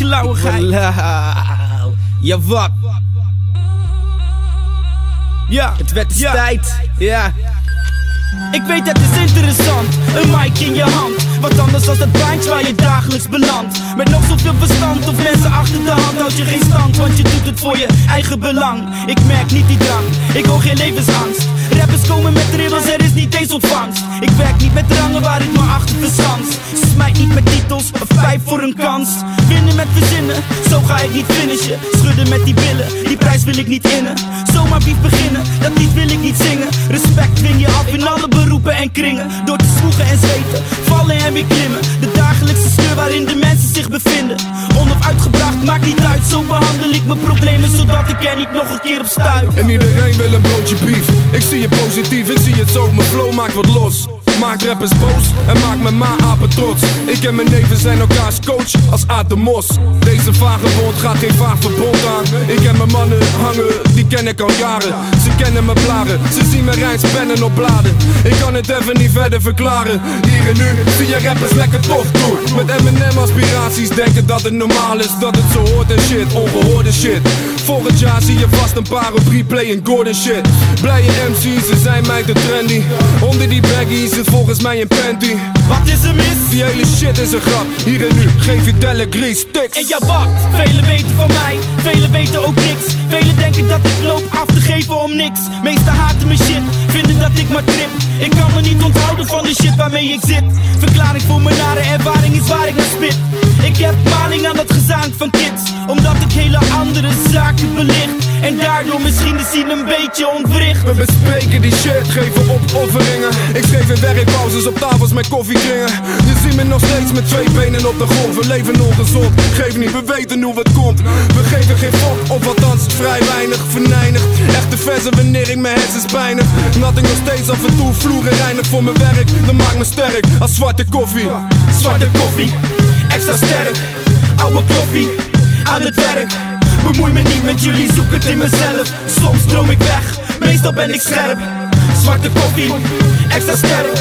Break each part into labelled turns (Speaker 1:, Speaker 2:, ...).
Speaker 1: Lekker lauwigheid. Lauw. Ja, wat? Ja, het werd eens tijd. Ja. Ik weet het is interessant, een mic in je hand Wat anders als dat baantje waar je dagelijks belandt Met nog zoveel verstand of mensen achter de hand Houd je geen stand, want je doet het voor je eigen belang Ik merk niet die drang, ik hoor geen levensangst Rappers komen met riddles, er is niet eens ontvangst Ik werk niet met rangen waar ik me achter verschans Smijt niet met titels, een vijf voor een kans Winnen met verzinnen, zo ga ik niet finishen. Schudden met die billen, die prijs wil ik niet innen. Zomaar bief beginnen, dat lied wil ik niet zingen. Respect dwing je af in alle beroepen en kringen. Door te zwoegen en zweten, vallen en weer klimmen. De dagelijkse sleur waarin de mensen zich bevinden. Onaf uitgebracht, maakt niet uit. Zo behandel ik mijn problemen, zodat ik er niet nog een keer op stuif
Speaker 2: En iedereen wil een broodje beef. Ik zie je positief, ik zie het zo. Mijn flow maakt wat los Maak rappers boos en maak mijn ma apen trots. Ik en mijn neven zijn elkaars coach als Aad de Mos. Deze vagebond gaat geen vaag verbond aan. Ik en mijn mannen hangen, die ken ik al jaren kennen mijn blaren, ze zien mijn rijns pennen op bladen. Ik kan het even niet verder verklaren. Hier en nu zie je rappers lekker tof doen Met M&M aspiraties denken dat het normaal is Dat het zo hoort en shit, ongehoorde shit. Volgend jaar zie je vast een paar op replay en Gordon shit. Blije MC's, ze zijn mij te trendy. Onder die baggies zit volgens mij een panty.
Speaker 1: Wat is er mis?
Speaker 2: Die hele shit is een grap. Hier en nu, geef je Delegri sticks
Speaker 1: En ja wat, velen weten van mij, velen weten ook niks. Velen denken dat ik loop af te geven om niks Meesten haten mijn shit, vinden dat ik maar trip. Ik kan me niet onthouden van de shit waarmee ik zit. Verklaring voor mijn nare ervaring is waar ik naar spit. Ik heb maling aan dat gezang van kids Omdat ik hele andere zaken belicht En daardoor misschien de zin een beetje ontwricht.
Speaker 2: We bespreken die shit, geven opofferingen. Ik schreef in werkpauzes op tafels met koffiekringen Je ziet me nog steeds met twee benen op de grond. We leven ongezond, geef niet, we weten hoe het komt. We geven geen fok, of althans vrij weinig Verneinig, echte versen wanneer ik mijn hersens pijnig. Ik nog steeds af en toe vloeren reinig voor mijn werk. Dat maakt me sterk, als zwarte koffie.
Speaker 1: Zwarte koffie, extra sterk. Oude koffie, aan het werk Bemoei me niet met jullie, zoek het in mezelf. Soms droom ik weg, meestal ben ik scherp. Zwarte koffie, extra sterk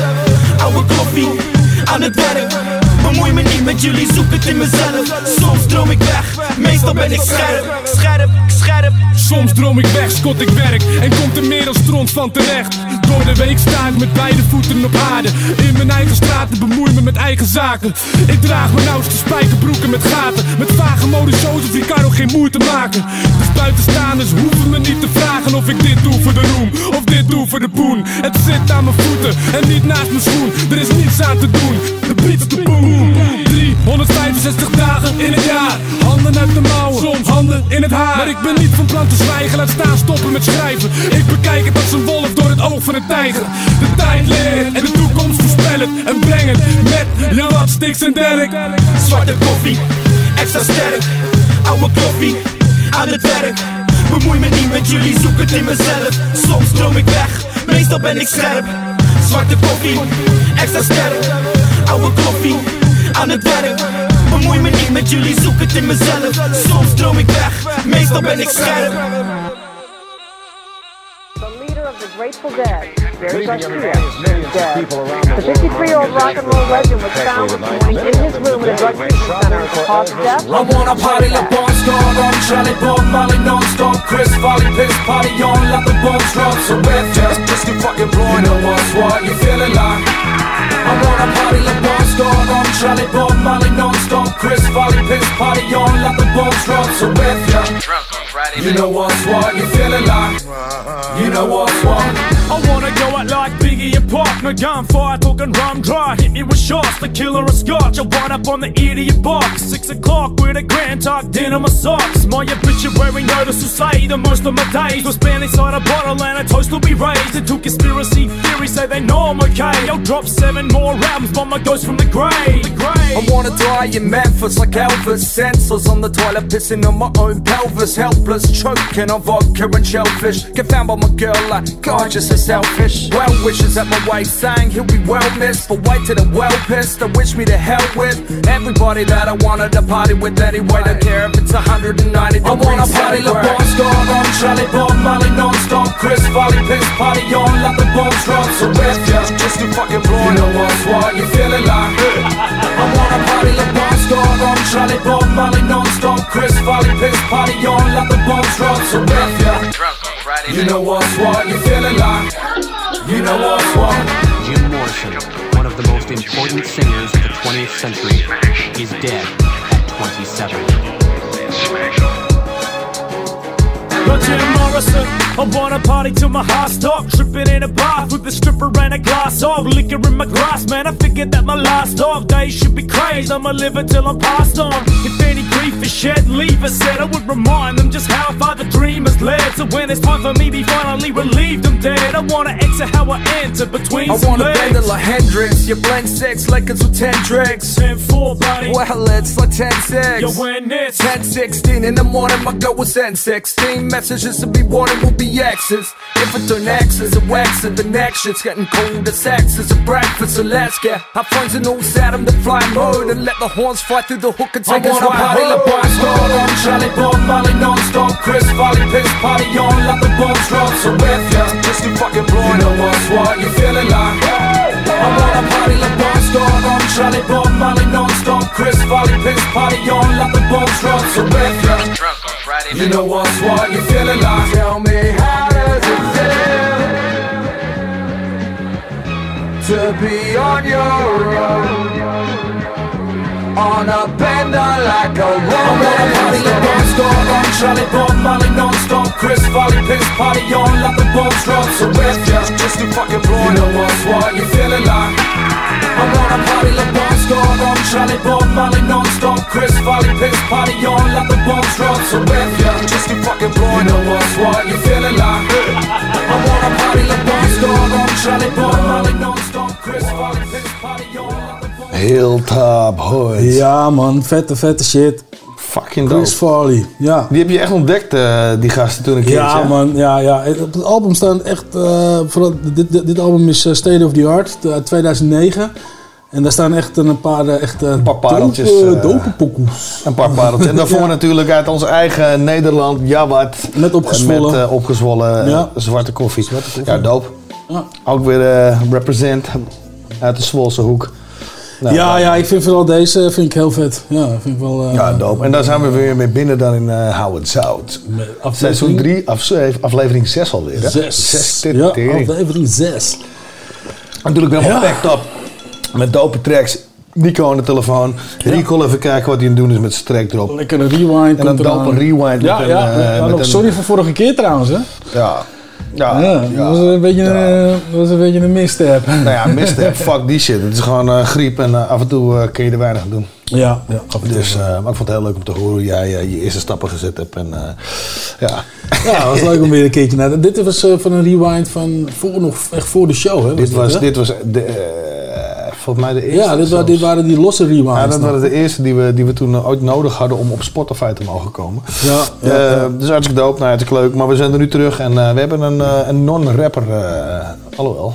Speaker 1: Oude koffie, aan het werk. Bemoei me niet met jullie, zoek het in mezelf. Soms droom ik weg, meestal ben ik scherp. Scherp, scherp
Speaker 2: Soms droom ik weg, scot ik werk en komt er meer dan stront van terecht. Door de week sta ik met beide voeten op aarde. In mijn eigen straten bemoei me met eigen zaken. Ik draag mijn nauwste spijkerbroeken met gaten. Met vage of die kan ook geen moeite maken. Dus buitenstaanders hoeven me niet te vragen of ik dit doe voor de roem. Of dit doe voor de poen. Het zit aan mijn voeten en niet naast mijn schoen. Er is niets aan te doen. De beat is de. 365 dagen in het jaar. Handen uit de mouwen, soms handen in het haar. Maar ik ben niet van plan te zwijgen, laat staan stoppen met schrijven. Ik bekijk het als een wolf door het oog van een tijger. De tijd leert en de toekomst voorspellen. En brengen met je wat sticks en derk.
Speaker 1: Zwarte koffie, extra sterk Oude koffie, aan het werk Bemoei me niet met jullie, zoek het in mezelf Soms droom ik weg, meestal ben ik scherp Zwarte koffie, extra sterk Oude koffie, aan het werk. Bemoei me niet met jullie, zoek het in mezelf. Soms droom ik weg, meestal ben ik scherp.
Speaker 3: The leader of the Grateful Dead, Jerry Garcia, is dead. The 53-year-old rock and roll legend was found this morning in his room at a drug treatment center. The cause death?
Speaker 4: I wanna party like Bon Scott on Charlie Bob Marley non-stop Chris Farley piss party on like the bombs drop. So if just just you fucking blowing You know what's what you feeling like. I wanna party like Bon Scott on Charlie Bob Marley non-stop Chris Farley piss party on like the bombs drop. So if you You know what's what you feeling like. You know what's what.
Speaker 5: I wanna go out like Biggie and Pac, no gunfire, talking rum dry. Hit me with shots, the killer of scotch. I wind up on the idiot box. Six o'clock with a grand tucked in my socks. My obituary notice to say the most of my days was spent inside a bottle and a toast will be raised. Into conspiracy theories say they know I'm okay. I'll drop seven more albums, but my ghost from the grave. The grave.
Speaker 2: I wanna die in Memphis like Elvis. Senseless on the toilet, pissing on my own pelvis. Helpless, choking on vodka and shellfish. Get found by my girl like gorgeous and selfish. Well wishes at my waist, saying he'll be well missed. But wait till the well pissed, and wish me to hell with everybody that I wanted to party with anyway. Don't care if it's 190 degrees. I wanna party like Bon Scott on Charlie Bob Marley non-stop. Chris Farley piss party on like the bombs drop. So if you're just too fucking blind, you know what's what you feeling like. I wanna party like Bon Scott on Charlie Bob Marley non-stop. Chris Farley piss party on like the bombs drop. So if you're
Speaker 4: Drunk on Friday
Speaker 2: you know what's what you feeling like. You know what's what.
Speaker 6: Jim Morrison, one of the most important singers of the 20th century, is dead at 27.
Speaker 5: Yo, Jim Morrison, I wanna party till my heart stop. Tripping in a bath with a stripper and a glass of liquor in my glass, man. I figured that my last dog days should be crazy. I'ma live until I'm passed on. If any grief is shed, leave us said. I would remind them just how far the dream has led. So when it's time for me, be finally relieved I'm dead. I wanna exit how I entered between
Speaker 2: I wanna
Speaker 5: legs.
Speaker 2: bend it like Hendrix. You blend sex like it's with 10 drinks.
Speaker 5: 10-4, buddy.
Speaker 2: Well, it's like 10 6.
Speaker 5: Yo, when it's
Speaker 2: 10 16 in the morning, my go was N 16. Messages to be wanted will be X's. If it don't X's, it wax it. The next shit's getting cold as sex. It's a breakfast, so let's get our friends and all set 'em to fly mode and let the horns fly through the hook and take
Speaker 5: I
Speaker 2: us
Speaker 5: wanna party
Speaker 2: home.
Speaker 5: like Bon Scott on Charlie Bob Marley non-stop. Chris Farley piss party on like the bombs drop. So if you're
Speaker 2: Just too fucking blind, you know what's what you feeling like.
Speaker 5: I wanna party like Bon Scott on Charlie Bob Marley non-stop. Chris Farley piss party on like the bombs drop. So if you're
Speaker 4: Drunk on Friday
Speaker 2: You know what's what you're feeling like. Tell me how does it feel to be on your own? On a bender like a
Speaker 5: I wanna party like Bon Scott on Charlie Bob Marley non-stop. Chris Farley piss party on like the bombs drop. So if you're
Speaker 2: just too fucking
Speaker 5: You know what's what you're feeling like I wanna party like Scott on Charlie Bob Marley non-stop Chris Farley piss party on like the bombs drop So if you're
Speaker 2: Just too fucking
Speaker 5: You
Speaker 2: blind.
Speaker 5: know what's what you feeling like I wanna party like Bon Scott on Charlie Bob Marley non-stop Chris Farley piss party on like the bombs
Speaker 7: Heel top, hoi.
Speaker 8: Ja man, vette, vette shit.
Speaker 7: Fucking
Speaker 8: Chris
Speaker 7: dope.
Speaker 8: Farley, ja.
Speaker 7: Die heb je echt ontdekt, eh, die gasten, toen een keertje.
Speaker 8: Ja man, ja, ja. Op het album staan echt, eh, vooral, dit, dit, dit album is eh, State of the Art, uit 2009. En daar staan echt een paar, eh, echt, een
Speaker 7: paar pareltjes,
Speaker 8: dope,
Speaker 7: eh,
Speaker 8: dope.
Speaker 7: Een paar pareltjes. En daarvoor natuurlijk uit ons eigen Nederland, Jawad.
Speaker 8: Met opgezwollen.
Speaker 7: Met eh, opgezwollen eh,
Speaker 8: Ja.
Speaker 7: zwarte koffie.
Speaker 8: koffie.
Speaker 7: Ja, dope.
Speaker 8: Ja.
Speaker 7: Ook weer eh, represent uit de Zwolse hoek. Nou,
Speaker 8: ja, ja, ik vind vooral deze vind ik heel vet. Ja, vind ik wel... eh,
Speaker 7: Ja, dope. En daar zijn we weer mee binnen dan in eh Hou het Zout. Seizoen 3, af, aflevering 6 alweer. Hè?
Speaker 8: Zes.
Speaker 7: Zes,
Speaker 8: ja,
Speaker 7: tering.
Speaker 8: aflevering 6.
Speaker 7: Natuurlijk helemaal
Speaker 8: Ja.
Speaker 7: packed up. Met dope tracks. Nico aan de telefoon. Rico even kijken wat hij aan het doen is met zijn track erop.
Speaker 8: Lekker een rewind.
Speaker 7: En dan dope rewind.
Speaker 8: Ja,
Speaker 7: met
Speaker 8: ja.
Speaker 7: een, eh,
Speaker 8: ja,
Speaker 7: met
Speaker 8: nog
Speaker 7: een-
Speaker 8: sorry voor vorige keer trouwens, hè?
Speaker 7: Ja. Ja,
Speaker 8: Ja, dat was een beetje, een, dat was een, beetje een misstep.
Speaker 7: Nou ja, misstep, fuck die shit. Het is gewoon eh, griep en eh, af en toe eh, kun je er weinig aan doen.
Speaker 8: Ja, ja.
Speaker 7: Dus, eh, maar ik vond het heel leuk om te horen hoe jij eh, je eerste stappen gezet hebt. En, eh, ja.
Speaker 8: Ja, het was leuk om weer een keertje naar. Dit was eh, van een rewind van voor, nog echt voor de show, hè?
Speaker 7: dit, was,
Speaker 8: hè?
Speaker 7: dit was de, eh, volgens mij de eerste.
Speaker 8: Ja, dit, wa-
Speaker 7: zelfs.
Speaker 8: dit waren die losse rewinds.
Speaker 7: Ja, dat
Speaker 8: nog.
Speaker 7: waren de eerste die we, die we toen ooit nodig hadden om op Spotify te mogen komen.
Speaker 8: Ja, ja,
Speaker 7: Eh,
Speaker 8: ja.
Speaker 7: Dus hartstikke dope, nou, hartstikke leuk. Maar we zijn er nu terug en eh, we hebben een, eh, een non-rapper. eh alhoewel.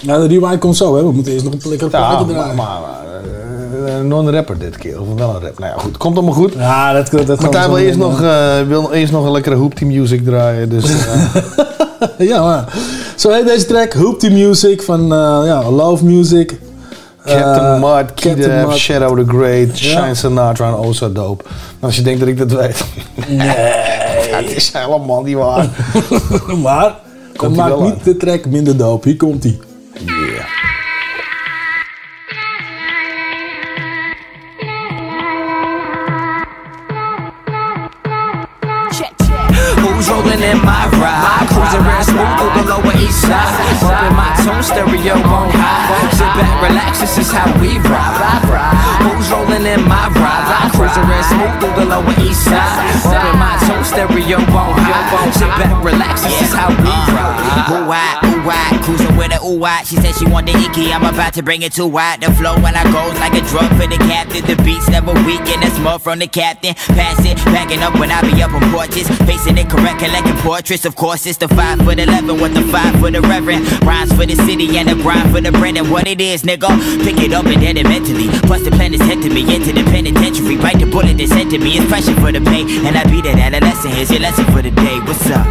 Speaker 8: Ja, de rewind komt zo, hè? We moeten eerst nog een lekker
Speaker 7: Ja,
Speaker 8: plaatje
Speaker 7: maar,
Speaker 8: draaien.
Speaker 7: maar eh, een non-rapper dit keer. Of wel een rap. Nou ja, goed. Komt allemaal goed.
Speaker 8: ja, dat, dat,
Speaker 7: Martijn wil eerst, nog,
Speaker 8: eh.
Speaker 7: eh, wil eerst nog een lekkere hoopty music draaien. Dus eh,
Speaker 8: ja, maar. Zo heet deze track, Hoopty Music van eh, ja, Love Music.
Speaker 7: Captain
Speaker 8: Eh,
Speaker 7: Mud,
Speaker 8: Captain
Speaker 7: Kid
Speaker 8: Mud.
Speaker 7: Shadow the Great,
Speaker 8: Ja.
Speaker 7: Shine Sinatra en So Dope. Maar als je denkt dat ik dat weet. Nee. het is helemaal niet waar.
Speaker 8: maar, dat maakt niet
Speaker 7: aan.
Speaker 8: de track minder dope. Hier komt hij.
Speaker 7: Yeah.
Speaker 9: Rolling in my ride?
Speaker 10: Cruising real smooth through the lower east side. Bumping my tune stereo on high. Back, relax, this is how we ride. ride, ride. Who's rolling in my ride? Cruising smooth through the lower east side. Bumping my tune stereo on high. Sit back, relax, this is how we ride.
Speaker 11: Ooh wide, ooh wide, cruising with a ooh wide. She said she want the icky, I'm about to bring it too wide. The flow when I goes like a drug for the captain. The beats never weak and it's more from the captain. Pass it, backing up when I be up on porches. Facing it correct, collecting portraits. Of course, it's the five foot eleven with the five for the reverend. Rhymes for the city and the grind for the bread and what it is, nigga. Pick it up and dead it mentally. Plus the plan is head to me into the penitentiary. Bite the bullet they sent to me. It's pressure for the pain. and I be that adolescent. Here's your lesson for the day. What's up?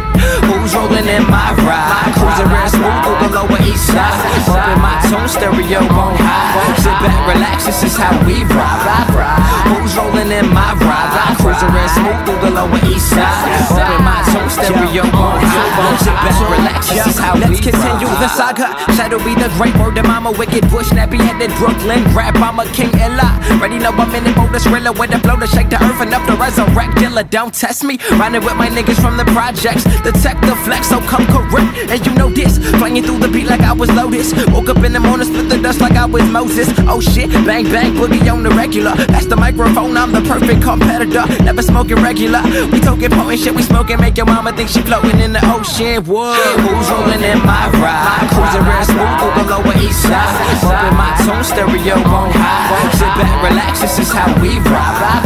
Speaker 10: Who's rolling in my ride? Cruising real smooth the lower east side. Bumping my tone stereo on high. Sit back, relax, this is how we ride. ride, ride. Who's rolling in my ride? Cruising real smooth through the lower east side. Bumping my tune stereo on high. Sit back, relax, this is how
Speaker 12: Let's
Speaker 10: we
Speaker 12: continue the saga. Shadow be the great word of mama, wicked bush, nappy headed Brooklyn. Rap, I'm a king Ella. Ready now, I'm in the mode, thriller with the flow to shake the earth enough to resurrect Dilla. Don't test me. Riding with my niggas from the projects. Detect the flex, so come correct. And you know this. Flying through the beat like I was Lotus. Woke up in the morning, split the dust like I was Moses. Oh shit, bang bang, boogie on the regular. That's the microphone, I'm the perfect competitor. Never smoking regular. We talking potent shit, we smoking, make your mama think she floating in the ocean. Whoa,
Speaker 10: Who's rolling in my ride? Cruising real smooth through the lower east side. Bumping my tone stereo on high. Sit back, relax, this is how we ride.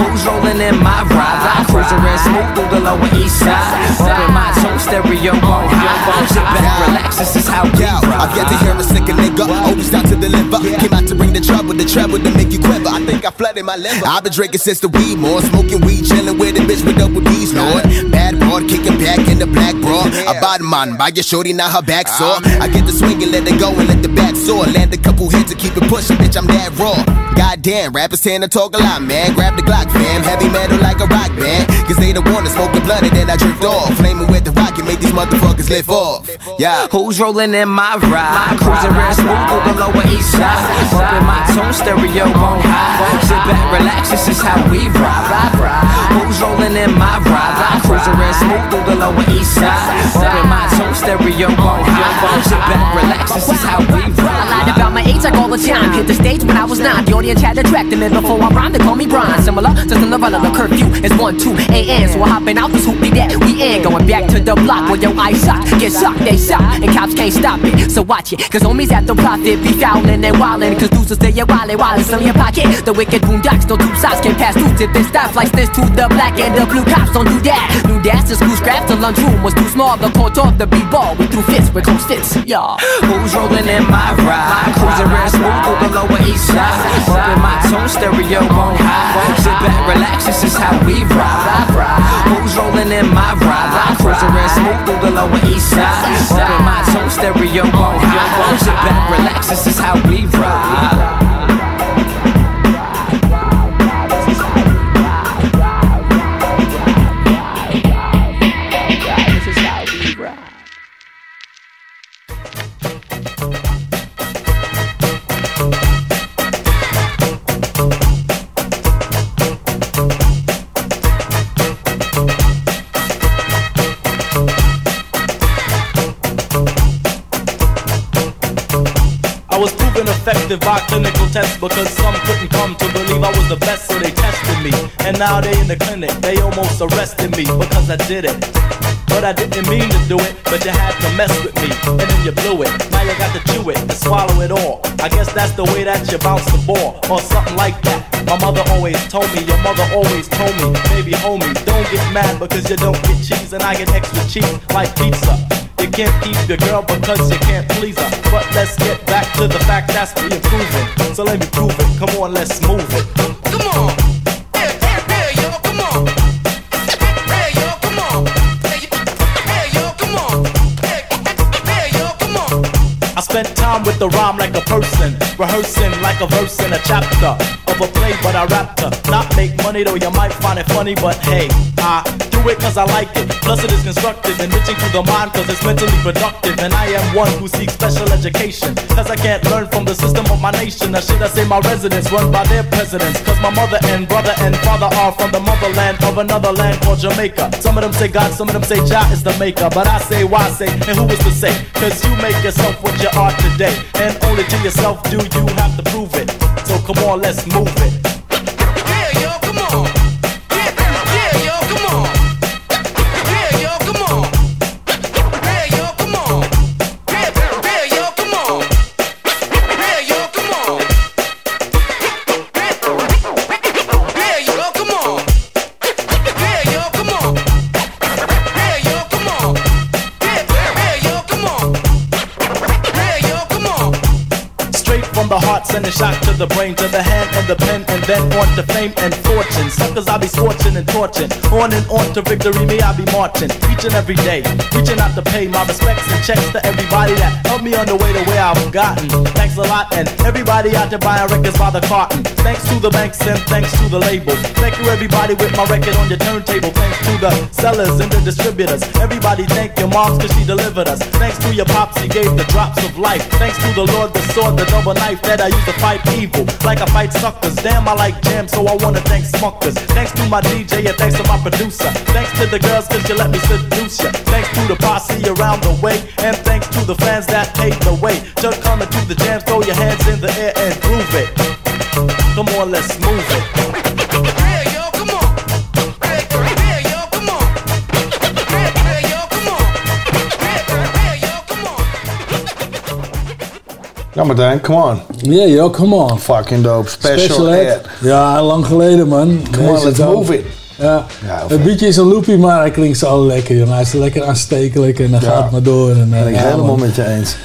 Speaker 10: Who's rolling in my ride? Cruising real smooth through the lower east side. Bumping my tone stereo on high. Sit back, relax, this is how we ride.
Speaker 13: I've yet to hear a sicker nigga. Always down to deliver. Came out to bring the trouble, the trouble to make you quiver. I think I flooded my liver. I've been drinking since the weed more. Smoking weed, chilling with a bitch with double D's, Lord. Bad broad, kicking back in the black bra. A bad man, by your shorty, now her back sore. I get the swing and let it go and let the back soar. Land a couple hits to keep it pushing, bitch, I'm that raw. Goddamn, rappers tend to talk a lot, man. Grab the Glock, fam. Heavy metal like a rock band. Cause they the one to smoke the blood and then I drift off. Flaming with the rocket, make these motherfuckers lift off. Yeah.
Speaker 10: Who's rolling in my ride? Cruising real smooth through the lower east side. Bumping my tune stereo on high. Sit back, relax, this is how we ride. ride, ride. Who's rolling in my ride? I Cruising real smooth through the lower east side. Bumping my tune stereo on high. Sit back, relax, this is how we ride.
Speaker 14: I lied about my age like all the time. Hit the stage when I was nine. The audience had attracted me before I rhymed. They call me Brian. Similar to the novella, the curfew is 1 2 a.m. So I hopping out this hoopty that we in. Going back to the block where your eyes suck. Get sucked, they suck. And cops can't stop it. So watch it. Cause homies at the profit be fouling and wildin'. Cause losers stay wildin' while it's in your pocket. The wicked boondocks, no two sides can pass through. Tip this stuff like this to the black and the blue cops. Don't do that. New dash, the school scraps, the lunchroom was too small. The court off the b-ball. We threw fits with close fits. Y'all.
Speaker 10: Who's rolling in my ride? Cruising real smooth the lower east side. Bumping my tone stereo on high. Sit back, relax, this is how we ride. Who's rolling in my ride? Cruising real smooth the lower east side. Bumping my tune stereo on high. Sit back, relax, this is how we ride.
Speaker 12: Effective by clinical tests because some couldn't come to believe I was the best, so they tested me. And now they in the clinic, they almost arrested me because I did it. But I didn't mean to do it, but you had to mess with me, and then you blew it. Now you got to chew it and swallow it all. I guess that's the way that you bounce the ball, or something like that. My mother always told me, your mother always told me, baby homie, don't get mad because you don't get cheese, and I get extra cheese like pizza. You can't keep your girl because you can't please her. But let's get back to the fact that's we improving. So let me prove it. Come on, let's move it. Come on. Spent time with the rhyme like a person. Rehearsing like a verse in a chapter of a play, but I rap to not make money, though you might find it funny. But hey, I do it cause I like it. Plus, it is constructive, and enriching to the mind cause it's mentally productive. And I am one who seeks special education. Cause I can't learn from the system of my nation. Or should I say my residents run by their presidents? Cause my mother and brother and father are from the motherland of another land called Jamaica. Some of them say God, some of them say Jah is the maker. But I say, why say, and who is to say? Cause you make yourself what you are today. And only to yourself do you have to prove it. So come on, let's move it. Yeah, yo, come on. From the heart, sending shock to the brain, to the hand and the pen, and then on to fame and fortune. Suckers, I be scorching and torching. On and on to victory, me, I be marching. Each and every day, reaching out to pay my respects and checks to everybody that helped me on the way to where I've gotten. Thanks a lot, and everybody out there buying records by the carton. Thanks to the banks and thanks to the label. Thank you, everybody, with my record on your turntable. Thanks to the sellers and the distributors. Everybody, thank your moms, cause she delivered us. Thanks to your pops, he gave the drops of life. Thanks to the Lord, the sword, the double knife that I use to fight evil. Like I fight suckers. Damn, I like jam, so I wanna thank Smuckers. Thanks to my DJ and thanks to my producer. Thanks to the girls, cause you let me seduce ya. Thanks to the posse around the way. And thanks to the fans that paved the way. Just coming to the jam, throw your hands in the air and groove it. Come on, let's move it.
Speaker 7: Ja, Martijn, come on.
Speaker 8: Yeah, yo, come on.
Speaker 7: Fucking dope. Special,
Speaker 8: ed.
Speaker 7: ed.
Speaker 8: Ja, lang geleden, man.
Speaker 7: Come on,
Speaker 8: Deze
Speaker 7: let's
Speaker 8: dope.
Speaker 7: move it.
Speaker 8: Ja.
Speaker 7: Ja,
Speaker 8: het is een loopie, maar hij klinkt zo lekker, jongen. Hij is lekker aanstekelijk en
Speaker 7: Ja.
Speaker 8: gaat maar door. En, eh,
Speaker 7: Ben ik
Speaker 8: ja,
Speaker 7: helemaal
Speaker 8: man.
Speaker 7: met je eens.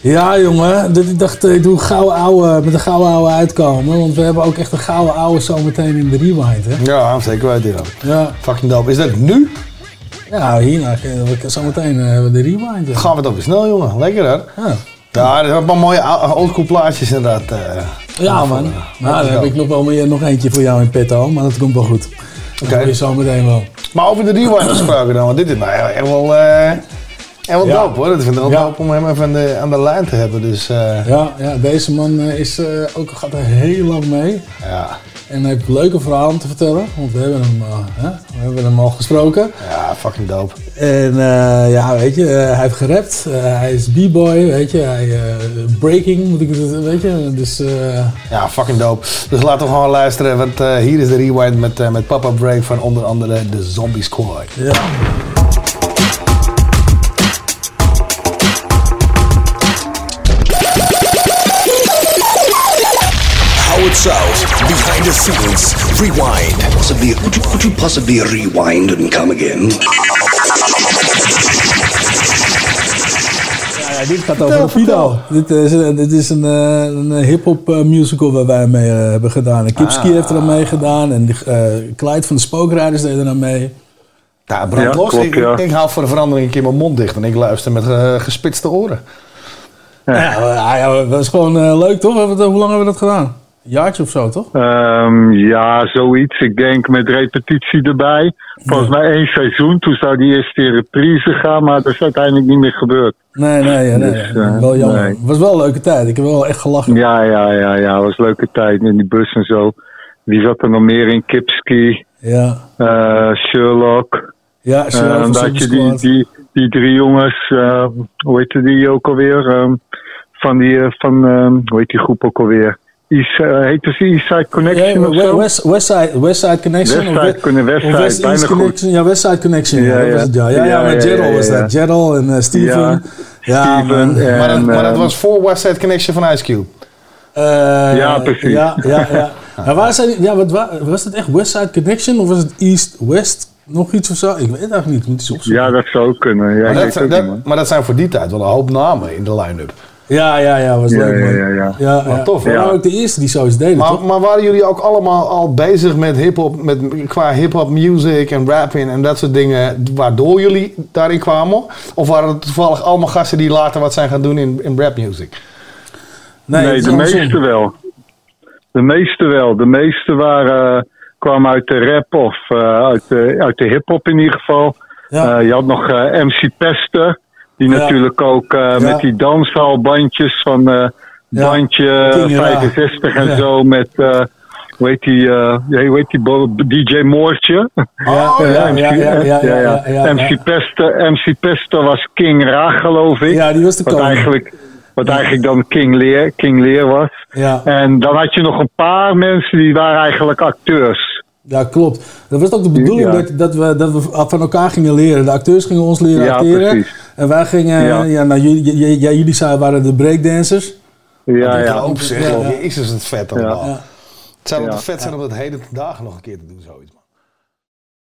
Speaker 8: Ja, jongen. Ik dacht, eh, ik doe gouden ouwe, met een gouden ouwe uitkomen. Want we hebben ook echt een gouden ouwe zometeen in de rewind, hè?
Speaker 7: Ja, zeker weten dan.
Speaker 8: Ja.
Speaker 7: Fucking dope. Is dat nu?
Speaker 8: Ja, hierna. eh, Zometeen hebben we de rewind. hè.
Speaker 7: Gaan we toch weer snel, jongen. Lekker, hè?
Speaker 8: Ja.
Speaker 7: Ja, er zijn een paar mooie ou- oldschool plaatjes inderdaad. eh.
Speaker 8: Ja, man. Nou, dan heb ik nog wel meer, nog eentje voor jou in petto, maar dat komt wel goed. Dat
Speaker 7: Oké.
Speaker 8: hoor je zo meteen wel.
Speaker 7: Maar over de rewind gesproken dan, want dit is nou echt wel, wel
Speaker 8: Ja.
Speaker 7: dope hoor. Dat vind ik wel
Speaker 8: Ja.
Speaker 7: dope om hem even aan de, aan de lijn te hebben. Dus eh,
Speaker 8: Ja, ja deze man eh, is, eh, ook, gaat er heel lang mee.
Speaker 7: ja.
Speaker 8: En hij heeft leuke verhalen te vertellen, want we hebben hem, hè? We hebben hem al gesproken.
Speaker 7: ja, fucking dope.
Speaker 8: En ja, weet je, hij heeft gerapt. Hij is b-boy, weet je. Hij, breaking, moet ik het, weet je. Dus
Speaker 7: Ja, fucking dope. Dus laten we gewoon luisteren, want hier is de rewind met, met Papa Break van onder andere de Zombie Squad.
Speaker 8: ja.
Speaker 15: Scenes, rewind.
Speaker 16: Possibly, could you, could you possibly rewind and come again?
Speaker 8: Ja, dit gaat over Fido. Dit is, een- dit is een, eh, een hip-hop eh, musical waar wij mee eh, hebben gedaan. En Kipski
Speaker 7: Ah.
Speaker 8: heeft er aan meegedaan. En die, eh, Clyde van de Spookrijders deed er aan mee.
Speaker 7: Ja, brand
Speaker 17: Ja,
Speaker 7: los.
Speaker 17: klopt,
Speaker 7: ik,
Speaker 17: ja.
Speaker 7: ik hou voor de verandering een keer mijn mond dicht en ik luister met eh, gespitste oren.
Speaker 8: Ja, ja, ja, dat was gewoon eh, leuk toch? Hoe lang hebben we dat gedaan? Een jaartje of zo, toch?
Speaker 17: Ehm, ja, zoiets. Ik denk met repetitie erbij. Volgens mij één seizoen. Toen zou die eerst in reprise gaan, maar dat is uiteindelijk niet meer gebeurd.
Speaker 8: Nee, nee, nee.
Speaker 17: Dus, eh,
Speaker 8: wel jammer.
Speaker 17: nee.
Speaker 8: Het was wel een leuke tijd. Ik heb wel echt gelachen.
Speaker 17: Ja, ja, ja, ja. Het was een leuke tijd in die bus en zo. Wie zat er nog meer in? Kipski,
Speaker 8: Ja,
Speaker 17: eh, Sherlock.
Speaker 8: ja Sherlock
Speaker 17: Eh,
Speaker 8: van
Speaker 17: dat je die, die, die drie jongens, hoe heette die ook alweer? Ehm, van die, van, hoe heet die groep ook alweer? East, eh, heette ze Eastside Connection
Speaker 8: Ja,
Speaker 17: of zo?
Speaker 8: West, Westside, Westside Connection.
Speaker 17: Westside
Speaker 8: of, We-
Speaker 17: Conne- Westside,
Speaker 8: of West
Speaker 17: bijna
Speaker 8: East
Speaker 17: goed.
Speaker 8: Connection. Ja, Westside Connection. Ja,
Speaker 17: Ja, ja.
Speaker 8: het, ja. Ja, ja,
Speaker 17: Ja,
Speaker 8: met Gerald was dat. Gerald en eh, Steven.
Speaker 17: Ja. Steven en-
Speaker 7: maar, dat, maar dat was voor West Side Connection van Ice Cube.
Speaker 8: Eh,
Speaker 17: Ja, precies.
Speaker 8: Ja, ja, ja. Waar zijn, ja wat, wa- was het echt Westside Connection of was het East-West? Nog iets of zo? Ik weet het eigenlijk niet. Moet opzoeken.
Speaker 17: Ja, dat zou kunnen. Ja,
Speaker 7: Maar dat,
Speaker 17: het
Speaker 7: dat- maar dat zijn voor die tijd wel een hoop namen in de line-up.
Speaker 8: Ja, ja, ja. Was leuk, man.
Speaker 17: ja, ja, ja.
Speaker 8: Ja,
Speaker 7: Maar
Speaker 8: ja.
Speaker 7: tof,
Speaker 8: We waren ook de eerste die zoiets deden,
Speaker 7: Maar,
Speaker 8: toch?
Speaker 7: maar waren jullie ook allemaal al bezig met hip-hop, met, qua hip-hop music en rapping en dat soort dingen, waardoor jullie daarin kwamen? Of waren het toevallig allemaal gasten die later wat zijn gaan doen in, in rap music?
Speaker 8: Nee,
Speaker 17: de meeste wel. De meeste wel. De meeste waren, kwamen uit de rap of eh, uit de, uit de hip-hop in ieder geval.
Speaker 8: Ja.
Speaker 17: Eh, je had nog eh, MC Pester, die
Speaker 8: Ja.
Speaker 17: natuurlijk ook eh, met die danshaalbandjes van eh, bandje
Speaker 8: King Ra.
Speaker 17: 65 en
Speaker 8: Ja.
Speaker 17: zo met. eh hoe heet die, eh, hoe heet die DJ Moortje?
Speaker 8: Ja, ja, ja,
Speaker 17: MC,
Speaker 8: ja,
Speaker 17: MC. Pester, MC Pester was King Ra, geloof ik.
Speaker 8: Ja, die was de
Speaker 17: wat
Speaker 8: koning.
Speaker 17: eigenlijk, wat eigenlijk dan King Lear, King Lear was.
Speaker 8: Ja.
Speaker 17: En dan had je nog een paar mensen die waren eigenlijk acteurs.
Speaker 8: Ja, klopt. Dat was ook de bedoeling
Speaker 17: Ja.
Speaker 8: dat, dat, we, dat we van elkaar gingen leren. De acteurs gingen ons leren
Speaker 17: Ja,
Speaker 8: acteren.
Speaker 17: precies.
Speaker 8: En wij gingen, ja.
Speaker 17: Ja.
Speaker 8: nou, jullie, j- j- jij- jullie zijn, waren de breakdancers.
Speaker 17: Ja,
Speaker 7: ja,
Speaker 17: ja.
Speaker 7: ook zeg,
Speaker 8: Ja, ja.
Speaker 7: Jezus, het vet allemaal.
Speaker 8: Ja.
Speaker 7: Het zou wel
Speaker 17: Ja.
Speaker 7: te vet zijn om dat heden dagen nog een keer te doen, zoiets.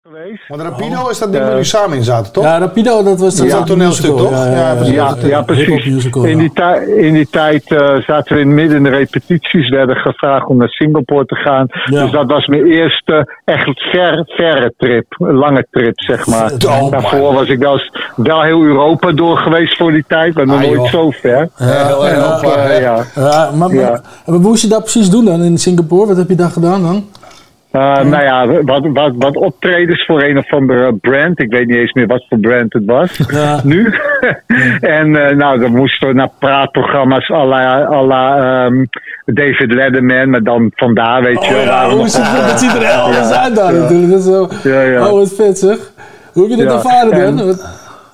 Speaker 17: Geweest.
Speaker 7: Want Rapido is dat ding waar jullie samen in zaten, toch?
Speaker 8: Ja, Rapido, dat was
Speaker 7: Dat toneelstuk, toch?
Speaker 8: Ja, ja,
Speaker 7: Ja,
Speaker 8: ja,
Speaker 7: precies.
Speaker 8: Musical,
Speaker 17: In die, tijd, in die tijd eh, zaten we in midden in de repetities, werden gevraagd om naar Singapore te gaan.
Speaker 8: Ja.
Speaker 17: Dus dat was mijn eerste echt ver, verre trip, een lange trip zeg maar.
Speaker 7: Oh,
Speaker 17: Daarvoor
Speaker 7: man.
Speaker 17: was ik wel, heel Europa door geweest voor die tijd, maar nog
Speaker 7: Ah,
Speaker 17: nooit
Speaker 7: joh.
Speaker 17: zo ver.
Speaker 7: Ja, heel Europa,
Speaker 8: maar,
Speaker 17: Ja.
Speaker 8: maar, maar hoe moest je dat precies doen dan in Singapore? Wat heb je daar gedaan dan?
Speaker 17: Eh, nou ja, wat, wat, wat optredens voor een of andere brand. Ik weet niet eens meer wat voor brand het was.
Speaker 8: Ja.
Speaker 17: Nu. en eh, nou, dan moesten we naar praatprogramma's à la, à la ehm, David Letterman. Maar dan vandaar, weet je.
Speaker 8: Oh, ja,
Speaker 17: waren
Speaker 8: hoe is het, dat ziet er
Speaker 17: Ja,
Speaker 8: uit daar
Speaker 17: ja.
Speaker 8: natuurlijk. Dat is zo,
Speaker 17: Ja, ja.
Speaker 8: Oh, wat vet zeg. Hoe heb je dit
Speaker 17: Ja,
Speaker 8: ervaren
Speaker 17: en-
Speaker 8: dan?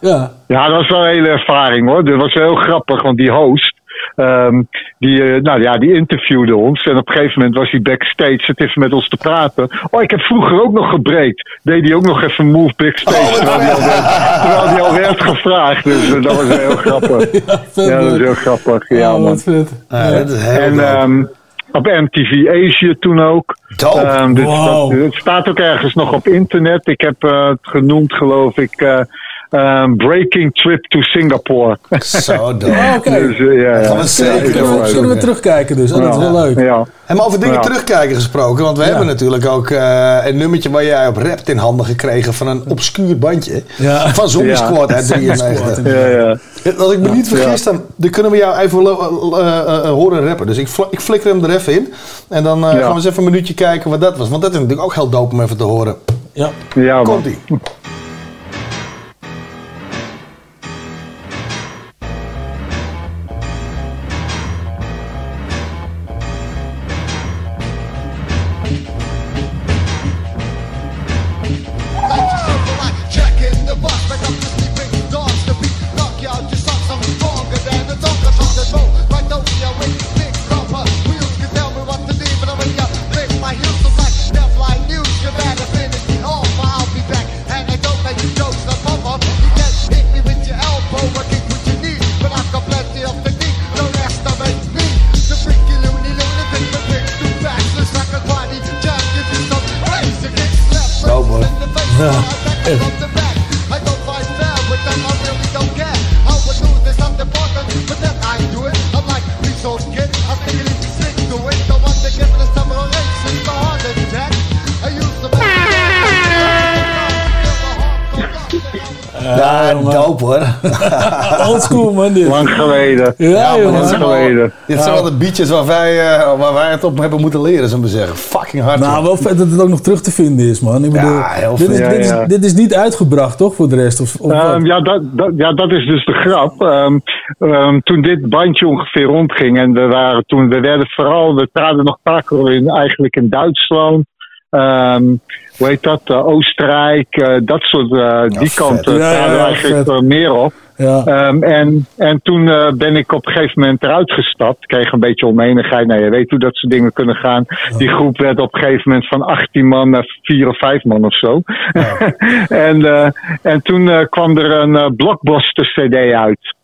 Speaker 8: Ja.
Speaker 17: Ja, dat was wel een hele ervaring hoor. Dat was wel heel grappig, want die host, ehm, die, eh, nou, ja, die interviewde ons. En op een gegeven moment was hij backstage, zat even met ons te praten. Oh, ik heb vroeger ook nog gebreekt. Deed hij ook nog even move backstage, terwijl, hij al werd, terwijl hij al werd gevraagd. Dus eh, dat was heel grappig.
Speaker 8: Ja,
Speaker 17: dat is heel grappig. Ja,
Speaker 8: oh,
Speaker 17: man.
Speaker 8: wat vet.
Speaker 7: Ja, dat is heel
Speaker 17: En ehm, op MTV Asia toen ook.
Speaker 7: Dope.
Speaker 17: Ehm, dus
Speaker 8: Wow.
Speaker 17: dat, het staat ook ergens nog op internet. Ik heb eh, het genoemd, geloof ik, eh, ehm, Breaking Trip to Singapore.
Speaker 7: Zo dope.
Speaker 8: Oh, oké.
Speaker 17: Dus, eh, ja,
Speaker 7: Dat gaan
Speaker 17: ja.
Speaker 7: we zeker
Speaker 17: Ja,
Speaker 8: Kunnen we,
Speaker 17: ja,
Speaker 8: we terugkijken dus? Oh, dat is wel leuk.
Speaker 17: Ja.
Speaker 7: En maar over dingen
Speaker 17: Ja.
Speaker 7: terugkijken gesproken, want we
Speaker 8: Ja.
Speaker 7: hebben natuurlijk ook eh, een nummertje waar jij op rapt in handen gekregen van een obscuur bandje.
Speaker 8: Ja.
Speaker 7: Van Zombie
Speaker 17: Ja.
Speaker 7: Squad uit
Speaker 8: Zombie Squad,
Speaker 7: 93.
Speaker 17: Ja, ja.
Speaker 7: Als ik me niet vergis, dan, dan kunnen we jou even eh, eh, eh, horen rappen. Dus ik, fl- ik flikker hem er even in. En dan eh,
Speaker 17: Ja.
Speaker 7: gaan we eens even een minuutje kijken wat dat was. Want dat is natuurlijk ook heel dope om even te horen.
Speaker 8: Ja.
Speaker 17: Ja, man.
Speaker 7: Komt-ie.
Speaker 8: Man dit.
Speaker 17: Lang geleden.
Speaker 8: Ja,
Speaker 17: Lang
Speaker 7: zijn wel,
Speaker 17: geleden.
Speaker 7: dit zijn wel de beatjes waar wij, eh, waar wij het op hebben moeten leren, zullen we zeggen. Fucking hard.
Speaker 8: Nou, wel vet dat het ook nog terug te vinden is, man. Ik bedoel,
Speaker 7: heel
Speaker 8: dit, is, dit, is,
Speaker 17: Ja, ja.
Speaker 8: dit is niet uitgebracht, toch, voor de rest? Of?
Speaker 17: Ehm, ja, dat, dat, ja, dat is dus de grap. Ehm, ehm, toen dit bandje ongeveer rondging en we waren toen, we werden vooral, we traden nog vaker in, eigenlijk in Duitsland. Ehm, hoe heet dat? Eh, Oostenrijk, eh, dat soort, eh, die kant eh,
Speaker 8: Ja, ja,
Speaker 17: eigenlijk meer op.
Speaker 8: ja.
Speaker 17: Ehm, en, en toen ben ik op een gegeven moment eruit gestapt. Kreeg een beetje oneenigheid. Nou, je weet hoe dat soort dingen kunnen gaan. Die groep werd op een gegeven moment van 18 man naar 4 of 5 man of zo. en, en toen kwam er een Blockbuster CD uit.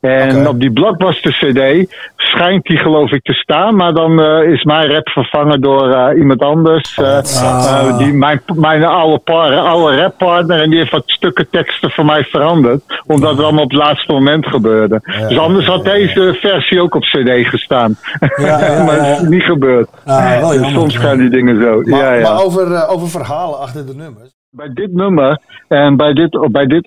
Speaker 17: En op die Blockbuster CD schijnt die geloof ik te staan. Maar dan eh, is mijn rap vervangen door eh, iemand anders. eh, eh, die, mijn, mijn oude, par, oude rappartner. En die heeft wat stukken teksten voor mij veranderd. Omdat het allemaal op het laatste moment gebeurde. Dus anders had deze versie ook op CD gestaan. maar dat is niet gebeurd.
Speaker 8: Ah, wel
Speaker 17: Dus soms gaan die dingen zo.
Speaker 7: Maar,
Speaker 17: ja, ja.
Speaker 7: maar over, over verhalen achter de nummers.
Speaker 17: Bij dit nummer en bij, dit, bij, dit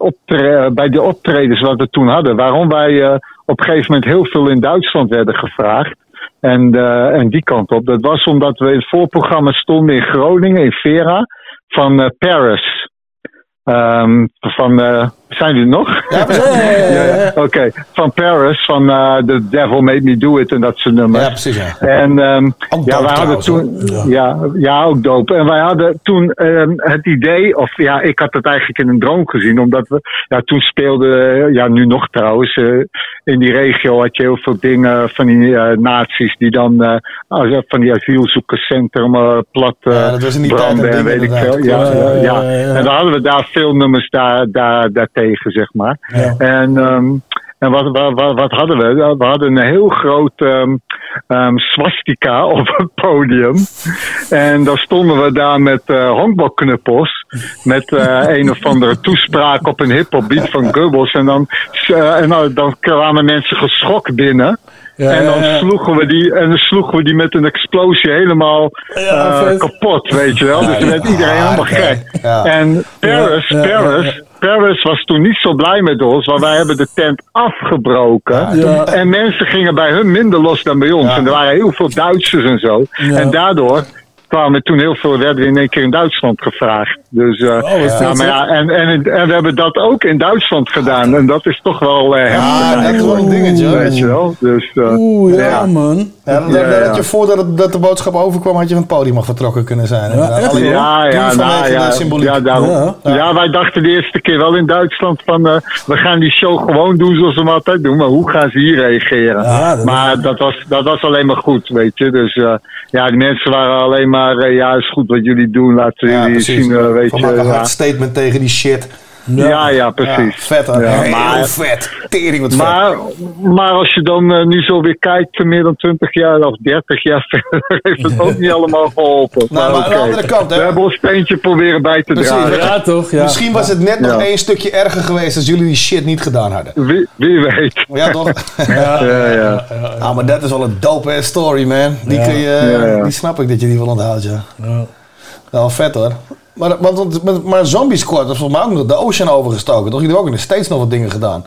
Speaker 17: bij de optredens wat we toen hadden, waarom wij eh, op een gegeven moment heel veel in Duitsland werden gevraagd. En, eh, en die kant op. Dat was omdat we in het voorprogramma stonden in Groningen, in Vera, van eh, Paris. Ehm, van, zijn jullie nog? Ja, ja, Oké, van Paris, van eh, The Devil Made Me Do It en dat soort nummers.
Speaker 7: Ja, precies, ja.
Speaker 17: En ehm,
Speaker 7: Ook
Speaker 17: ja, wij hadden
Speaker 7: trouwens,
Speaker 17: toen, ja. Ja, ook dope. En wij hadden toen ehm, het idee, of ja, ik had het eigenlijk in een droom gezien, omdat we, ja, toen speelden, ja, nu nog trouwens, eh, in die regio had je heel veel dingen van die eh, nazi's die dan eh, van die asielzoekerscentrum eh, plat eh,
Speaker 7: Ja, dat was in die
Speaker 17: branden
Speaker 7: ding
Speaker 17: weet ik veel. Ja,
Speaker 7: Ja.
Speaker 17: En dan hadden we daar veel nummers daar, daar, zeg maar. En, ehm, en wat, wat, wat, hadden we? We hadden een heel groot ehm, ehm, swastika op het podium. En dan stonden we daar met eh honkbalknuppels. Met eh, een of andere toespraak op een hip-hop beat van Gubbels. En dan, eh, en dan, dan kwamen mensen geschokt binnen.
Speaker 8: Ja,
Speaker 17: en dan
Speaker 8: ja, ja.
Speaker 17: sloegen we die en dan sloegen we die met een explosie helemaal eh, kapot, weet je wel. Dus dan werd iedereen helemaal gek.
Speaker 7: Ja.
Speaker 17: En Paris,
Speaker 8: Ja, ja, ja,
Speaker 17: Paris, Paris was toen niet zo blij met ons, want wij hebben de tent afgebroken.
Speaker 8: Ja.
Speaker 17: En mensen gingen bij hun minder los dan bij ons. En er waren heel veel Duitsers en zo.
Speaker 8: Ja.
Speaker 17: En daardoor kwamen toen heel veel, werden we in één keer in Duitsland gevraagd. Dus, eh,
Speaker 8: vet,
Speaker 17: ja, maar ja, en, en, en we hebben dat ook in Duitsland gedaan. En dat is toch wel eh heftig.
Speaker 7: Ja, dat is wel een dingetje.
Speaker 17: Weet je wel. Dus, eh,
Speaker 8: Oeh, ja,
Speaker 17: ja.
Speaker 8: man.
Speaker 7: Ja,
Speaker 17: Ja, ja.
Speaker 7: had je voordat het- dat de boodschap overkwam, had je van het podium al vertrokken kunnen zijn.
Speaker 8: echt,
Speaker 7: Alleen
Speaker 8: hoor.
Speaker 17: Ja, ja, nou, ja, ja, daarom.
Speaker 8: Ja.
Speaker 17: Ja. wij dachten de eerste keer wel in Duitsland van eh, we gaan die show gewoon doen zoals we hem altijd doen, maar hoe gaan ze hier reageren?
Speaker 8: Ja, dat-
Speaker 17: maar dat was, dat was alleen maar goed, weet je. Dus ja, die mensen waren alleen maar, eh, ja, is goed wat jullie doen, laten jullie zien, eh, weet
Speaker 7: Van
Speaker 17: je.
Speaker 7: een hard statement tegen die shit.
Speaker 17: Ja, ja, precies.
Speaker 7: Ja, vet hoor.
Speaker 17: Ja,
Speaker 7: Heel
Speaker 17: maar-
Speaker 7: vet. Tering wat vet.
Speaker 17: Maar, maar als je dan eh, nu zo weer kijkt, meer dan 20 jaar of 30 jaar verder, heeft het ook niet allemaal geholpen.
Speaker 7: Nou, maar aan de andere kant, hè.
Speaker 17: We hebben ons steentje proberen bij te
Speaker 7: Precies,
Speaker 17: dragen.
Speaker 8: Ja, toch? Ja.
Speaker 7: Misschien was het net nog
Speaker 17: Ja.
Speaker 7: één stukje erger geweest als jullie die shit niet gedaan hadden.
Speaker 17: Wie, wie weet.
Speaker 7: Ja, toch?
Speaker 17: Ja, ja.
Speaker 7: Ah, maar dat is wel een dope story, man. Die,
Speaker 8: Ja.
Speaker 7: kun je,
Speaker 17: Ja, ja.
Speaker 7: die snap ik dat je die wel onthoudt, ja. Wel vet hoor. Maar, want, want- maar, maar Zombie Squad is volgens mij ook nog de Ocean overgestoken. Toch? Jullie hebben ook in de States nog wat dingen gedaan.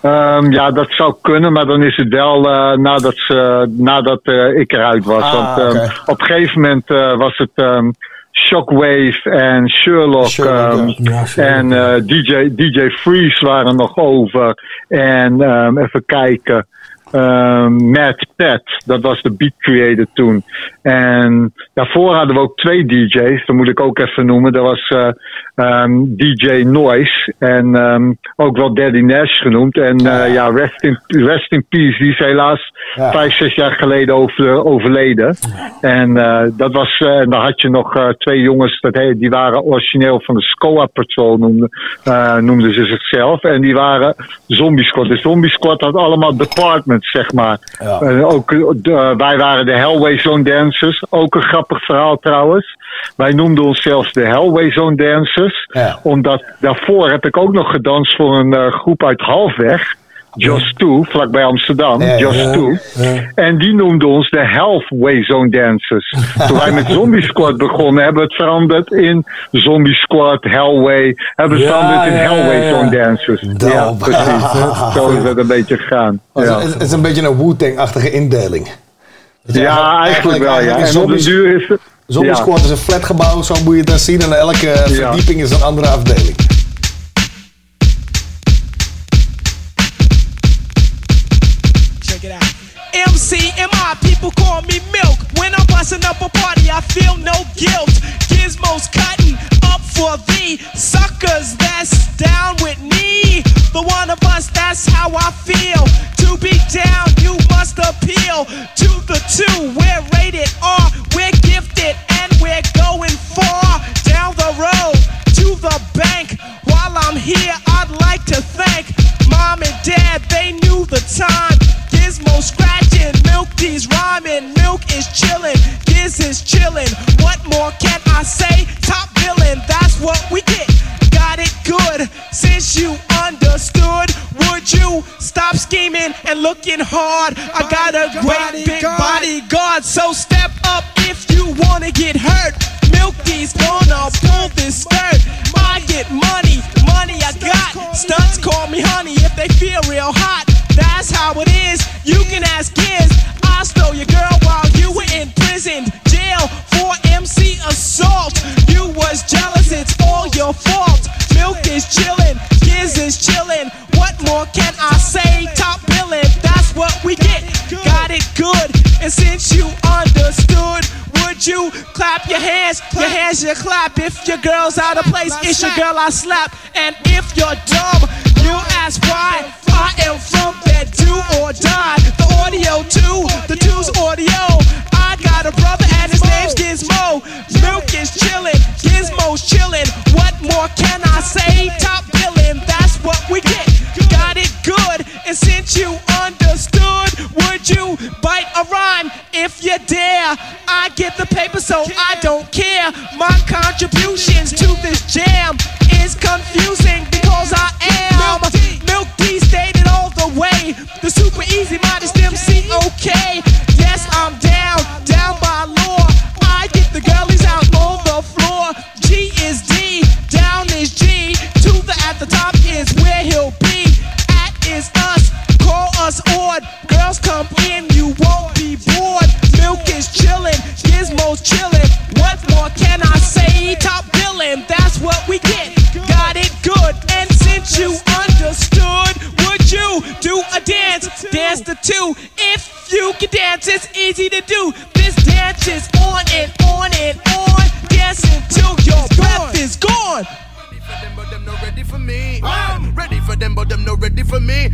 Speaker 17: Ehm, ja, dat zou kunnen, maar dan is het wel eh, nadat, ze, nadat eh, ik eruit was.
Speaker 7: Ah,
Speaker 17: Want ehm, op een gegeven moment eh, was het ehm, Shockwave en Sherlock,
Speaker 7: Sherlock,
Speaker 17: ehm,
Speaker 7: ja.
Speaker 8: Ja, Sherlock,
Speaker 17: en eh, DJ, DJ Freeze waren nog over. En ehm, even kijken. Ehm Matt Pet, dat was de beat creator toen. En daarvoor hadden we ook twee DJ's, dat moet ik ook even noemen. Dat was eh, ehm, DJ Noise en ehm, ook wel Daddy Nash genoemd. En eh, ja, rest, in, rest in peace, die is helaas
Speaker 7: Ja.
Speaker 17: vijf, zes jaar geleden over, overleden. En eh, dat was, eh, en dan had je nog twee jongens, dat, die waren origineel van de SCOA Patrol, noemden, noemden ze zichzelf. En die waren Zombie Squad. De Zombie Squad had allemaal departments, zeg maar.
Speaker 7: Ja.
Speaker 17: En ook, wij waren de Hellway Zone Dancers. Ook een grappig verhaal trouwens. Wij noemden ons zelfs de Hellway Zone Dancers.
Speaker 7: Ja.
Speaker 17: Omdat daarvoor heb ik ook nog gedanst voor een eh, groep uit Halfweg. Just Two, vlakbij Amsterdam.
Speaker 7: Ja.
Speaker 17: Just
Speaker 8: Ja.
Speaker 17: Two.
Speaker 8: Ja.
Speaker 17: En die noemden ons de Halfway Zone Dancers. Toen wij met Zombie Squad begonnen, hebben we het veranderd in Zombie Squad, Hellway. Hebben we het veranderd in Hellway. Zone Dancers.
Speaker 7: Dope.
Speaker 17: Ja, precies. Zo is het een beetje gegaan.
Speaker 7: Het, is, een beetje een Wu-Tang-achtige indeling.
Speaker 17: Ja eigenlijk wel. Ja. En op
Speaker 7: Zombie,
Speaker 17: de duur is het...
Speaker 7: Zombie
Speaker 17: ja.
Speaker 7: Squad is een flatgebouw, zo moet je het dan zien. En elke verdieping is een andere afdeling.
Speaker 18: Check it out. MC and my people call me Milk. When I'm busting up a party, I feel no guilt. Gizmos cutting up for the suckers that's down with me. The one of us, that's how I feel. To be down, you must appeal to the two. We're rated R, we're gifted, and we're going far down the road to the bank. While I'm here, I'd like to thank mom and dad, they knew the time. Gizmo scratching, Milk D's rhyming, Milk is chilling, Giz is chillin'. What more can I say? Top billin', that's what we get. Got it good since you understood. Would you stop scheming and looking hard? I got a great big bodyguard, so step up if you wanna get hurt. Milk D's gonna pull this skirt. I get money, money I got. Stunts call me honey if they feel real hot. That's how it is. You can ask kids. I stole your girl while you were in prison, jail for MC assault. You was jealous. It's all your fault. Milk is chillin', Giz is chillin'. What more can I say? Top billin'. That's what we get. Got it good. And since you understood would you clap your hands? Your hands, you clap. If your girl's out of place, it's your girl I slap. And if you're dumb, you ask why. I am from bed, do or die. The audio too, the two's audio. I got a brother and his name's Gizmo. Milk is chillin', Gizmo's chillin'. What more can I say? Top billing, that's what we get good, and since you understood, would you bite a rhyme if you dare? I get the paper, so I don't care. My contributions to this jam is confusing because I am. us awed. Girls come in, you won't be bored. Milk is chillin', gizmos chillin'. What more can I say? Top billin', that's what we get. Got it good, and since you understood, would you do a dance? Dance the two. If you can dance, it's easy to do. This dance is on and on and on. Dance until your breath is gone
Speaker 19: Ready for them, but them not ready for me. Ready for them, but them not ready for me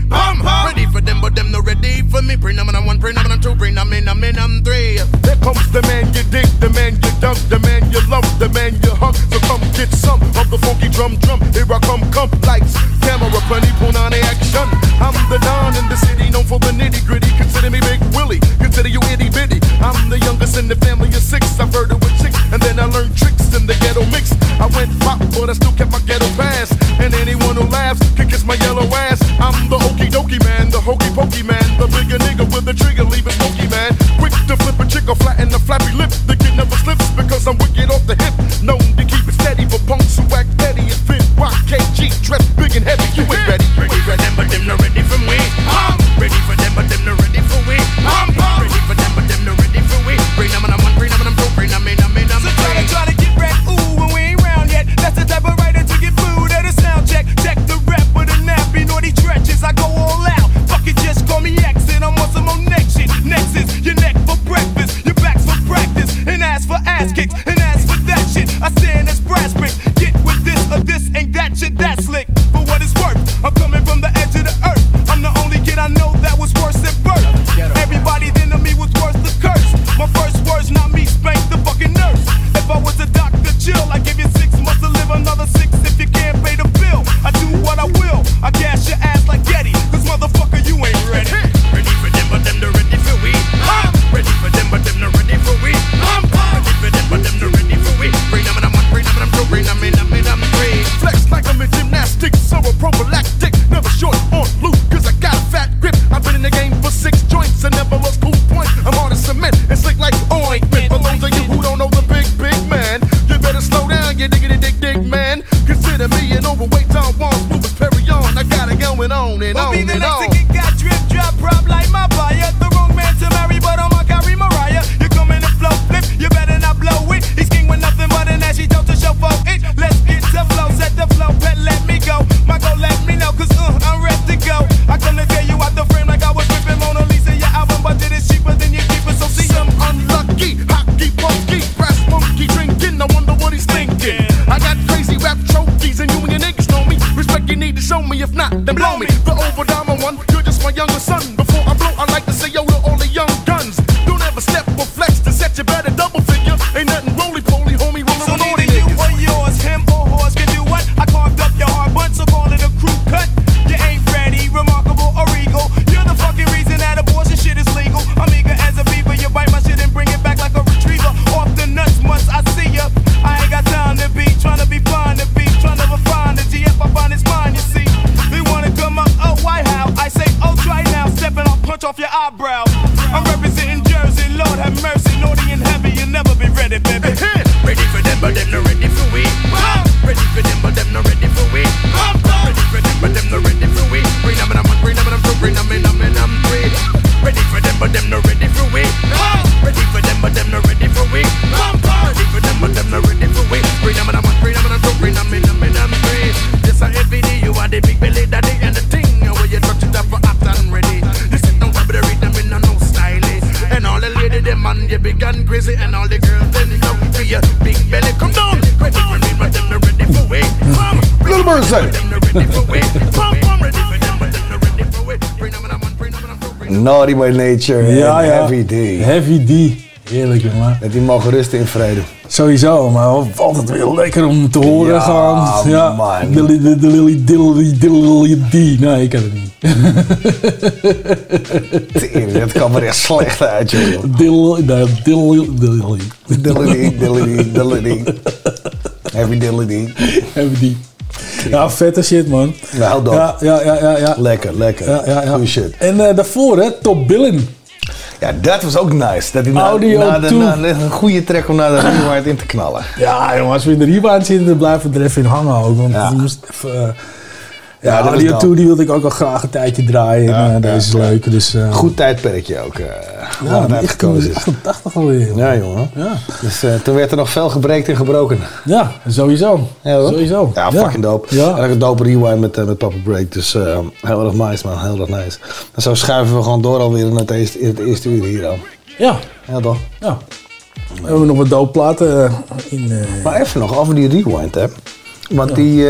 Speaker 19: them no ready for me. Bring them and I'm one, bring them and I'm two, bring them in, I'm in, I'm three.
Speaker 20: Here comes the man you dig, the man you dump, the man you love, the man you hug. So come get some of the funky drum drum. Here I come, come lights, camera, plenty, punani action. I'm the don in
Speaker 7: Nature
Speaker 8: Ja,
Speaker 7: en
Speaker 8: ja.
Speaker 7: Heavy D.
Speaker 8: Heavy D. Heerlijk, jongen.
Speaker 7: Dat die mogen rusten in vrede.
Speaker 8: Sowieso, maar altijd weer lekker om te horen
Speaker 7: Ja,
Speaker 8: gaan. Ja,
Speaker 7: man.
Speaker 8: Dilly, dilly, dilly, dilly, dilly, D. Nee, ik ken het niet.
Speaker 7: Tering, Dat kwam er echt slecht uit, joh.
Speaker 8: Dilly, nee, dilly, dilly.
Speaker 7: Dilly dilly dilly Heavy dilly
Speaker 8: Heavy D. Ja, vette shit, man.
Speaker 7: Nou, dan.
Speaker 8: Ja, ja, ja, ja. ja.
Speaker 7: Lekker, lekker.
Speaker 8: Ja, ja, ja.
Speaker 7: Goeie shit.
Speaker 8: En eh, daarvoor, hè, Top Billin.
Speaker 7: Ja, dat was ook nice. Dat hij na,
Speaker 8: Audio
Speaker 7: na de,
Speaker 8: toe.
Speaker 7: na de- een goede track om naar de rewind in te knallen.
Speaker 8: Ja, jongen, als we in de rewind zitten, dan blijven we er even in hangen ook. Want
Speaker 7: Ja.
Speaker 8: even...
Speaker 7: Ja,
Speaker 8: ja,
Speaker 7: dope.
Speaker 8: 2 die wilde ik ook al graag een tijdje draaien. en, eh, deze is leuk. Dus, eh,
Speaker 7: Goed tijdperkje ook. eh
Speaker 8: Ja,
Speaker 7: het
Speaker 8: echt
Speaker 7: uitgekozen is.
Speaker 8: 88 alweer.
Speaker 7: Ja, jongen.
Speaker 8: Ja.
Speaker 7: Dus eh, toen werd er nog veel gebreekt en gebroken.
Speaker 8: Ja, sowieso.
Speaker 7: Ja.
Speaker 8: Sowieso.
Speaker 7: Ja,
Speaker 8: Ja.
Speaker 7: fucking dope.
Speaker 8: Ja.
Speaker 7: En ook een dope rewind met, met Papa Break. Dus heel erg nice, man. Heel erg nice. En zo schuiven we gewoon door alweer in het eerste, in het eerste uur hier al.
Speaker 8: Ja.
Speaker 7: Ja, toch?
Speaker 8: Ja. We hebben nog wat doopplaten eh, in...
Speaker 7: Maar even nog over die rewind, hè. Want die,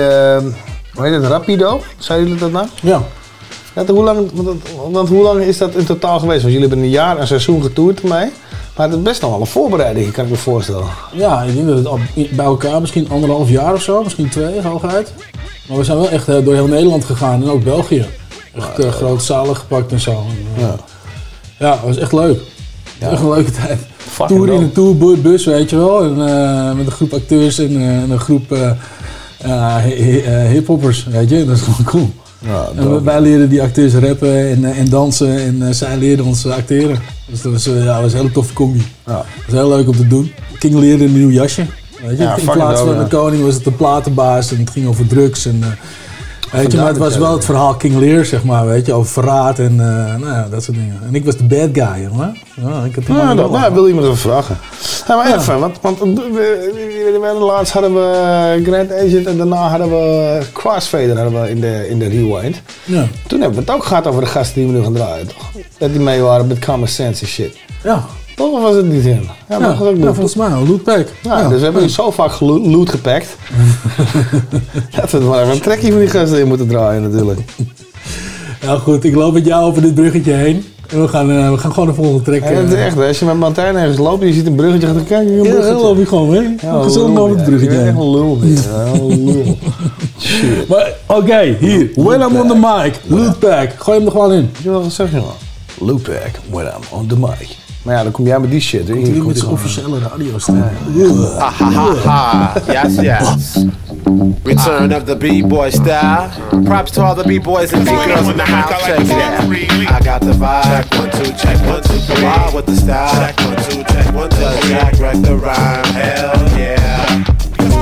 Speaker 7: hoe heet het, Rapido? Zeiden jullie dat nou?
Speaker 8: Ja.
Speaker 7: Ja, hoe lang, want, want hoe lang is dat in totaal geweest? Want jullie hebben een jaar, een seizoen getoerd ermee. Maar het is best nog wel een voorbereiding, kan ik me voorstellen.
Speaker 8: Ja, ik denk dat het al bij elkaar misschien anderhalf jaar of zo, misschien twee, hooguit. Maar we zijn wel echt eh, door heel Nederland gegaan en ook België. Echt eh, grote zalen gepakt en zo. En, eh, ja. het was echt leuk. Echt een leuke tijd. Tour in een tourbus, weet je wel. En, met een groep acteurs en, en een groep eh eh, hi- hi- hiphoppers, weet je. Dat is gewoon cool.
Speaker 7: Ja,
Speaker 8: En wij leerden die acteurs rappen en, eh, en dansen en zij leerden ons acteren. Dus dat was, ja, dat was een hele toffe combi.
Speaker 7: Ja.
Speaker 8: Dat was heel leuk om te doen. King leerde een nieuw jasje. Weet je?
Speaker 7: Ja,
Speaker 8: In plaats van de koning was het de platenbaas en het ging over drugs. En, weet je, maar het was wel het verhaal King Lear, zeg maar, weet je, over verraad en eh, nou ja, dat soort dingen. En ik was de bad guy, jongen. Ja, ik had
Speaker 7: dat, nou, wil iemand even vragen. Ja, maar
Speaker 8: Ja.
Speaker 7: even, want, want we, we- we- we- laatst hadden we Grand Agent en daarna hadden we Crossfader hadden we in, de, in de rewind.
Speaker 8: Ja.
Speaker 7: Toen hebben we het ook gehad over de gasten die we nu gaan draaien, toch? Dat die mee waren met Common Sense en shit.
Speaker 8: Ja.
Speaker 7: Toch of was het niet in? Ja,
Speaker 8: Ja,
Speaker 7: maar dat was ook
Speaker 8: ja,
Speaker 7: loot.
Speaker 8: volgens mij lootpack.
Speaker 7: Ja,
Speaker 8: Ja.
Speaker 7: Dus we hebben nu zo vaak loot gepakt. dat we maar even een trekje van die gasten in moeten draaien natuurlijk.
Speaker 8: Ja, goed, ik loop met jou over dit bruggetje heen. En we gaan, eh, we gaan gewoon de volgende track.
Speaker 7: En het is
Speaker 8: eh,
Speaker 7: echt, als je met Martijn ergens loopt en je ziet een bruggetje, dan kijk je een
Speaker 8: Ja, dan loop je gewoon mee.
Speaker 7: Ja,
Speaker 8: Gezellig over het
Speaker 7: ja.
Speaker 8: bruggetje heen.
Speaker 7: echt een lul. Ja, een lul. Shit.
Speaker 8: Maar oké, hier. When I'm on the mic. Lootpack. Gooi hem er gewoon in.
Speaker 7: Je wat ik zeg, jongen? Loopback, when I'm on the mic. Maar ja, dan kom jij met die shit. hè. Hier
Speaker 8: met zijn officiële radiostem.
Speaker 21: Ha ha ha ha. Yes, yes. Return of the B-boy style. Props to all the B-boys and B-girls in the house. Check it out. I got the vibe. Check one, two, check one, two, three. Wild with the style. Check one, two, check one, two. Does Jack wreck the rhyme? Hell yeah.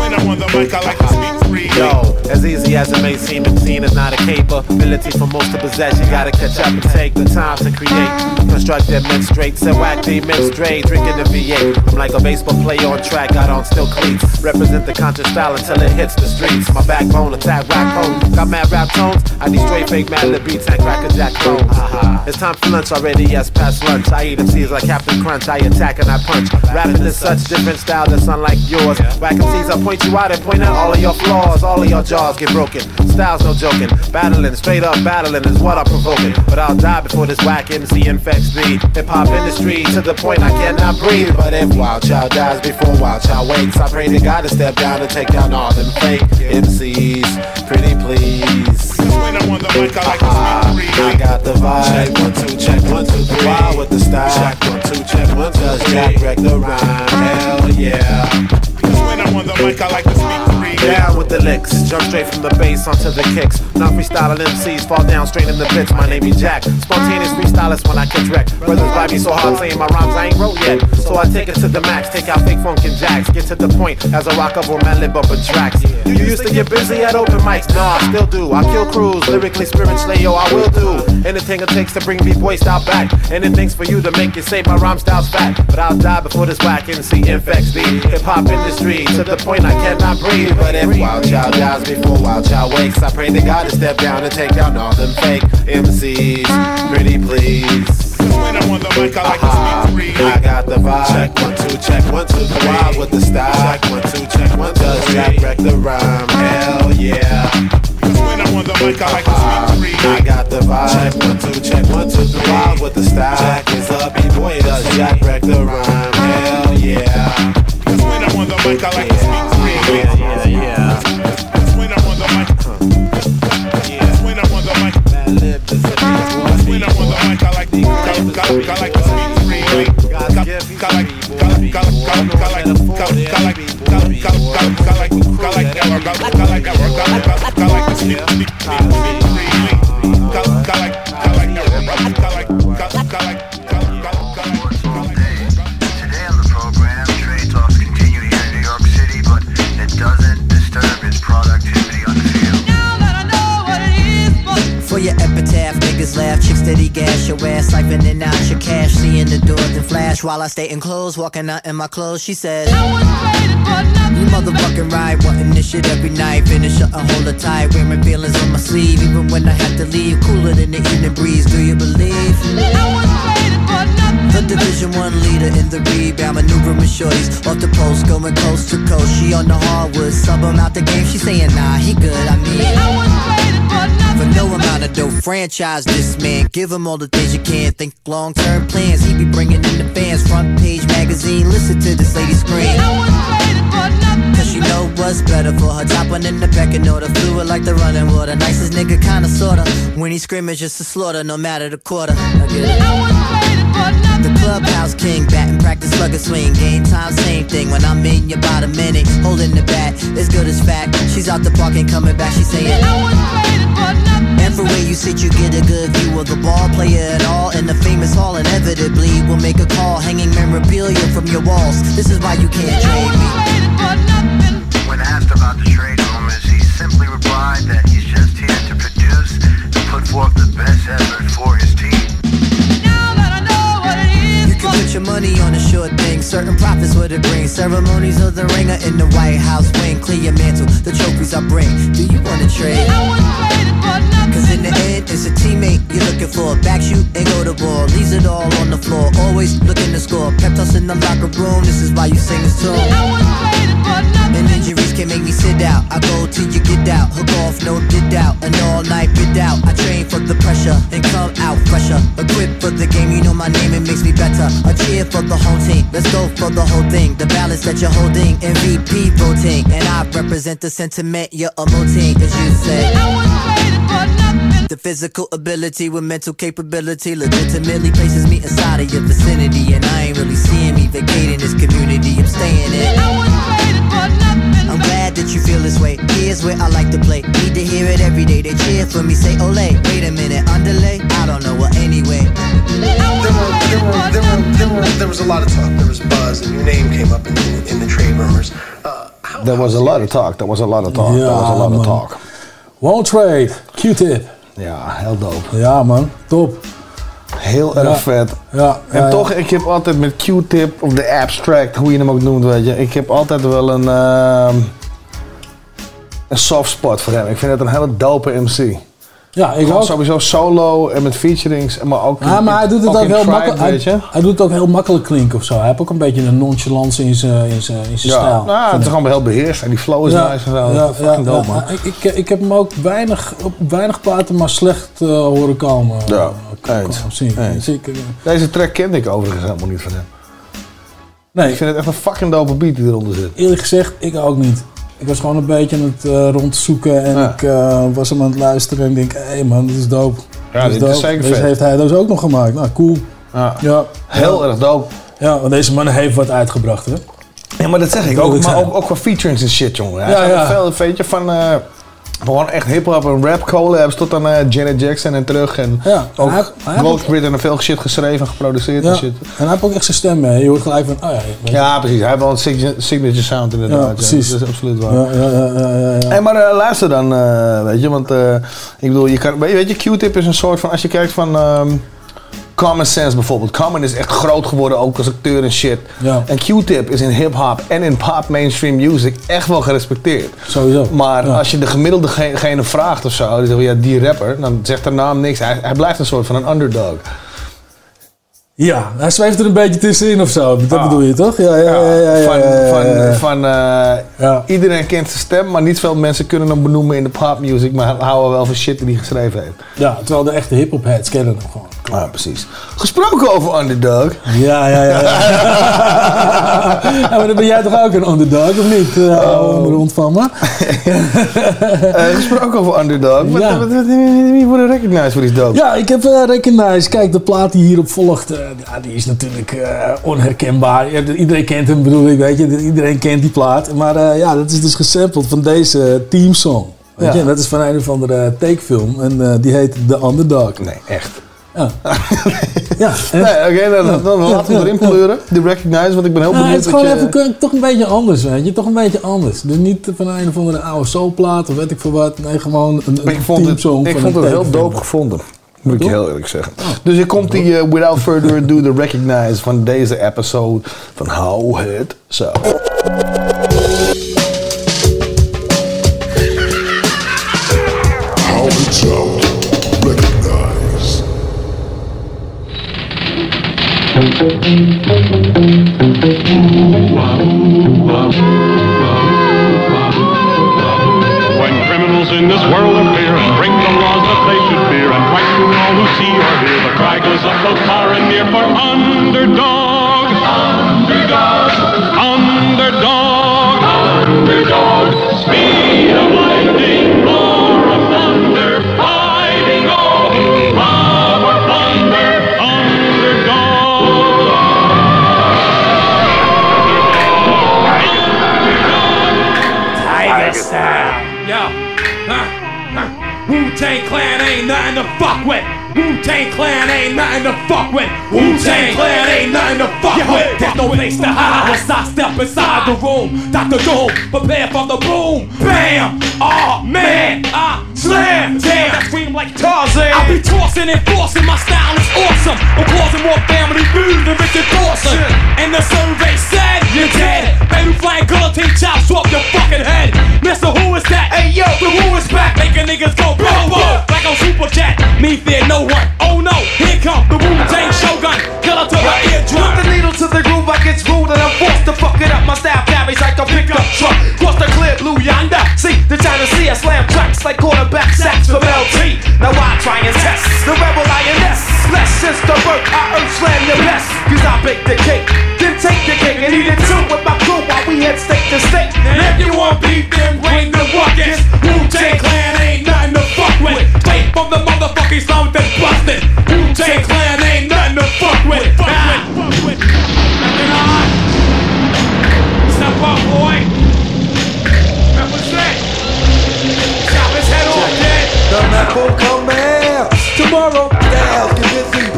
Speaker 19: When I'm on the mic, I like to speak free.
Speaker 21: Yo, as easy as it may seem, the scene is not a capability for most to possess. You gotta catch up and take the time to create. Construct them men straight, set whack the men straight. Drinking the V8. I'm like a baseball player on track, got on still cleats. Represent the conscious style until it hits the streets. My backbone, attack rap home. Got mad rap tones. I need straight fake Madlib beats and cracker jack clones. Uh-huh. It's time for lunch already, yes, past lunch. I eat MCs like Captain Crunch. I attack and I punch. Rapping is such different style that's unlike yours. Whack MCs, I point you out and point out all of your flaws. All of your jaws get broken. Style's no joking. Battling, straight up battling is what I'm provoking. But I'll die before this whack MC infects me. Hip hop industry to the point I cannot breathe. But if Wild Child dies before Wild Child wakes, I pray to God to step down and take down all them fake MCs. Pretty please.
Speaker 19: When I'm on the mic, I like to speak uh-uh. free.
Speaker 21: I got the vibe. Check one, two, check one, two, three. Wild with the style. Check one, two, check one, two, Does Jack wreck the rhyme? Hell yeah.
Speaker 19: Cause when I'm on the mic, I like to speak free.
Speaker 21: Down with the licks, jump straight from the bass onto the kicks. Not freestyling MCs, fall down straight in the pits. My name is Jack, spontaneous freestylist when I catch wreck. Brothers vibe me so hard saying my rhymes I ain't wrote yet. So I take it to the max, take out fake funk and jacks. Get to the point as I rock up on my lip up a tracks. You used to get busy at open mics, nah, I still do. I kill crews, lyrically, spiritually, yo, I will do. Anything it takes to bring B-boy style back. Anything's for you to make you say my rhyme style's fat. But I'll die before this whack MC infects the hip hop industry to the point I cannot breathe. But if Wild Child dies before Wild Child wakes, I pray to God to step down and take down all them fake MCs. Pretty please.
Speaker 20: When I'm on the mic, I like to speak freely.
Speaker 21: I got the vibe. Check one, two, check one, two, three. Wild with the style. Check one, two, check one, two, Does Jack wreck the rhyme? Hell yeah.
Speaker 20: When I'm on the mic, I like to speak freely.
Speaker 21: I got the vibe. Check one, two, check one, two, three. Wild with the style. Jack is a b-boy. Does Jack wreck the rhyme? Hell yeah.
Speaker 20: When I'm on the mic, I like to speak freely.
Speaker 21: Yeah, yeah.
Speaker 20: Like
Speaker 22: niggas laugh, chicks steady gas your ass, siphoning out your cash, seeing the door then flash while I stay in clothes, walking out in my clothes. She said, You motherfucking right, wanting this shit every night, finish up and hold it tight, wearing feelings on my sleeve, even when I have to leave, cooler than the evening breeze. Do you believe? The Division One leader in the rebound, maneuvering shorties off the post, going coast to coast. She on the hardwood, sub him out the game. She saying, Nah, he good. I mean. For no amount of dough, franchise this man. Give him all the things you can. Think long term plans. He be bringing in the fans. Front page magazine. Listen to this lady scream. Cause she know what's better for her. Top one in the pecking order. Fluid like the running water. Nicest nigga, kinda sorta. When he scream, it's just a slaughter, no matter the quarter. I get it. The clubhouse king, batting practice, slugger swing. Game time, same thing. When I'm in your bottom minute, holding the bat, as good as fat. She's out the park, ain't coming back. She's saying. And for where you sit, you get a good view of the ball player at all. In the famous hall, inevitably will make a call, hanging memorabilia from your walls. This is why you can't trade me.
Speaker 23: When asked about the trade rumors, he simply replied that he's just here to produce and put forth the best effort for his team.
Speaker 22: Now that I know what it is You can put your money on a short thing. Certain profits what it brings. Ceremonies of the ringer in the White House wing. Clear your mantle, the trophies I bring. Do you wanna trade? Cause in the end, it's a teammate you're looking for. Back shoot and go to ball. Leaves it all on the floor. Always looking to score. Pep us in the locker room. This is why you sing this tune. And injuries can make me sit out. I go till you get out. Hook off, no did out. An all night bid out. I train for the pressure and come out fresher. Equipped for the game, you know my name, it makes me better. A cheer for the whole team. Let's go for the whole thing. The balance that you're holding. MVP voting. And I represent the sentiment you're emoting, as you say. The physical ability with mental capability legitimately places me inside of your vicinity. And I ain't really seeing me vacating this community. I'm staying in. I'm glad that you feel this way. Here's where I like to play. Need to hear it every day. They cheer for me, say ole. Wait a minute, underlay? I don't know. Well, anyway.
Speaker 24: There, were, there, were, there, were, there, were, there was a lot of talk. There was buzz, and your name came up in, in, in the trade rumors. Uh,
Speaker 7: There was a lot of talk. There was a lot of talk.
Speaker 8: Ja,
Speaker 7: there was a lot
Speaker 8: man.
Speaker 7: of talk.
Speaker 8: Won't trade. Q-tip.
Speaker 7: Ja, heel dope.
Speaker 8: Ja, man. Top.
Speaker 7: Heel erg vet.
Speaker 8: Ja,
Speaker 7: En
Speaker 8: ja,
Speaker 7: toch, ik heb altijd met Q-tip of de abstract, hoe je hem ook noemt, weet je. Ik heb altijd wel een, ehm, een soft spot voor hem. Ik vind het een hele dope MC.
Speaker 8: Ja, ik ook.
Speaker 7: sowieso solo en met featurings, maar ook
Speaker 8: Ja,
Speaker 7: in-
Speaker 8: maar hij doet het
Speaker 7: ook
Speaker 8: ook heel makkelijk. Hij, hij doet het ook heel makkelijk klinken of zo. Hij heeft ook een beetje een nonchalance in zijn in zijn in zijn
Speaker 7: Ja,
Speaker 8: stijl.
Speaker 7: nou, het is gewoon heel beheerst en die flow is
Speaker 8: Ja,
Speaker 7: nice en zo.
Speaker 8: ja,
Speaker 7: fucking
Speaker 8: ja,
Speaker 7: dope, man.
Speaker 8: Ik, ik, ik heb hem ook weinig, op weinig platen maar slecht eh, horen komen.
Speaker 7: Ja,
Speaker 8: Eh, ik, eh,
Speaker 7: Deze track kende ik overigens helemaal niet van hem.
Speaker 8: Nee.
Speaker 7: Ik vind het echt een fucking dope beat die eronder zit.
Speaker 8: Eerlijk gezegd, ik ook niet. Ik was gewoon een beetje aan het eh, rondzoeken en
Speaker 7: Ja.
Speaker 8: ik eh, was hem aan het luisteren en ik denk, hé man, dit is dope.
Speaker 7: Ja,
Speaker 8: Dit
Speaker 7: is
Speaker 8: dope.
Speaker 7: zeker vet.
Speaker 8: heeft hij dus ook nog gemaakt. Nou, cool.
Speaker 7: Ja.
Speaker 8: Ja.
Speaker 7: Heel erg dope.
Speaker 8: Ja, want deze man heeft wat uitgebracht, hè?
Speaker 7: Ja, maar dat zeg ik ook. Maar ook, ook qua featurings en shit, jongen. Hij
Speaker 8: Ja,
Speaker 7: ja,
Speaker 8: ja.
Speaker 7: veel, weet je, van eh, gewoon echt hip-hop en rap collabs tot aan Janet Jackson en terug. En
Speaker 8: Ja,
Speaker 7: ook
Speaker 8: hij- hij heeft
Speaker 7: Ghost en veel shit geschreven en geproduceerd
Speaker 8: Ja.
Speaker 7: en shit.
Speaker 8: En hij heeft ook echt zijn stem mee. Je hoort gelijk van, oh ja.
Speaker 7: Ja, precies. Hij heeft wel een signature, sound inderdaad.
Speaker 8: Ja, precies.
Speaker 7: Dat is absoluut waar.
Speaker 8: Ja, ja, ja, ja, ja, ja.
Speaker 7: Hey, maar eh, luister dan, eh, weet je, want eh, ik bedoel, je kan, weet je, weet je, Q-tip is een soort van, als je kijkt van ehm, Common Sense bijvoorbeeld. Common is echt groot geworden, ook als acteur en shit.
Speaker 8: Ja.
Speaker 7: En Q-tip is in hip-hop en in pop mainstream music echt wel gerespecteerd.
Speaker 8: Sowieso.
Speaker 7: Maar
Speaker 8: Ja.
Speaker 7: als je de gemiddelde vraagt of zo, die zegt, ja, die rapper, dan zegt de naam niks. Hij, hij blijft een soort van een underdog.
Speaker 8: Ja, hij zweeft er een beetje tussenin of zo. Dat
Speaker 7: Ah.
Speaker 8: bedoel je toch? Ja, ja, ja. ja, ja,
Speaker 7: van,
Speaker 8: ja,
Speaker 7: van, van eh, iedereen kent zijn stem, maar niet veel mensen kunnen hem benoemen in de popmuziek, maar houden wel van shit die hij geschreven heeft.
Speaker 8: Ja, terwijl de echte hip-hop heads kennen hem gewoon.
Speaker 7: Ja, precies. Gesproken over underdog.
Speaker 8: Ja, ja, ja. maar dan ben jij toch ook een underdog, of niet? Uh,
Speaker 7: Oh.
Speaker 8: Rond van me.
Speaker 7: Eh, gesproken over underdog. Wat, wat, wat, wie wordt recognized voor die dope?
Speaker 8: Ja, ik heb eh Recognize. Kijk, de plaat die hierop volgt, ja, die is natuurlijk eh, onherkenbaar. Ja, iedereen kent hem, bedoel ik, weet je. Iedereen kent die plaat. Maar eh, ja, dat is dus gesampled van deze teamsong. Weet
Speaker 7: Ja.
Speaker 8: je, dat is van een of andere takefilm. En eh, die heet The Underdog.
Speaker 7: Nee, echt.
Speaker 8: Ja. ja,
Speaker 7: Nee, oké, dan, dan laten we erin pleuren. Die recognize, want ik ben heel
Speaker 8: Ja,
Speaker 7: benieuwd.
Speaker 8: het is gewoon
Speaker 7: je-
Speaker 8: even toch een beetje anders, weet je. Toch een beetje anders. Dus niet van een of andere oude soulplaat of weet ik veel wat. Nee, gewoon een, een
Speaker 7: ik vond het, ik vond het heel dope gevonden. Moet ik je heel eerlijk zeggen. Dus hier komt die, eh, without further ado, de recognize van deze episode van Hou het zo.
Speaker 25: How it's out. Recognize.
Speaker 26: When in this world appear and bring the laws that they should fear and frighten all who see or hear, the cry goes up both far and near for underdog. Underdog. Underdog. Underdog. Speed of lightning, roar of thunder, fighting all who love or plunder.
Speaker 27: Tiger style. Yo. Huh. Huh. Wu-Tang Clan ain't nothing to fuck with. Wu-Tang Clan ain't nothing to fuck with. Wu-Tang Clan ain't nothing to fuck with. There's no place to hide once I step inside the room. Dr. Doom, prepare for the boom. Bam! Oh man, I slam. Damn, I scream like Tarzan. I be tossing and forcing. My style is awesome. I'm causing more family feud than Richard Dawson. And the survey said you're dead. Baby flying guillotine chops off your fucking head. Mister, who is that? Hey yo, the Wu is back, making niggas go boom boom like on Super Jet. Me fear no one. Oh no, here come the Wu Tang Shogun. Killer to the eardrum.
Speaker 2: Put the needle to the groove, I get screwed and I'm forced to fuck it up. My style carries like a pickup truck. Cross the clear blue yonder. See the China Sea, I slam tracks like quarterback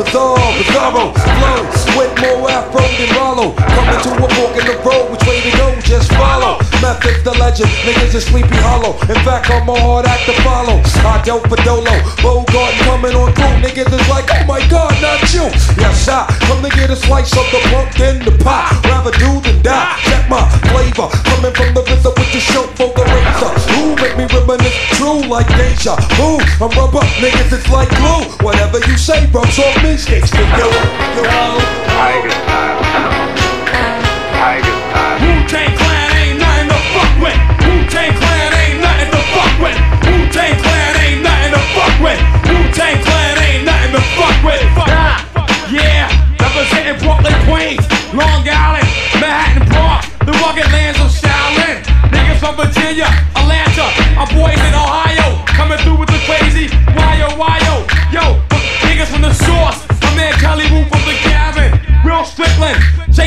Speaker 2: busy, bizarre, bizarro. Flow with more afro than Rollo. Coming to a fork in the road, which way to go? Just follow. Methods the legend, niggas is sleepy hollow. In fact, I'm a hard act to follow. I dope for Dolo, Bogart coming on through. Niggas is like, oh my god, not you. Yes, I come to get a slice of the pumpkin, the pie. Rather do than die. Check my flavor, coming from the RZA with the show for the razor. Who make me reminisce true like deja vu? I'm rubber, niggas it's like glue. Whatever you say, rubs off me, sticks to you.
Speaker 26: Tiger style. Tiger style.
Speaker 27: Wu-Tang Clan ain't nothing to fuck with. Wu-Tang Clan ain't nothing to fuck with. Wu-Tang Clan ain't nothing to fuck with. Wu-Tang Clan ain't nothing to fuck with. Nah. Yeah, representing Brooklyn, Queens, Long Island, Manhattan, the rugged lands of Shaolin. Niggas from Virginia, Atlanta, our boys in Ohio,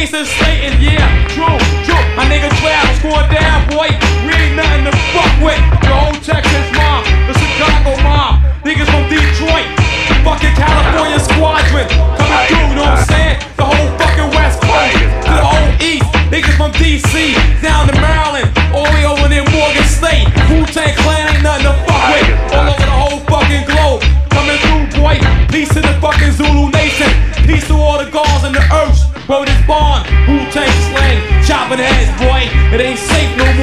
Speaker 27: Strickland, Jason Slayton, yeah, true, true. My nigga Travis going down, boy. We ain't nothing to fuck with. The whole Texas mob, the Chicago mob, niggas from Detroit, fucking California squadron, coming through, you know what I'm saying? The whole fucking West Coast, to the whole East, niggas from DC, down to Maryland, all the way over there Morgan State. Wu-Tang Clan ain't nothing to fuck with. All over the whole fucking globe, coming through, boy. Peace to the fucking Zulu Nation. Peace to all the gods and the earths. Word is born. Heads, boy. It ain't safe no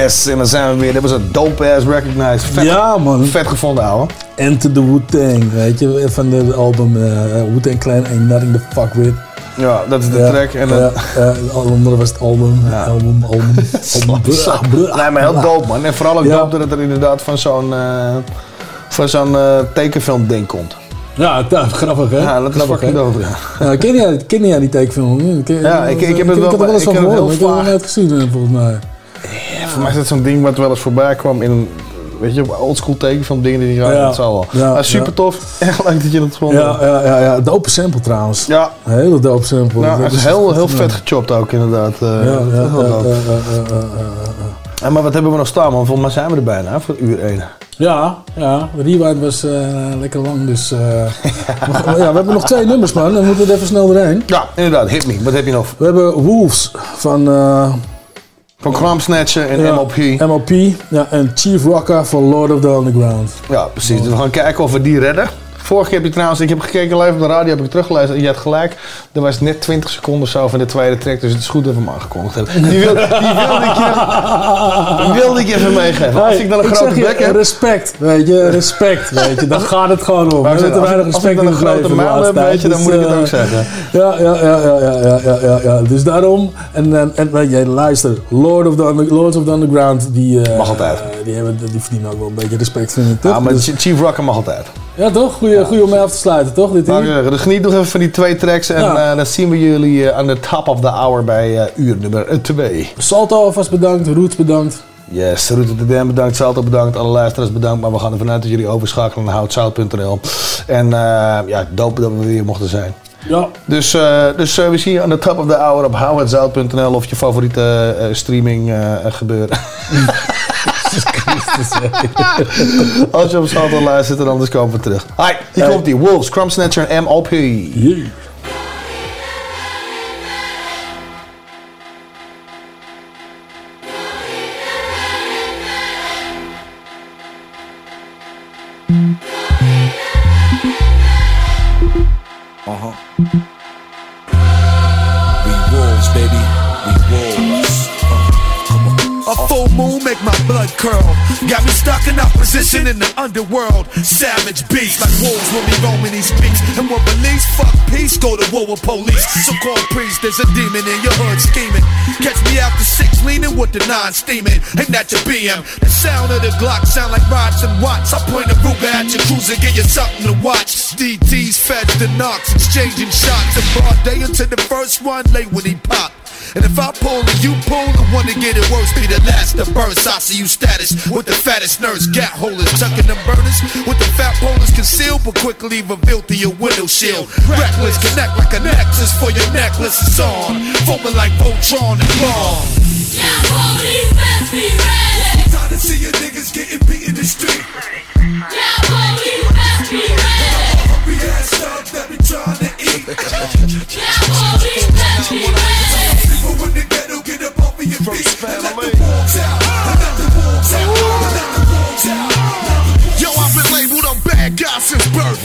Speaker 7: Yes, en dan zijn we weer. Dat was een dope-ass recognized. Vet,
Speaker 8: Ja, man.
Speaker 7: Vet gevonden, ouwe.
Speaker 8: Enter the Wu-Tang, weet je, van de album eh, Wu-Tang Clan Ain't Nothing to Fuck With.
Speaker 7: Ja, dat is de
Speaker 8: Ja,
Speaker 7: track. En
Speaker 8: ja,
Speaker 7: dan,
Speaker 8: ja, de andere was het album, album, album, album.
Speaker 7: Zo. Nee, maar heel dope, man. En vooral ook
Speaker 8: Ja.
Speaker 7: dope dat het er inderdaad van zo'n eh, van zo'n tekenfilm ding komt.
Speaker 8: Ja, grappig hè?
Speaker 7: Ja, dat is
Speaker 8: grappig,
Speaker 7: fucking dope, ja.
Speaker 8: Ja, ken, jij, ken jij die tekenfilm? Ken-
Speaker 7: Ja, ik- ik heb het wel-
Speaker 8: Ik heb er wel eens
Speaker 7: ik
Speaker 8: van
Speaker 7: heb het heel
Speaker 8: maar ik heb het
Speaker 7: vaag.
Speaker 8: nooit gezien volgens mij.
Speaker 7: Voor mij is dat zo'n ding wat wel eens voorbij kwam in een, weet je, oldschool tekenfilm dingen die je
Speaker 8: Ja.
Speaker 7: dat zal wel.
Speaker 8: Ja,
Speaker 7: Ah, super
Speaker 8: ja.
Speaker 7: tof. Echt leuk dat je dat vond.
Speaker 8: Ja, ja, ja, ja, dope sample trouwens.
Speaker 7: Ja.
Speaker 8: Een hele dope sample.
Speaker 7: Ja,
Speaker 8: Dat
Speaker 7: het is heel, heel vet gechopt ook inderdaad. eh,
Speaker 8: Ja, ja, ja,
Speaker 7: maar wat hebben we nog staan man? Volgens mij zijn we er bijna voor uur 1.
Speaker 8: Ja, ja, rewind was eh, lekker lang, dus... we, ja, we hebben nog twee nummers, man. Dan moeten we er even snel doorheen.
Speaker 7: Ja, inderdaad. Hit me. Wat heb je nog?
Speaker 8: We hebben Wolves van... eh
Speaker 7: Van Crumb Snatcher en
Speaker 8: ja,
Speaker 7: MLP.
Speaker 8: MLP, ja, en Chief Rocker van Lord of the Underground.
Speaker 7: Ja, precies. Dus we gaan kijken of we die redden. Vorige keer heb je trouwens, ik heb gekeken live op de radio, heb ik teruggeluisterd. En je had gelijk, er was net 20 seconden zo van de tweede track. Dus het is goed dat we hem aangekondigd hebben. Die, die wilde, ik je, even meegeven. Als ik dan een grote bek heb.
Speaker 8: Respect, weet je, respect. Weet je, Dan gaat het gewoon om.
Speaker 7: Maar
Speaker 8: we
Speaker 7: zitten
Speaker 8: weinig respect in
Speaker 7: grote
Speaker 8: mijl
Speaker 7: heb, weet dan moet dus, ik het ook eh, zeggen.
Speaker 8: Ja, ja, ja, ja, ja, ja, ja, ja. Dus daarom, en, en, en jij luister, Lord of the, Lords of the Underground, die, eh,
Speaker 7: mag altijd.
Speaker 8: Eh, die, hebben, die verdienen ook wel een beetje respect, vind ik?
Speaker 7: Ja, nou, maar
Speaker 8: dus-
Speaker 7: Chief Rocker mag altijd.
Speaker 8: Ja, toch? Goeie goeie om mee af te sluiten, toch? Dit
Speaker 7: Maar,
Speaker 8: hier?
Speaker 7: eh, dus geniet nog even van die twee tracks en
Speaker 8: Ja.
Speaker 7: eh, dan zien we jullie eh, aan de top of the hour bij uur nummer 2.
Speaker 8: Salto alvast bedankt, Roots bedankt.
Speaker 7: Yes, Ruud de Den bedankt, Salto bedankt, alle luisteraars bedankt. Maar we gaan ervan uit dat jullie overschakelen naar houtzout.nl. En ja, dope dat we weer mochten zijn.
Speaker 8: Ja.
Speaker 7: Dus, dus we zien je aan de top of the hour op houhetzout.nl of je favoriete streaming Als je op Salto luistert en anders komen we terug. Hi, hier komt die Wolves, Crumb Snatcher en MLP.
Speaker 15: Uh huh.
Speaker 19: Moon make my blood curl. Got me stuck in opposition in the underworld. Savage beats like wolves when we roaming these streets. And when police fuck peace, go to war with police. So called priest, there's a demon in your hood scheming. Catch me after six, leaning with the nine steaming. Ain't that your BM? The sound of the Glock sound like rods and watts. I point a Ruger at your cruiser, get you something to watch. DTs, feds, the knocks, exchanging shots. And broad day until the first one late when he pop. And if I pull and you pull, the one to get it worse be the last to burst. I see you status with the fattest nerves, gat holders, chucking them burners with the fat rollers concealed, but quickly revealed through your window shield. Reckless, connect like a necklace for your necklace is on, foaming like Voltron and Claw. Time to see your niggas getting beat in the street. Hurry ass up, that be trying to eat. People in the ghetto get up off of your feet and let the wolves out. And let the wolves out. And let the wolves out. Yo, I've been labeled a bad guy since birth.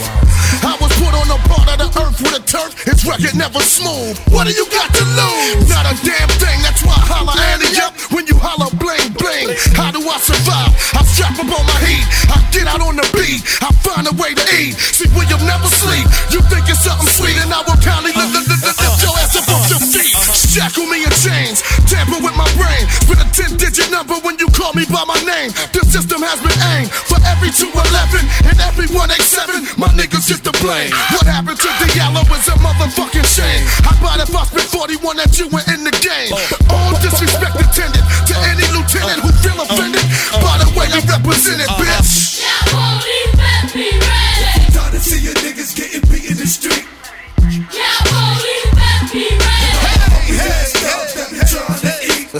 Speaker 19: I was put on a part of the earth with a turf. His record never smooth. What do you got to lose? Not a damn thing. That's why I holler Annie up when you holler bling bling. How do I survive? I strap up on my heat. I get out on the beat. I find a way to eat. See, William never sleep. You think it's something sweet, and I will kindly lift, your ass up off your feet. Shackle me in chains, tamper with my brain. Spit a 10 digit number when you call me by my name. The system has been aimed for every 211 and every 187. My niggas just to blame. What happened to Diallo is a motherfucking shame. How about if I spit 41 at you and in the game? All disrespect intended to any lieutenant who feel offended by the way I represent it, bitch.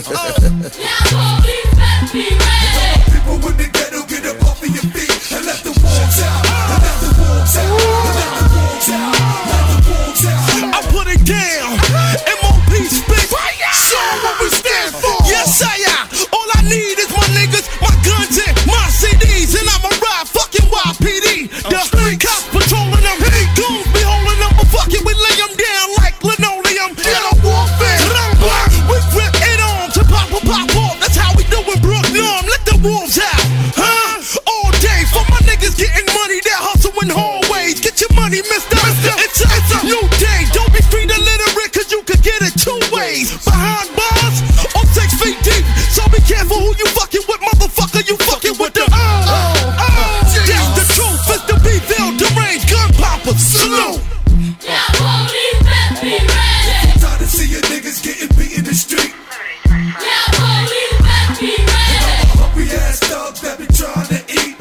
Speaker 19: oh. Yeah, Y'all.
Speaker 28: Tired of seeing niggas getting beat in the street. Hungry ass thugs that be trying to eat.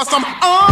Speaker 27: over some. on.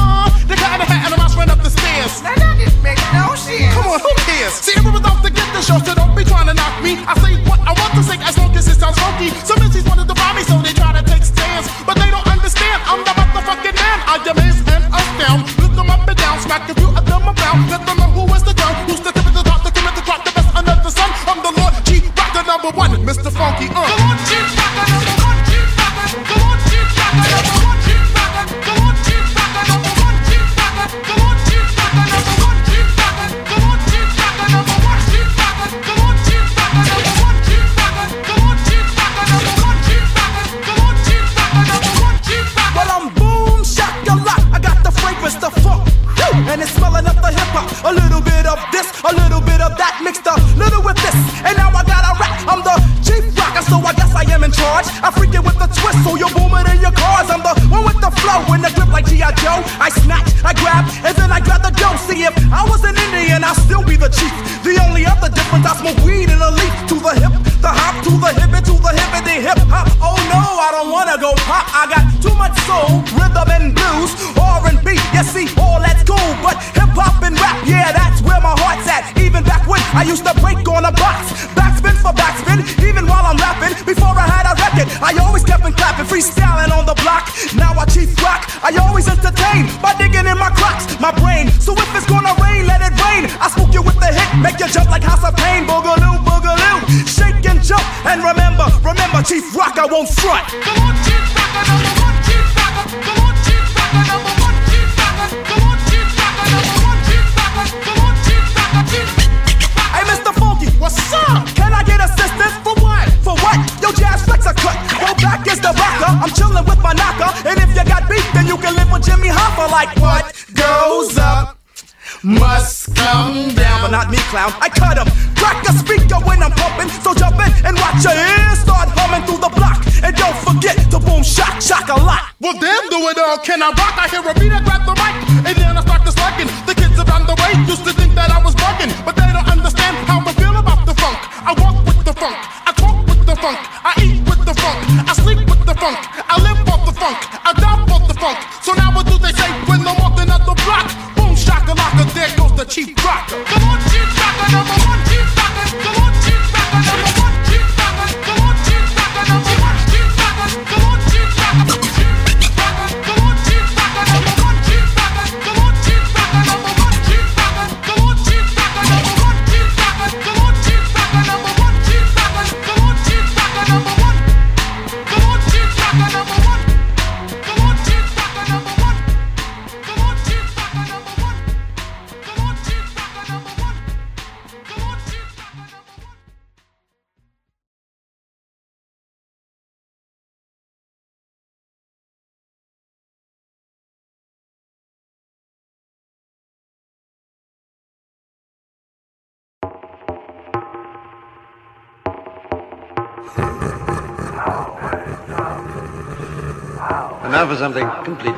Speaker 29: clown. I cut him, crack a speaker when I'm pumping. So jump in and watch your ears start humming through the block. And don't forget to boom shock, shock a lot.
Speaker 27: Well, damn, do it all. Can I rock? I hear a beat.
Speaker 20: complete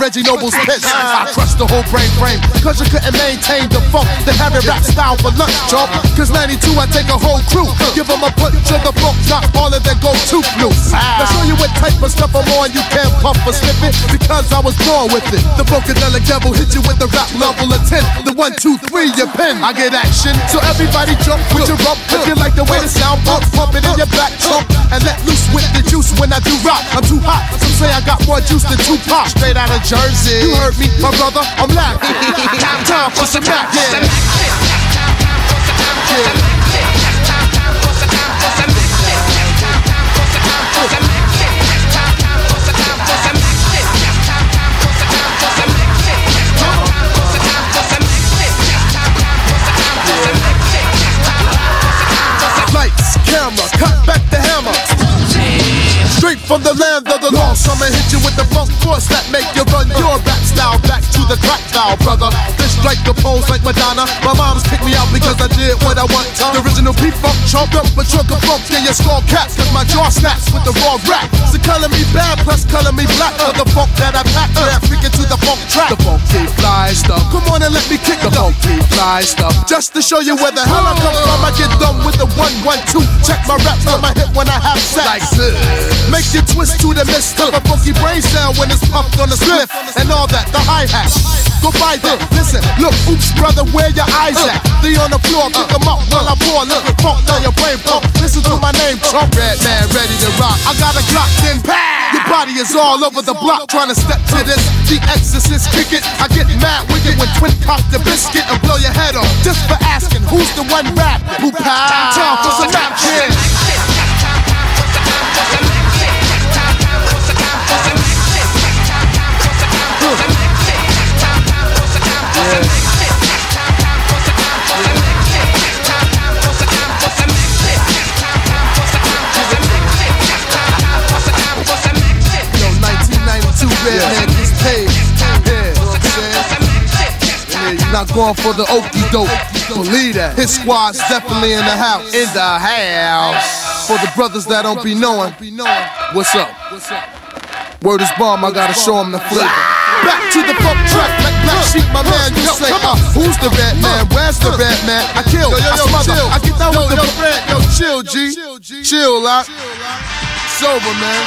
Speaker 20: Reggie Noble's pissed. I crushed the whole brain frame. Cause you couldn't maintain the heavy rap style for lunch, chump. Cause 92, I take a whole crew. Give them a punch to the funk, not all of their go to blues. Now show you what type of stuff I'm on, you can't puff or slip it. Because I was born with it. The Funkadelic devil hit you with the rap level of 10. The one, two, three, your pen. I get action. So everybody jump with your rump. If you like the way the sound bump, pump it in your back trunk. And let loose with the juice when I do rock. I'm too hot. Some say I got more juice than Tupac. Straight out of Jersey. You heard me, my brother. I'm laughing. Time for some rap. Cut back the hammer. From the land of the lost, I'ma hit you with the funk force that make you run your rap style back to the crack style, brother. This strike the pose like Madonna. My mom's kicked me out because I did what I want. The original P-Funk chopped up a trunk of funk in your skull caps, cause my jaw snaps with the raw rap. So color me bad, plus color me black for the funk that I pack. Yeah, freaking to the funk track. The funk funky fly stuff. Come on and let me kick the funky fly stuff. Just to show you where the hell I come from, I get done with the one, one, two. Check my raps on my hip when I have sex. Like this. Make you twist to the mist of a funky brain sound when it's pumped on the spliff and all that. The hi hat. Go by there. Listen, look, oops, brother, where your eyes at? They on the floor, pick 'em up while I pour. Look, funk down your brain pump. Listen to my name, Trump. Redman, ready to rock. I got a Glock, then pow. Your body is all over the block trying to step to this. The exorcist kick it. I get mad with it when twin pop the biscuit and blow your head off. Just for asking who's the one rap who pow. Time for some rap here. Not going for the okey doke. Believe that. His squad's definitely in the house. In the house. For the brothers that don't be knowing, what's up? What's up? Word is bomb, I gotta show 'em the flavor. Back to the funk track, like black sheep, my man. You say, uh, who's the Redman? Where's the Redman? I kill, I smother, I get down with the red. Yo, chill, G, chill, lot. Sober, man.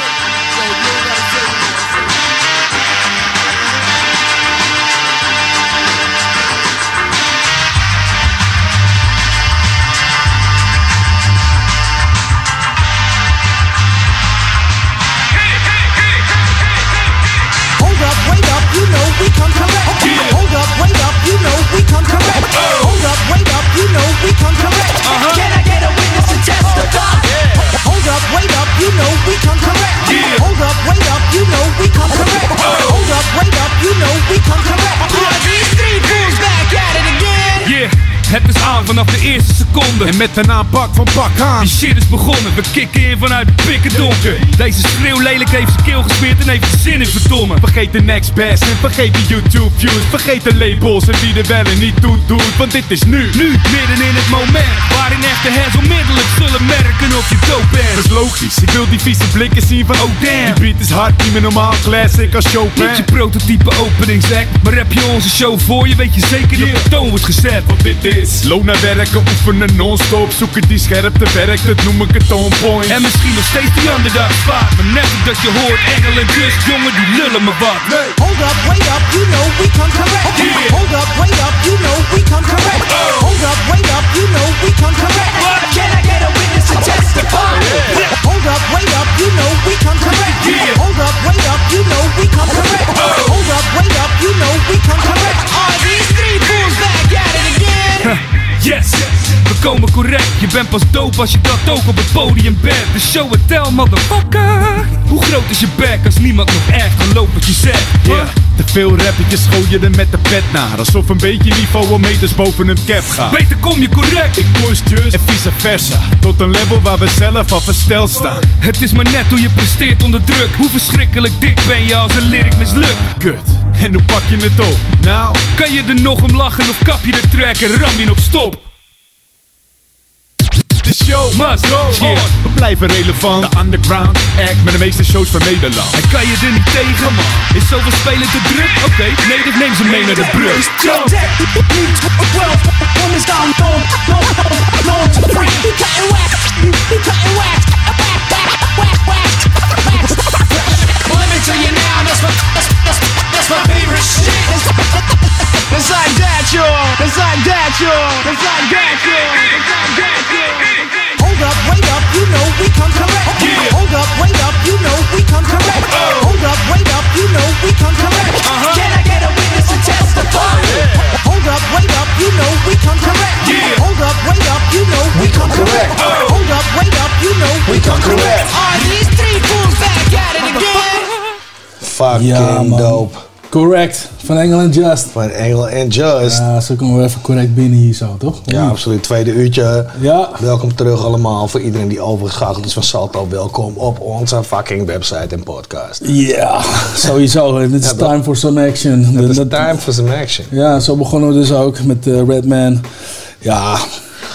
Speaker 18: You know we come correct. Yeah. Hold up, wait up, you know we come correct. Oh. Hold up, wait up, you know we come correct. Uh-huh. Can I get a witness to testify? Yeah. Hold up, wait up, you know we come correct. Yeah. Hold up, wait up, you know we come correct. Oh. Hold up, wait up, you know we come correct. Are these three fools back at it again?
Speaker 30: Yeah, het is aan vanaf de eerste seconde. En met een aanpak van pak aan. Die shit is begonnen, we kicken in vanuit het pikken donker. Deze schreeuw lelijk heeft zijn keel gesmeerd en heeft zijn zin in verdomme. Vergeet de next best en vergeet de YouTube views. Vergeet de labels en wie er wel en niet toe doet. Want dit is nu, nu, midden in het moment. Waarin echte heads onmiddellijk zullen merken of je dope bent. Dat is logisch, ik wil die vieze blikken zien van oh damn. Die beat is hard, niet meer normaal classic als Chopin. Niet je prototype openingsact, maar heb je onze show voor je, weet je zeker dat de toon wordt gezet. Want dit is loon naar werken, oefenen non-stop, zoeken die scherpte werkt, dat noem ik het on point. En misschien nog steeds die underdog spot, maar net dat je hoort engel en kust, jongen die lullen me wat.
Speaker 18: Hold up, wait up, you know we come correct. Hold up, wait up, you know we come correct. Hold up, wait up, you know we come correct. Can I get a witness to testify? Hold up, wait up, you know we come correct. Hold up, wait up, you know we come correct. Hold up, wait up, you know we come correct. Are
Speaker 30: Yes, we komen correct. Je bent pas dope als je dat ook op het podium bent. De show and tell, motherfucker. Hoe groot is je bek als niemand nog echt gelooft wat je zegt? Yeah. Te veel rappertjes gooien er met de pet naar. Alsof een beetje niveau al meters boven een cap gaat. Beter kom je correct. Ik push just en vice versa. Tot een level waar we zelf al versteld staan. Het is maar net hoe je presteert onder druk. Hoe verschrikkelijk dik ben je als een lyric mislukt. Kut. En dan pak je het op. Nou, kan je er nog om lachen of kap je de track en ram je op stop? De show must go on. We blijven relevant. De underground act met de meeste shows van Nederland. En kan je er niet tegen, man? Is zoveel spelen te druk? Oké, nee, dit neemt ze mee naar de brug. Jump.
Speaker 12: Tell you now, that's my, that's, that's, that's my favorite shit. It's like that, yo. It's like that, yo. It's like that, yo. It's like that, yo.
Speaker 18: Hold up, wait up, you know we come correct. Yeah. Hold up, wait up, you know we come correct. Oh. Hold up, wait up, you know we come correct. Uh-huh. Can I get a witness to testify? Yeah. Hold up, wait up, you know we come correct. Yeah. Hold up, wait up, you know we come correct. Oh. Hold up, wait up, you know we come correct. Are these three fools back at it again?
Speaker 7: Fucking
Speaker 8: Ja,
Speaker 7: dope.
Speaker 8: Correct. Van Engel en Just.
Speaker 7: Van Engel en Just.
Speaker 8: Ja, zo komen we even correct binnen hier zo, toch?
Speaker 7: Ja, absoluut. Tweede uurtje.
Speaker 8: Ja.
Speaker 7: Welkom terug allemaal. Voor iedereen die overgeschakeld is van Salto, welkom op onze fucking website en podcast.
Speaker 8: Ja, sowieso. Het is
Speaker 7: Ja,
Speaker 8: time for some action.
Speaker 7: Het is time for some action.
Speaker 8: Ja, zo begonnen we dus ook met eh, Redman. Ja,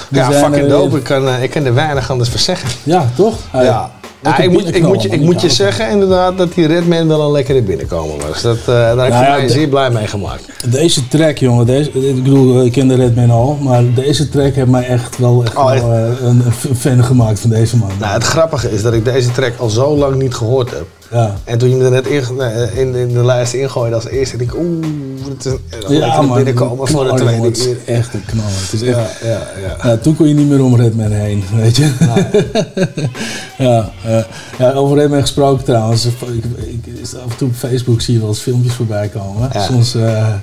Speaker 7: Ja,
Speaker 8: zijn
Speaker 7: fucking dope. Ik kan, eh, ik kan er weinig anders voor zeggen.
Speaker 8: Ja, toch?
Speaker 7: Ja. Ja, ik, moet, ik, moet je, ik moet je zeggen inderdaad dat die Redman wel een lekkere binnenkomen was. Dat, eh, daar heb ik
Speaker 8: Nou ja,
Speaker 7: mij
Speaker 8: de-
Speaker 7: zeer blij mee gemaakt.
Speaker 8: Deze track, jongen, deze, ik bedoel, ik ken de Redman al, maar deze track heeft mij echt wel, echt
Speaker 7: Oh,
Speaker 8: wel eh, een, een fan gemaakt van deze man.
Speaker 7: Nou, het grappige is dat ik deze track al zo lang niet gehoord heb.
Speaker 8: Ja.
Speaker 7: En toen je me er net in, in, in de lijst ingooide als eerste, denk ik, oeh, het is een
Speaker 8: Ja, man,
Speaker 7: binnenkomen voor de
Speaker 8: knaller,
Speaker 7: tweede
Speaker 8: jongen, is echt een knal. Het is echt,
Speaker 7: Ja, ja, ja.
Speaker 8: Toen kon je niet meer om Redman heen, weet je. ja, ja, over Redman gesproken trouwens. Ik, ik, is af en toe op Facebook zie je wel eens filmpjes voorbij komen. Soms, eh,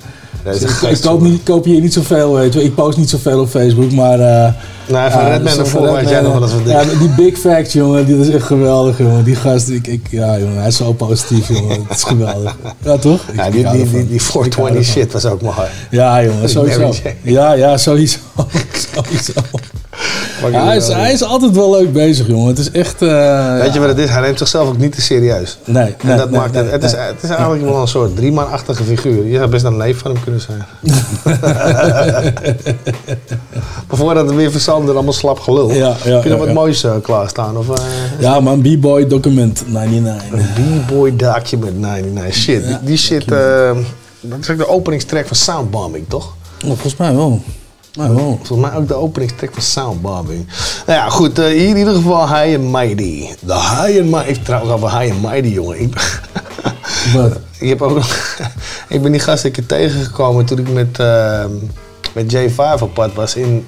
Speaker 8: Ik, ik koop, niet, kopieer niet zoveel, weet je. Ik post niet zoveel op Facebook, maar... eh
Speaker 7: Nou, van Redman
Speaker 8: zo
Speaker 7: ervoor weet jij nog wel eens wat
Speaker 8: Ja, die Big Fact, jongen, die is echt geweldig, jongen. Die gast, ik, ik, ja, jongen, hij is zo positief, jongen. Het is geweldig. Ja, toch? Ik-
Speaker 7: Ja, die, die, die, die
Speaker 8: Ik hou
Speaker 7: 420
Speaker 8: ervan.
Speaker 7: shit was ook mooi.
Speaker 8: Ja, jongen, sowieso. Ja, ja, sowieso. sowieso. Ja, hij, is, hij is altijd wel leuk bezig, jongen. Het is echt... eh,
Speaker 7: Weet je wat het is? Hij neemt zichzelf ook niet te serieus.
Speaker 8: Nee,
Speaker 7: En
Speaker 8: nee,
Speaker 7: dat
Speaker 8: nee,
Speaker 7: maakt het,
Speaker 8: nee,
Speaker 7: het, is, het is eigenlijk wel een soort driemanachtige figuur. Je zou best een neef van hem kunnen zijn. maar voordat het weer verzanden allemaal slap gelul.
Speaker 8: Ja, ja,
Speaker 7: Heb je nog wat moois eh, klaarstaan? Of, eh,
Speaker 8: Ja, man, B-Boy Document 99.
Speaker 7: B-Boy Document 99. Shit, die, die shit... dat is ook de openingstrack van Soundbombing, toch?
Speaker 8: Volgens mij wel. Maar wel.
Speaker 7: Volgens mij ook de openingstrack van Soundbombing. Nou ja, goed. eh, hier in ieder geval High and Mighty. De High and Mighty. Ik trouwens over High and Mighty, jongen. Ik,
Speaker 8: Wat?
Speaker 7: ik, heb ook nog, ik ben die gast een keer tegengekomen toen ik met, eh, met J5 op pad was in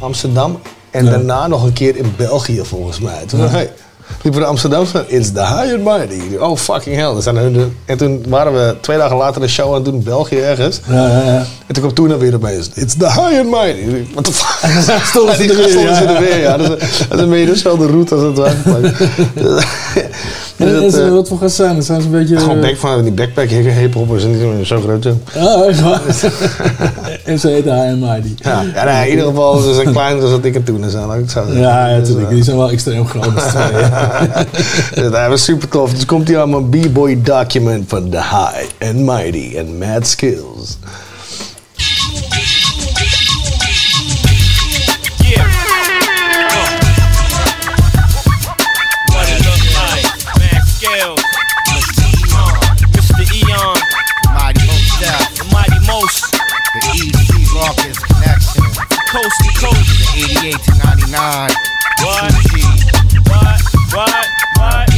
Speaker 7: Amsterdam. En
Speaker 8: Ja.
Speaker 7: daarna nog een keer in België, volgens mij. Toen hey, liepen we Amsterdam it's the high and mighty. Oh, fucking hell. Dat zijn hun de- en toen waren we twee dagen later een show aan het doen in België ergens.
Speaker 8: Ja, ja, ja.
Speaker 7: En toen kwam toen weer opeens, it's the high and mighty. What the fuck?
Speaker 8: Stonden ze er weer, ja.
Speaker 7: weer, ja. Dat is, een beetje dezelfde route als het was.
Speaker 8: En,
Speaker 7: dat,
Speaker 8: en
Speaker 7: eh,
Speaker 8: wat voor gaan zijn? Dat zijn ze een beetje...
Speaker 7: Gewoon back van die backpack hiphoppers en die zijn zo groot. zo.
Speaker 8: Ah, echt waar? en ze heet High and Mighty.
Speaker 7: Ja, ja nee, in ieder geval ze zijn kleiner dan dat ik en toen zijn. ik het zo zeggen.
Speaker 8: Ja, ja,
Speaker 7: Dus,
Speaker 8: natuurlijk.
Speaker 7: eh,
Speaker 8: Die zijn wel extreem groot. tweeën.
Speaker 7: Dus dat was super tof. Dus komt aan mijn B-boy document van The High and Mighty and Mad Skills.
Speaker 1: Coast to coast. 88 to 99. What? What? What? What?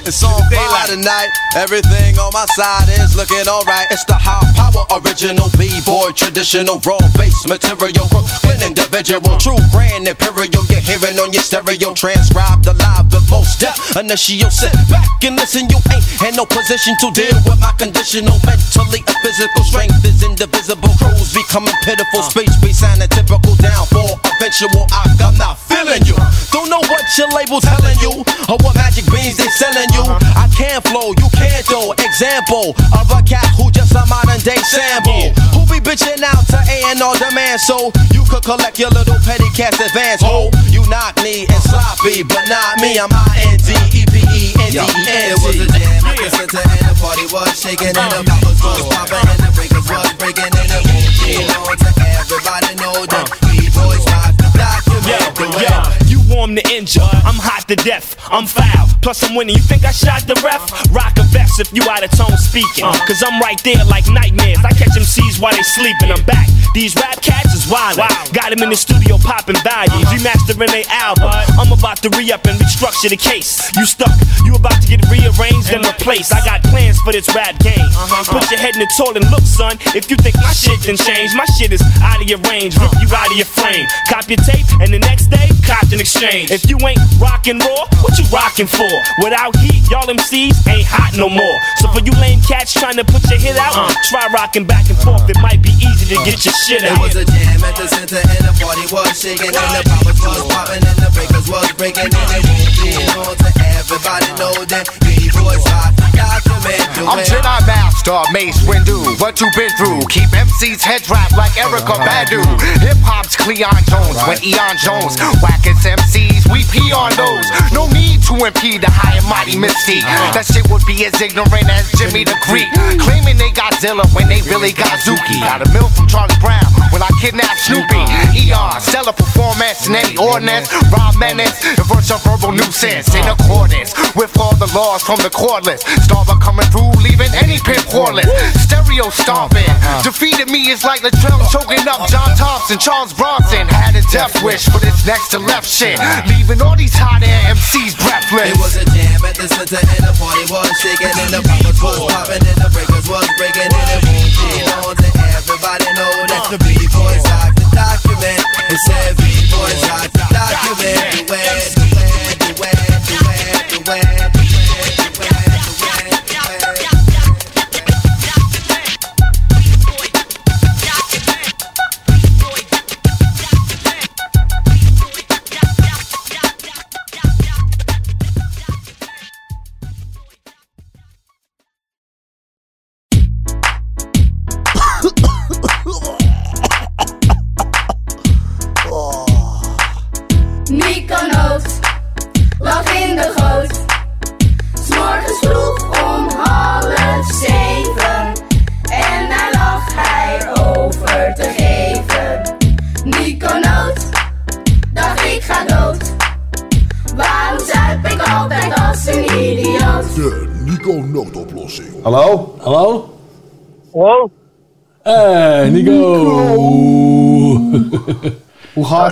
Speaker 31: It's on fire tonight. Everything on my side is looking alright. It's the high power original B-boy, traditional raw bass material. Brooklyn individual, true brand imperial. You're hearing on your stereo, transcribed alive the most depth. Initial sit back and listen. You ain't in no position to deal with my conditional mentally and physical strength is indivisible. Crews becoming pitiful. Uh. Speech be sounding typical downfall. Eventual, I, I'm not feeling you. Don't know what your label's telling you or what magic beans they selling you. I can't flow, you can't though. Example of a cat who just a modern day sample. Who be bitching out to A
Speaker 32: man on demand, so you could collect your little petty cash advance. Oh, you knock me and sloppy, but not me. I'm I N D E P E N D E N
Speaker 31: It was a jam at the center and the party was shaking and the bottles was popping and the breakers was breaking and the being on to everybody know that we boys uh. rock the document the way.
Speaker 33: Warm to injure. I'm hot to death. I'm foul. Plus I'm winning. You think I shot the ref? Rock a vest if you out of tone speaking. Uh-huh. Cause I'm right there like nightmares. I catch them MCs while they sleeping. I'm back. These rap cats is wild. Got him in the studio popping values. Uh-huh. Remastering their album. I'm about to re-up and restructure the case. You stuck. You about to get rearranged and replaced. I got plans for this rap game. Uh-huh. Put your head in the toilet and look, son. If you think my shit done changed, my shit is out of your range. Rip you out of your frame. Cop your tape and the next day, cop an exchange. If you ain't rockin' raw, what you rockin' for? Without heat, y'all MCs ain't hot no more. So for you lame cats trying to put your hit out, uh-uh. try rockin' back and forth. It might be easy to get your shit out.
Speaker 31: It
Speaker 33: out.
Speaker 31: was a jam at the center and the party was shaking and the poppers was popping and the breakers was breaking and the boom being on to everybody know that we boys rock the document the
Speaker 34: I'm
Speaker 31: way.
Speaker 34: Jedi Master, Mace Windu. What you been through? Keep MC's head wrapped like Erykah Badu. Hip hop's Cleon Jones, when Eon Jones. Whack its We pee on those. No need to impede the high and mighty Mystique. That shit would be as ignorant as Jimmy the Greek. Claiming they Godzilla when they really Godzuki. Got a milk from Charlie Brown when I kidnapped Snoopy. Eon, stellar performance in any ordinance. Rob Menace, the verse of verbal nuisance in accordance with all the laws from the cordless. Starver coming through, leaving any pimp horeless. Stereo stomping. Defeated me is like Latrell choking up John Thompson. Charles Bronson had a death wish for this next to left shit. Leaving all these hot air MCs breathless.
Speaker 31: It was a jam at the center and the party was shaking and the poppers was popping and the breakers was breaking and the boom being on to everybody know that the B-boys rock the document. It said B-boys rock the document. The way,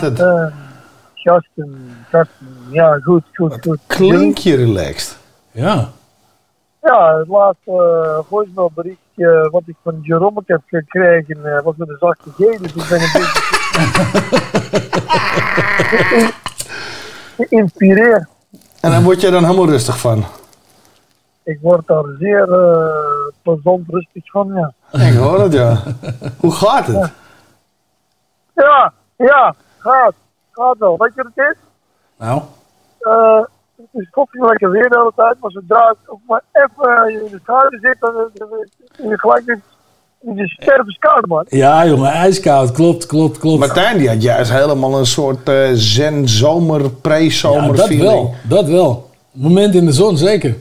Speaker 7: het?
Speaker 35: Uh, Justin, Justin, ja, goed, goed, goed.
Speaker 7: Klink je relaxed?
Speaker 8: Ja.
Speaker 35: Ja, het laatste uh, voicemailberichtje wat ik van Jerome heb gekregen eh, was met een zachte G, dus ik ben een beetje ge- geïnspireerd.
Speaker 7: En dan word je dan helemaal rustig van.
Speaker 35: Ik word daar zeer eh plezant rustig van, ja.
Speaker 7: Ik hoor het, ja. Hoe gaat het?
Speaker 35: Ja, ja, gaat, gaat wel. Weet je wat het is?
Speaker 8: Nou?
Speaker 35: Eh, het is fucking lekker weer de hele tijd, maar zodra ik ook maar even in de schaduw zit, dan dan- dan- dan je gelijk in de stervenskoud, man.
Speaker 8: Ja, jongen, ijskoud. Klopt, klopt, klopt.
Speaker 7: Martijn die had juist helemaal een soort eh, zen-zomer, pre-zomer
Speaker 8: Ja, dat
Speaker 7: feeling.
Speaker 8: wel. Dat wel. Moment in de zon, zeker.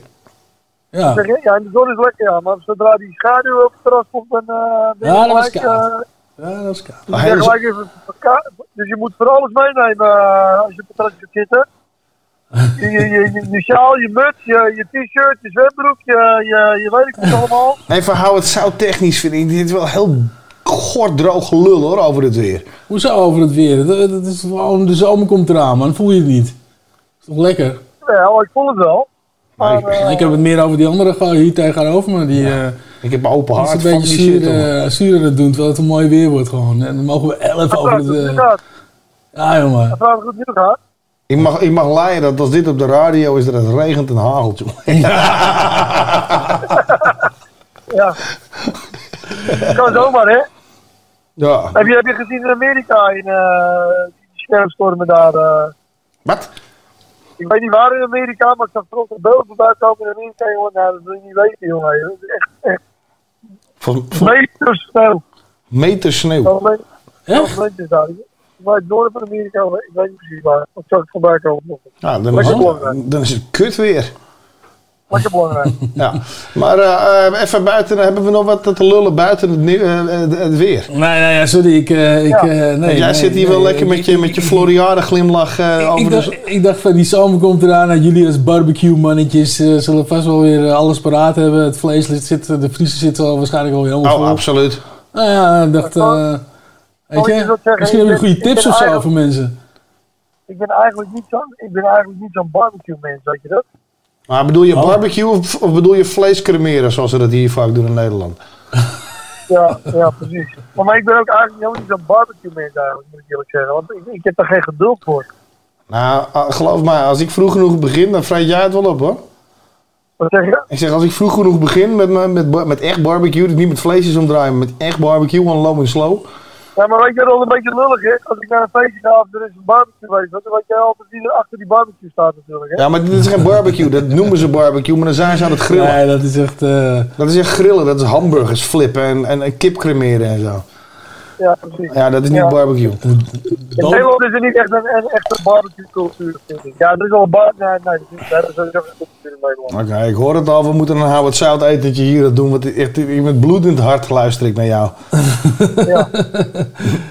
Speaker 8: Ja.
Speaker 35: Ja, en de zon is lekker, ja, maar zodra die schaduw op het terras komt, dan eh ben je
Speaker 8: Ja, dat is
Speaker 35: gelijk,
Speaker 8: koud.
Speaker 35: eh,
Speaker 8: Ja, dat is koud.
Speaker 35: gelijk even verka- Dus je moet voor alles meenemen eh, als je op het gaat zitten. Je, je, je, je, je sjaal, je muts, je, je t-shirt, je zwembroek, je, je, je weet ik niet allemaal.
Speaker 7: Even hou het zout-technisch, vind ik. Dit is wel heel gorddroog gelul hoor, over het weer.
Speaker 8: Hoezo over het weer? Dat, dat is de zomer komt eraan, man. Voel je het niet? is toch lekker?
Speaker 35: Ja, ik voel het wel. Maar,
Speaker 8: ik heb het meer over die andere gewoon hier tegenover me. Die, eh,
Speaker 7: ik heb open
Speaker 8: die is
Speaker 7: hart
Speaker 8: een
Speaker 7: van
Speaker 8: beetje
Speaker 7: die shit,
Speaker 8: zuur, eh, zuur aan het doen, terwijl het een mooi weer wordt gewoon. En dan mogen we elf over het... ja, jongen.
Speaker 35: Ik goed nieuws.
Speaker 7: Ik mag, ik mag leiden dat als dit op de radio is, dat het regent en hagelt, jongen.
Speaker 35: Ja. kan zomaar, hè?
Speaker 7: Ja.
Speaker 35: Heb je, heb je gezien in Amerika, in eh die schermstormen daar? eh?
Speaker 7: Wat?
Speaker 35: Ik weet niet waar in Amerika, maar ik zag er ook een beeld voorbij komen in Amerika, jongen. Nou, dat wil je niet weten, jongen. Dat is echt, echt
Speaker 7: Van, van
Speaker 35: meters sneeuw.
Speaker 7: meter sneeuw.
Speaker 35: Wel me- Echt? Daar. Maar het noorden van Amerika, ik weet niet precies waar. Ik zag het voorbij komen.
Speaker 7: Ja, dan, is het, dan is het kut weer.
Speaker 35: Lekker belangrijk.
Speaker 7: Ja. Maar eh, eh, even buiten, hebben we nog wat te lullen buiten het, nieuw- eh, eh, het weer?
Speaker 8: Nee, nee, ja, sorry. Ik, eh, ik,
Speaker 35: Ja.
Speaker 8: eh, nee,
Speaker 7: Want jij
Speaker 8: nee,
Speaker 7: zit hier
Speaker 8: nee,
Speaker 7: wel lekker
Speaker 8: ik-
Speaker 7: met je, met je Floriade glimlach eh,
Speaker 8: Ik
Speaker 7: over
Speaker 8: dacht,
Speaker 7: de...
Speaker 8: ik dacht van die zomer komt eraan en jullie als barbecue mannetjes zullen vast wel weer alles paraat hebben. Het vlees zit, de vriezer zit al waarschijnlijk al weer helemaal
Speaker 7: Oh, absoluut.
Speaker 8: Nou ja, ik dacht, eh, weet
Speaker 35: ik je
Speaker 8: je,
Speaker 35: wat zeggen?
Speaker 8: misschien hebben jullie goede tips of zo voor mensen.
Speaker 35: Ik ben eigenlijk niet zo'n ik ben eigenlijk niet zo'n barbecue mens, weet je dat?
Speaker 7: Maar bedoel je
Speaker 8: Oh.
Speaker 7: barbecue of, of bedoel je vlees cremeren zoals ze dat hier vaak doen in Nederland?
Speaker 35: Ja, ja, precies. Maar, ik ben ook eigenlijk helemaal niet zo'n barbecue mens eigenlijk, moet ik eerlijk zeggen. Want ik, ik heb daar geen geduld voor.
Speaker 7: Nou, ah, geloof mij, als ik vroeg genoeg begin, dan vreet jij het wel op hoor.
Speaker 35: Wat zeg je?
Speaker 7: Ik zeg, als ik vroeg genoeg begin met, me- met, met echt barbecue, dus niet met vleesjes omdraaien, maar met echt barbecue, on low en slow.
Speaker 35: Ja, maar weet je wat al een beetje lullig is? Als ik naar een feestje ga of er is een barbecue geweest, dan weet jij altijd wie er achter die barbecue staat natuurlijk. Hè?
Speaker 7: Ja, maar dit is geen barbecue, dat noemen ze barbecue, maar dan zijn ze aan het grillen.
Speaker 8: Nee, dat is echt... eh,
Speaker 7: Dat is echt grillen, dat is hamburgers flippen en, en, en kip cremeren en zo.
Speaker 35: Ja, precies.
Speaker 7: Ja, dat is niet
Speaker 35: Ja.
Speaker 7: barbecue.
Speaker 35: In Nederland is er niet echt een, een echte barbecue cultuur, vind ik. Ja, er is al een bar... Nee, nee, dat is, dat sowieso geen cultuur in Nederland.
Speaker 7: Oké, ik hoor het al, we moeten een Howard Zout etentje hier doen, want echt, ik- met bloedend hart luister ik naar jou.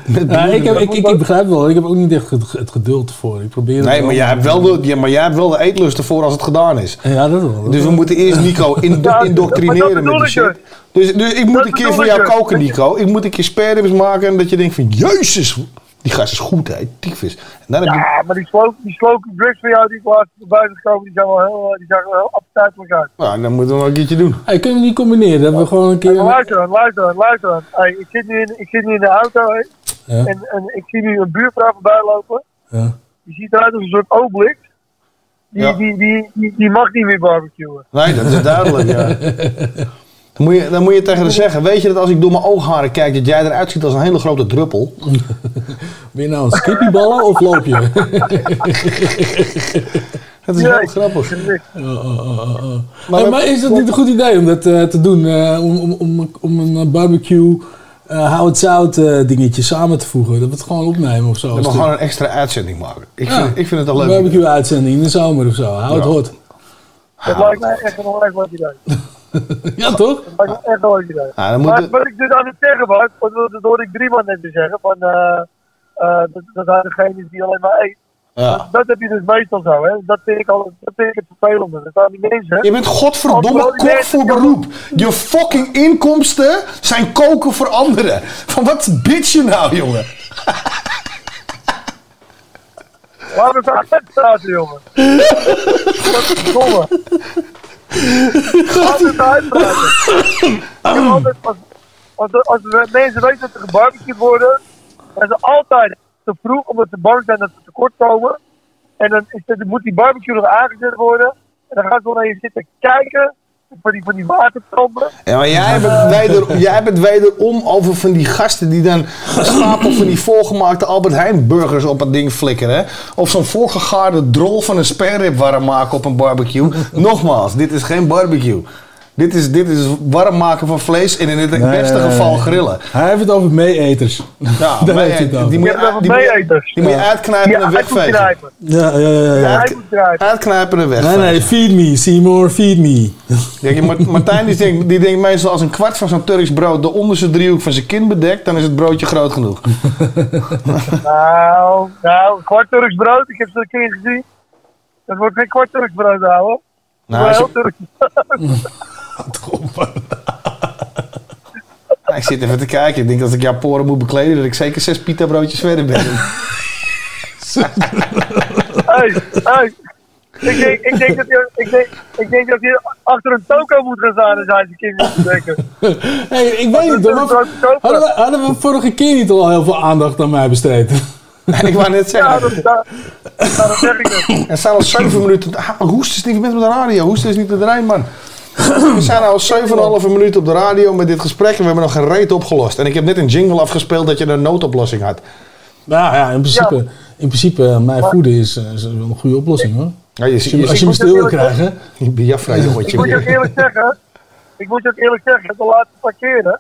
Speaker 7: Met
Speaker 8: ja, ik, heb, ik, ik, ik begrijp wel, ik heb ook niet echt het, geduld voor. Ik probeer het
Speaker 7: Nee,
Speaker 8: wel.
Speaker 7: maar jij, hebt wel de, ja, maar jij hebt wel de eetlust ervoor als het gedaan is.
Speaker 8: Ja, dat wel.
Speaker 7: Dus we moeten eerst Nico indo-
Speaker 35: Ja,
Speaker 7: indoctrineren
Speaker 35: dat
Speaker 7: met die shit. Dus, dus ik moet
Speaker 35: Dat
Speaker 7: een keer voor jou koken, Nico. Ik moet een keer spareribs maken en dat je denkt van... Jezus, die gast is goed, hè. Tyfus. Dan je...
Speaker 35: Ja, maar die slow, die drugs van jou die ik laatst voorbij zijn gekomen, die zijn wel heel, die zagen wel heel appetijtelijk uit.
Speaker 7: Nou, dan moeten we wel een keertje doen.
Speaker 8: Hey, kunnen we die combineren? Dat we gewoon een keer...
Speaker 35: Luister dan, luister dan, luister dan. Hey, ik, zit nu in, ik zit nu in de auto hè,
Speaker 8: Ja.
Speaker 35: en, en ik zie nu een buurvrouw voorbij lopen.
Speaker 8: Ja.
Speaker 35: Die ziet eruit als een soort obelix. Die,
Speaker 7: Ja.
Speaker 35: die, die, die, die mag niet meer barbecuen.
Speaker 7: Nee, dat is duidelijk, ja. Dan moet, je, dan moet je tegen haar zeggen, weet je dat als ik door mijn oogharen kijk, dat jij eruit ziet als een hele grote druppel?
Speaker 8: Ben je nou een skippieballen of loop je?
Speaker 7: Dat is heel grappig.
Speaker 8: Maar, maar, is dat niet een goed idee om dat eh, te doen? eh, om, om, om, om een eh, barbecue eh hout zout eh, dingetje samen te voegen? Dat we het gewoon opnemen of zo?
Speaker 7: Dan
Speaker 8: Is
Speaker 7: we gewoon een extra uitzending maken. Ik,
Speaker 8: Ja.
Speaker 7: vind, ik vind het al
Speaker 8: Een
Speaker 7: leuk.
Speaker 8: barbecue uitzending in de zomer of zo. Hou het
Speaker 7: Ja.
Speaker 8: hot.
Speaker 35: Dat lijkt mij echt een heel leuk idee.
Speaker 8: Ja, toch?
Speaker 35: Dat me echt idee.
Speaker 7: Ja, dan
Speaker 35: maar
Speaker 7: moet
Speaker 35: wat ik dus aan het zeggen was, dat dat hoorde ik drie man net te zeggen, van, eh, eh, dat, dat hij degene is die alleen maar eet.
Speaker 7: Ja.
Speaker 35: Dat, dat heb je dus meestal zo, hè. Dat vind ik, al, dat vind ik het vervelende. Dat staan die mensen...
Speaker 7: Je bent godverdomme kok voor beroep. Je fucking inkomsten zijn koken voor anderen. Van wat bitch je nou, jongen?
Speaker 35: We eens uit praten, jongen. Dat is domme. Laten we eens uitpraten. Ik heb altijd, als, als, de- als de mensen weten dat er gebarbecued worden, zijn ze altijd te vroeg omdat ze bang zijn dat ze tekort komen. En dan, is het, moet die barbecue nog aangezet worden. En dan gaan ze wel naar je zitten kijken voor die, voor die.
Speaker 7: Ja, jij bent, weder, jij wederom over van die gasten die dan een stapel van die volgemaakte Albert Heijn burgers op het ding flikkeren. Of zo'n voorgegaarde drol van een sperrib warm maken op een barbecue. Nogmaals, dit is geen barbecue. Dit is, dit is warm maken van vlees en in het
Speaker 8: Nee,
Speaker 7: beste
Speaker 8: nee, nee.
Speaker 7: geval grillen.
Speaker 8: Hij heeft het over meeeters.
Speaker 7: Ja,
Speaker 8: Daar
Speaker 7: mee-
Speaker 8: heeft het over.
Speaker 7: die moet je, die moet je-
Speaker 35: meeeters.
Speaker 7: die moet je
Speaker 8: Ja.
Speaker 7: uitknijpen
Speaker 35: Ja,
Speaker 7: en wegvegen.
Speaker 8: Ja, ja, ja. ja.
Speaker 35: Uit.
Speaker 7: Uitknijpen en
Speaker 8: Nee,
Speaker 7: wegvegen.
Speaker 8: nee, feed me, Seymour, feed me.
Speaker 7: Kijk, Martijn die denkt, die denkt meestal als een kwart van zo'n Turks brood de onderste driehoek van zijn kin bedekt, dan is het broodje groot genoeg.
Speaker 35: Nou, nou, kwart Turks brood. Ik heb ze een keer gezien. Dat wordt geen kwart Turks brood, ouwe.
Speaker 7: Nou,
Speaker 35: Nou,
Speaker 7: als
Speaker 35: heel
Speaker 7: je- Nou, ik zit even te kijken. Ik denk dat als ik jouw poren moet bekleden, dat ik zeker zes pita broodjes verder ben.
Speaker 35: hey, hey. Ik denk, ik, denk dat je, ik, denk, ik denk dat je achter een toko moet gaan staan ze kinderen te denken.
Speaker 8: Hey, ik weet niet, maar hadden we, hadden we vorige keer niet al heel veel aandacht aan mij besteed?
Speaker 7: ik wou net
Speaker 35: Ja,
Speaker 7: zeggen.
Speaker 35: dat, dat, dat zeg ik.
Speaker 7: Er staan al zeven minuten. Ah, Hoest is niet met de radio. Hoest is niet de rijm, man. We zijn al 7,5 minuten op de radio met dit gesprek en we hebben nog geen reet opgelost. En ik heb net een jingle afgespeeld dat je een noodoplossing had.
Speaker 8: Nou ja, in principe, in principe eh, mij voeden is, eh, is wel een goede oplossing hoor.
Speaker 7: Ja, je,
Speaker 8: Als je, als je me stil wil krijgen.
Speaker 7: Je Biafra
Speaker 35: Ik
Speaker 7: jongetje.
Speaker 35: moet je ook eerlijk zeggen, ik moet je ook eerlijk zeggen, de laatste paar keren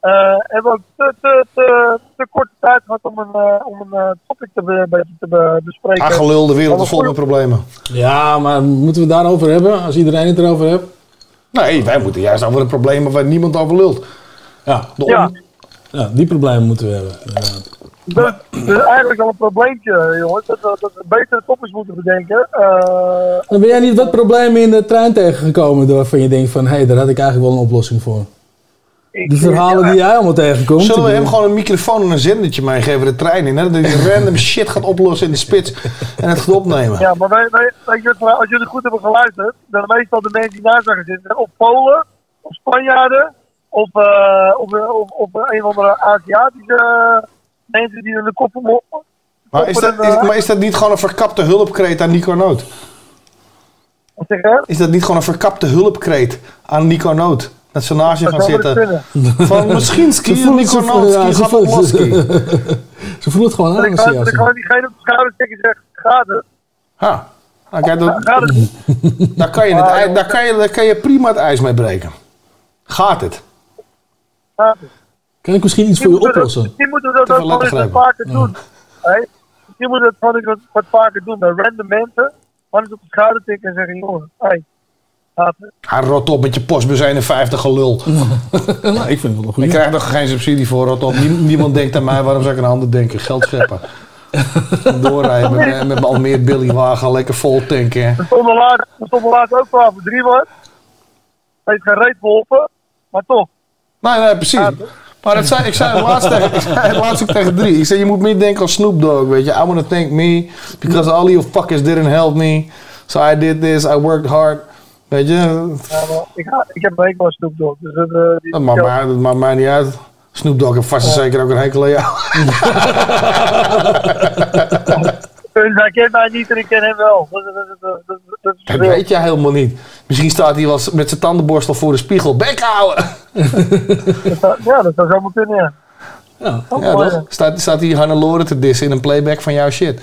Speaker 35: eh, hebben we ook te, te, te, te korte tijd gehad om een, om een topic te, be- een beetje te be- bespreken.
Speaker 7: Ah, gelul, de wereld is vol met problemen.
Speaker 8: Ja, maar moeten we het daarover hebben? Als iedereen het erover heeft?
Speaker 7: Nee, wij moeten juist over de problemen waar niemand over lult.
Speaker 8: Ja,
Speaker 35: Ja.
Speaker 8: ja, die problemen moeten we hebben.
Speaker 35: Dus, dus eigenlijk al een probleempje, jongens. Dat we, dat we betere topics moeten bedenken. Eh,
Speaker 8: ben jij niet wat problemen in de trein tegengekomen waarvan je denkt van, hé, hey, daar had ik eigenlijk wel een oplossing voor. Die verhalen die jij allemaal tegenkomt.
Speaker 7: Zullen we hem gewoon een microfoon en een zendertje meegeven de trein in? Hè? Dat hij random shit gaat oplossen in de spits en het gaat opnemen.
Speaker 35: Ja, maar wij, wij, wat, als jullie goed hebben geluisterd, dan meestal de mensen die mij gaan zitten, of Polen, of Spanjaarden, of, eh, of, of, of een of andere Aziatische eh, mensen die in de kop om.
Speaker 7: Maar is, dat, is, maar is dat niet gewoon een verkapte hulpkreet aan Nico Noot?
Speaker 35: Wat zeg je?
Speaker 7: Is dat niet gewoon een verkapte hulpkreet aan Nico Noot? Je
Speaker 35: Dat
Speaker 7: gaan zitten. Van misschien
Speaker 8: Ze
Speaker 7: ski
Speaker 8: voelt-
Speaker 7: Nico
Speaker 8: ze voelt- het gewoon aan.
Speaker 35: ik
Speaker 8: als
Speaker 35: ga-
Speaker 8: je
Speaker 35: dat ik
Speaker 8: als-
Speaker 35: gewoon diegene op de schouder stik en zeg, gaat het?
Speaker 7: Ha. Dat,
Speaker 35: het
Speaker 7: daar, kan je het, daar, kan je, daar kan je prima het ijs mee breken. Gaat het?
Speaker 35: Gaat het?
Speaker 8: Kan ik misschien iets voor je oplossen?
Speaker 35: Misschien moeten we dat ook
Speaker 7: veel
Speaker 35: gewoon eens wat vaker doen. Hè? Misschien moeten we dat wat vaker doen. Bij random mensen. Gewoon eens op de schouder tikken en zeggen, jongen, hey,
Speaker 7: Hij rot op met je postbus 51 gelul.
Speaker 8: nou, ik vind het wel een
Speaker 7: Ik krijg er geen subsidie voor, rot op. Nie- niemand denkt aan mij, waarom zou ik aan handen denken? Geld scheppen. Doorrijden met, met al meer Billywagen, lekker vol tanken.
Speaker 35: We stonden we stonden laatst ook wel voor drie was. Heeft geen reet geholpen, maar toch.
Speaker 7: Nee, nee, precies. Maar dat zei, ik zei het laatst tegen, ik zei het laatst ook tegen drie. Ik zei, je moet meer denken als Snoop Dogg, weet je. I wanna thank me, because all you fuckers didn't help me. So I did this, I worked hard. Weet je,
Speaker 35: Ja, maar ik, ik heb een hekel aan Snoop Dogg. Dus dat, eh, die,
Speaker 7: dat maakt, mij, dat maakt mij niet uit. Snoop Dogg heeft vast en zeker ook een hekel aan jou.
Speaker 35: Dus hij kent mij niet en ik ken hem wel. Dat, dat, dat, dat,
Speaker 7: weet jij helemaal niet. Misschien staat hij wel met zijn tandenborstel voor de spiegel. Bek houden!
Speaker 35: Ja, dat zou zomaar kunnen, ja.
Speaker 8: Ja,
Speaker 7: Ja,
Speaker 35: mooi,
Speaker 7: toch? Staat, staat hij Hannelore te dissen in een playback van jouw shit.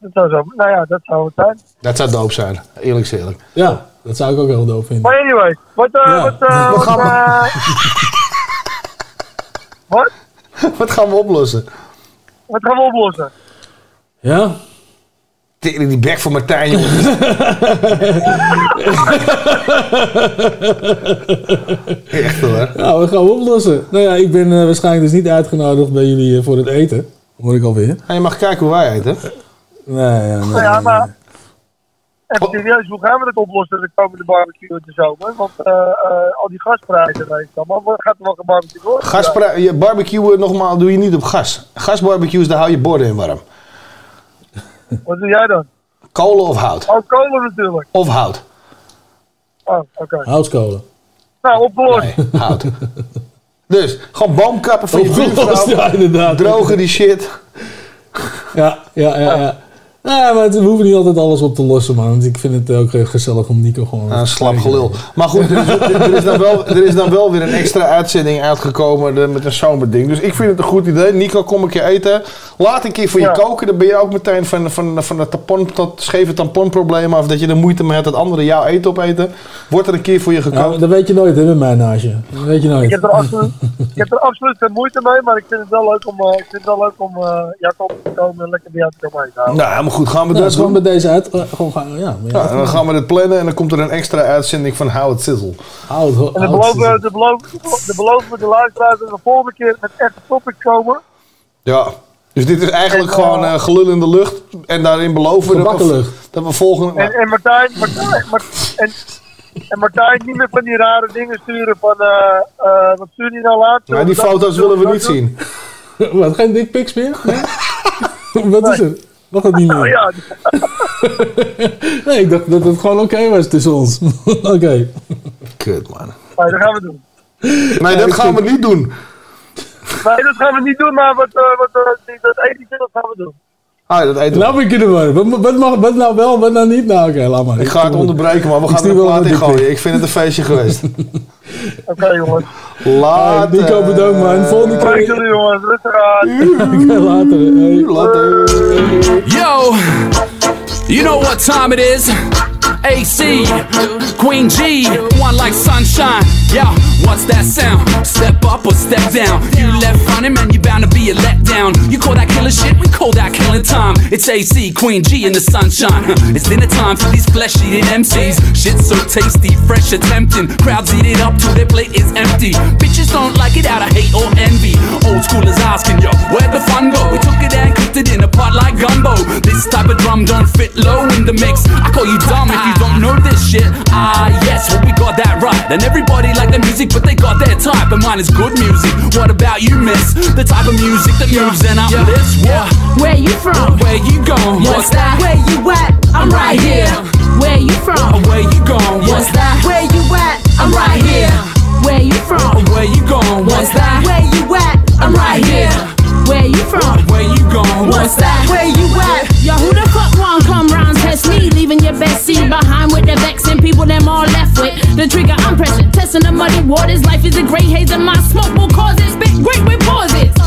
Speaker 35: Dat zou zo, nou ja, dat zou het zijn.
Speaker 7: Dat zou doop zijn, eerlijk eerlijk.
Speaker 8: Ja, dat zou ik ook heel doof vinden.
Speaker 35: Maar anyway, wat, eh,
Speaker 8: Ja.
Speaker 35: wat, eh,
Speaker 7: Wat
Speaker 35: wat,
Speaker 7: gaan we-
Speaker 35: eh, wat?
Speaker 7: Wat gaan we oplossen?
Speaker 35: Wat gaan we oplossen?
Speaker 8: Ja?
Speaker 7: Tegen die bek van Martijn, jongen. Echt hoor.
Speaker 8: Nou, we gaan we oplossen. Nou ja, ik ben waarschijnlijk dus niet uitgenodigd bij jullie voor het eten. Hoor ik alweer.
Speaker 7: En je mag kijken hoe wij eten.
Speaker 8: Nee, ja, nee.
Speaker 35: Nou ja, maar even serieus, hoe gaan we dat oplossen de komende barbecue in de zomer? Want eh, eh, al die gasprijzen, weet je allemaal, wat gaat er wel gebarbecue worden?
Speaker 7: Gaspra- je barbecue nogmaals doe je niet op gas. Gasbarbecues, daar hou je borden in warm.
Speaker 35: Wat doe jij dan?
Speaker 7: Kolen of hout?
Speaker 35: Oh, kolen natuurlijk.
Speaker 7: Of hout.
Speaker 35: Oh, oké.
Speaker 8: Houtskolen.
Speaker 35: Nou, opgelost.
Speaker 7: Nee, hout. Dus, gewoon boomkappen van je buurvrouw.
Speaker 8: ja, inderdaad.
Speaker 7: Drogen die shit.
Speaker 8: Ja, ja, ja. ja. Nee, maar we hoeven niet altijd alles op te lossen, man. Want ik vind het ook heel gezellig om Nico gewoon...
Speaker 7: Nou, slap gelul. Maar goed, er is, er, is dan wel, er is dan wel weer een extra uitzending uitgekomen de- met een zomerding. Dus ik vind het een goed idee. Nico, kom een keer eten. Laat een keer voor je
Speaker 35: Ja.
Speaker 7: koken. Dan ben je ook meteen van, van, van het tampon, dat scheve tamponprobleem af. Dat je er moeite mee hebt dat anderen jouw eten opeten. Wordt er een keer voor je gekookt.
Speaker 8: Dat weet je nooit, hè, met mij naast je. Dat weet je
Speaker 35: Ik
Speaker 8: nooit.
Speaker 35: heb, er absoluut, ik heb er absoluut geen moeite mee, maar ik vind het wel leuk om, eh, ik vind het wel leuk om eh Jacob te komen en lekker bij jou te komen eten. houden.
Speaker 7: Nou, helemaal goed. Gaan we
Speaker 8: Nou,
Speaker 7: dat
Speaker 8: is gewoon met deze uit... eh, gewoon gaan, ja. met-
Speaker 7: Ja, en dan gaan we dit plannen en dan komt er een extra uitzending van How It Sizzle.
Speaker 8: Hout, hout,
Speaker 35: En dan beloven, de beloven, de beloven we de luisteraars dat we de volgende keer met echte topics komen.
Speaker 7: Ja. Dus dit is eigenlijk
Speaker 35: En, eh,
Speaker 7: gewoon eh, gelul in de lucht. En daarin beloven we dat we,
Speaker 8: lucht.
Speaker 7: dat we volgende...
Speaker 35: En, en Martijn, Martijn, Mart- en, en Martijn niet meer van die rare dingen sturen van, eh eh wat stuur je nou laat?
Speaker 7: Nou, die foto's willen we niet
Speaker 35: doen?
Speaker 7: zien.
Speaker 8: Wat, geen dickpics meer? Nee? Wat is er? Mag dat niet meer?
Speaker 35: ja,
Speaker 8: Nee, ik dacht dat het gewoon oké was tussen ons. oké.
Speaker 7: Kut, man.
Speaker 35: nee, dat gaan we doen.
Speaker 7: Nee, dat gaan we niet doen.
Speaker 35: Nee, dat gaan we niet doen, maar wat, eh, wat, eh, die- dat dat gaan we doen.
Speaker 7: Ah, dat eten.
Speaker 8: Nou ik in de war. Wat, wat, mag, wat nou wel, wat nou niet? Nou, oké, laat maar.
Speaker 7: Ik ga het onderbreken, maar we gaan er een
Speaker 8: wel
Speaker 7: plaat in gooien. Ik vind het een feestje geweest.
Speaker 35: Oké jongens.
Speaker 7: Later.
Speaker 8: Nico, bedankt man. Volgende
Speaker 35: Dank
Speaker 8: keer.
Speaker 35: jullie jongens, rustig aan.
Speaker 8: Oké, later. Hey.
Speaker 7: Later.
Speaker 1: Yo, you know what time it is. AC, Queen G, one like sunshine. Yeah,
Speaker 4: What's that sound? Step up or step down. You left running, man, you bound to be a letdown. You call that killer shit, we call that killing time. It's AC, Queen G in the sunshine. It's dinner time for these flesh eating MCs. Shit's so tasty, fresh and tempting. Crowds eat it up till their plate is empty. Bitches don't like it out of hate or envy. Old schoolers asking, yo, where'd the fun go? We took it and cooked it in a pot like gumbo. This type of drum don't fit low in the mix. I call you dumb if you don't know this shit. Ah, yes, we got that right. And everybody like the music, but they got their type. And mine is good music. What about you, miss? The type of music that moves and uplifts. What?
Speaker 36: Where you from?
Speaker 4: Where you going?
Speaker 36: Oh, What's that? Where you at? I'm right here. Where you from?
Speaker 4: Oh, where you going?
Speaker 36: What's that? Where you at? I'm right here. Where you from?
Speaker 4: Where you going?
Speaker 36: What's that? Where you at? I'm right here. Where you from?
Speaker 4: Where you going?
Speaker 36: What's that? Where you at? Yo, who the fuck want come round test me? Leaving your best seat behind with the vexing people them all left with. The trigger I'm pressing, testing the muddy waters. Life is a great haze and my smoke will cause it. Spit great with pauses.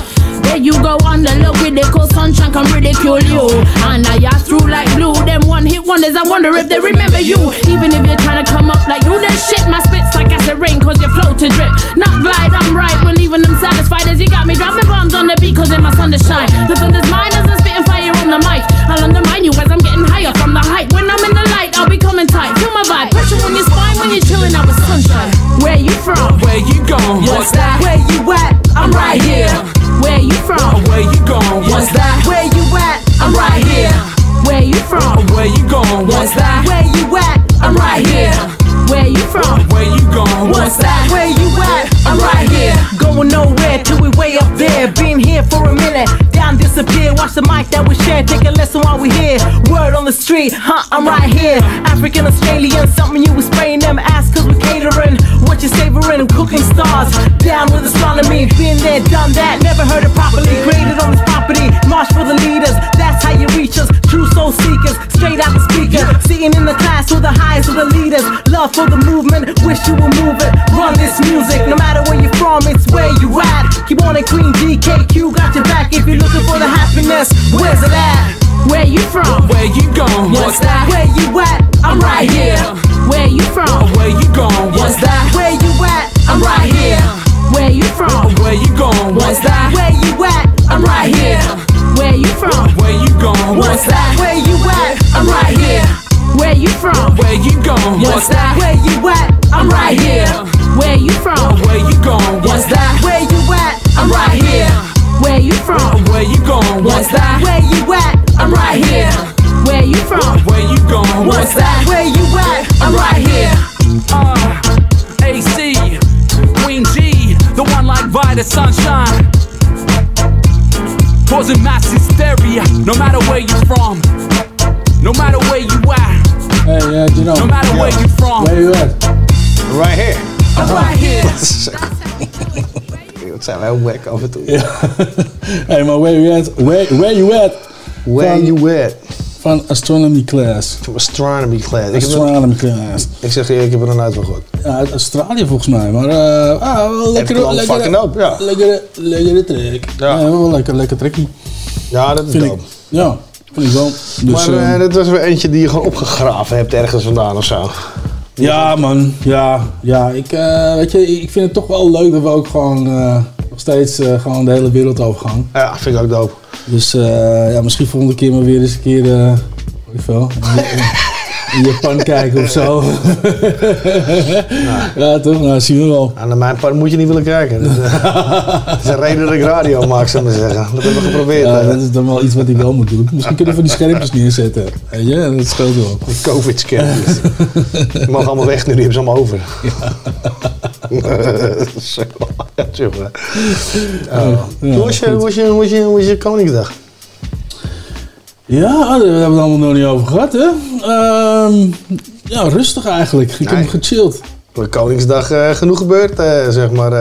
Speaker 36: There you go on the low critical sunshine can ridicule you. And now you're through like blue. Them one hit wonders, I wonder if they remember you. Even if you're trying to come up like you, then shit. My spits like acid rain cause your flow to drip. Not glide, I'm right. We're leaving them satisfied as you got me dropping bombs on the beat cause in my sun to shine. The thunder's mine as I'm spitting fire on the mic. I'll undermine you as I'm getting higher from the height. When I'm in the I'll be coming tight. Feel my vibe. Pressure on your spine when you're chilling out with sunshine. Where you from?
Speaker 4: Where you going?
Speaker 36: What's that? Where you at? I'm right here. Where you from?
Speaker 4: Oh, where you going?
Speaker 36: What's that? Where you at? I'm right here. Where you from?
Speaker 4: Where you going?
Speaker 36: What's that? Where you at? I'm right here. Where you from?
Speaker 4: Where you going?
Speaker 36: What's that? Where you at? I'm right here.
Speaker 37: Going nowhere till we way up there. Been here for a minute, down disappear. Watch the mic that we share. Take a lesson while we here. Word on the street, huh? I'm right here. African Australian, something you was spraying them. Ask cause we catering. What you savoring? Cooking stars. Down with astronomy. Been there, done that. Never heard it properly. Created on this property. March for the leaders. That's how you reach us. True soul seekers. Straight out the speaker. Sitting in the class with the highest of the leaders. Love for the movement. Wish you would move it. Run this music. No matter where you're from, it's where you at. Keep on it, Queen GKQ. Got your back if you're looking for the happiness. Where's it at?
Speaker 36: Where you from?
Speaker 4: Where you going?
Speaker 36: What's that?
Speaker 37: Where you at?
Speaker 36: I'm right here. Where you from?
Speaker 4: Where you going?
Speaker 36: What's that?
Speaker 37: Where you at?
Speaker 36: I'm right here. Where you from?
Speaker 4: Where you going?
Speaker 36: What's that?
Speaker 37: Where you at?
Speaker 36: I'm right here. Where you from?
Speaker 4: Where you going?
Speaker 36: What's that?
Speaker 37: Where you at?
Speaker 36: I'm right here. Where you from?
Speaker 4: Where you going?
Speaker 36: What's that?
Speaker 37: Where you at?
Speaker 36: I'm right here. Where you from?
Speaker 4: Where you going?
Speaker 36: What's that?
Speaker 37: Where you at?
Speaker 36: I'm right here. Where you from?
Speaker 4: Where you going?
Speaker 36: What's that?
Speaker 37: Where you at?
Speaker 36: I'm right here. Where you from?
Speaker 4: Where you going?
Speaker 36: What's that?
Speaker 37: Where you at?
Speaker 36: I'm right here.
Speaker 4: Uh, AC, Queen G, the one like Vita Sunshine. Causing mass hysteria, no matter where you're from, no matter where you at,
Speaker 8: Hey, yeah, you know.
Speaker 4: no matter where you from.
Speaker 8: Where you at?
Speaker 7: Right here.
Speaker 36: I'm right here.
Speaker 7: Dat zijn wel wack af en toe.
Speaker 8: Ja. hey, maar where you at? Where, where you at?
Speaker 7: Where
Speaker 8: Van-
Speaker 7: you at?
Speaker 8: Van Astronomy Class.
Speaker 7: Astronomy class.
Speaker 8: Astronomy Class.
Speaker 7: ik zeg je, ik heb er nog nooit van gehoord.
Speaker 8: Ja, uit Australië volgens mij. Maar eh ah, wel lekker, lekker,
Speaker 7: fucking ja.
Speaker 8: lekkere, lekkere track. Ja. wel lekker, lekker trekkie.
Speaker 7: Ja, dat is
Speaker 8: Vind ik. Ja, vind ik wel. Dus,
Speaker 7: maar
Speaker 8: eh,
Speaker 7: eh, dat was weer eentje die je gewoon opgegraven hebt ergens vandaan of zo.
Speaker 8: Ja, man. Ja, ja. Ik, weet je, ik vind het toch wel leuk dat we ook gewoon nog steeds eh, gewoon de hele wereld overgaan.
Speaker 7: Ja, vind ik ook dope.
Speaker 8: Dus eh, ja, misschien volgende keer maar weer eens een keer, eh weet ik veel, in, Japan kijken of zo. Ja, toch? Nou, zien we wel.
Speaker 7: Aan mijn part moet je niet willen kijken. Dat, eh, dat is een reden dat ik radio maak, zou ik maar zeggen. Dat hebben we geprobeerd.
Speaker 8: Ja, dat is dan wel iets wat hij wel moet doen. Misschien kunnen we die schermpjes neerzetten. Weet je, dat scheelt wel.
Speaker 7: Die covid-schermpjes. Die mogen allemaal weg nu, die hebben ze allemaal over. Zo, ja, jongen. Oh.
Speaker 8: Ja,
Speaker 7: Hoe was je, hoe was je, hoe was je, hoe was je Koningsdag?
Speaker 8: Ja, daar hebben we het allemaal nog niet over gehad, hè? Ehm, ja, rustig eigenlijk. Ik heb hem gechilled.
Speaker 7: Voor Koningsdag eh, genoeg gebeurd, eh, zeg maar.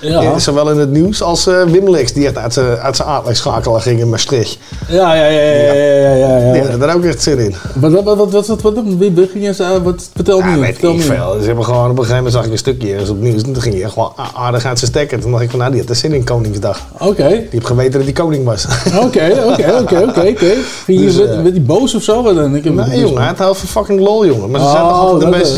Speaker 8: Ja.
Speaker 7: eh, Zowel in het nieuws als Wim Lex, die echt uit zijn uit zijn aardrijksschakelaar ging in Maastricht.
Speaker 8: Ja, ja, ja, ja, ja, ja, ja. ja.
Speaker 7: Die daar ook echt zin in.
Speaker 8: Wat, wat, wat, wat, wat, wat, wie begin je wat, vertel me,
Speaker 7: Ja, weet
Speaker 8: vertel
Speaker 7: ik
Speaker 8: me.
Speaker 7: veel. Ze hebben gewoon op een gegeven moment zag ik een stukje ergens op nieuws. En toen ging hij echt gewoon aardig uit zijn stekker. Toen dacht ik van, nou, die had er zin in Koningsdag.
Speaker 8: Oké,
Speaker 7: Die heeft geweten dat hij koning was.
Speaker 8: oké, oké, oké, oké. Ging je
Speaker 7: Dus,
Speaker 8: werd, werd hij boos of zo? Wat dan? Ik heb
Speaker 7: Nee, jongen, hij had heel veel fucking lol, jongen. Maar ze
Speaker 8: Oh,
Speaker 7: zaten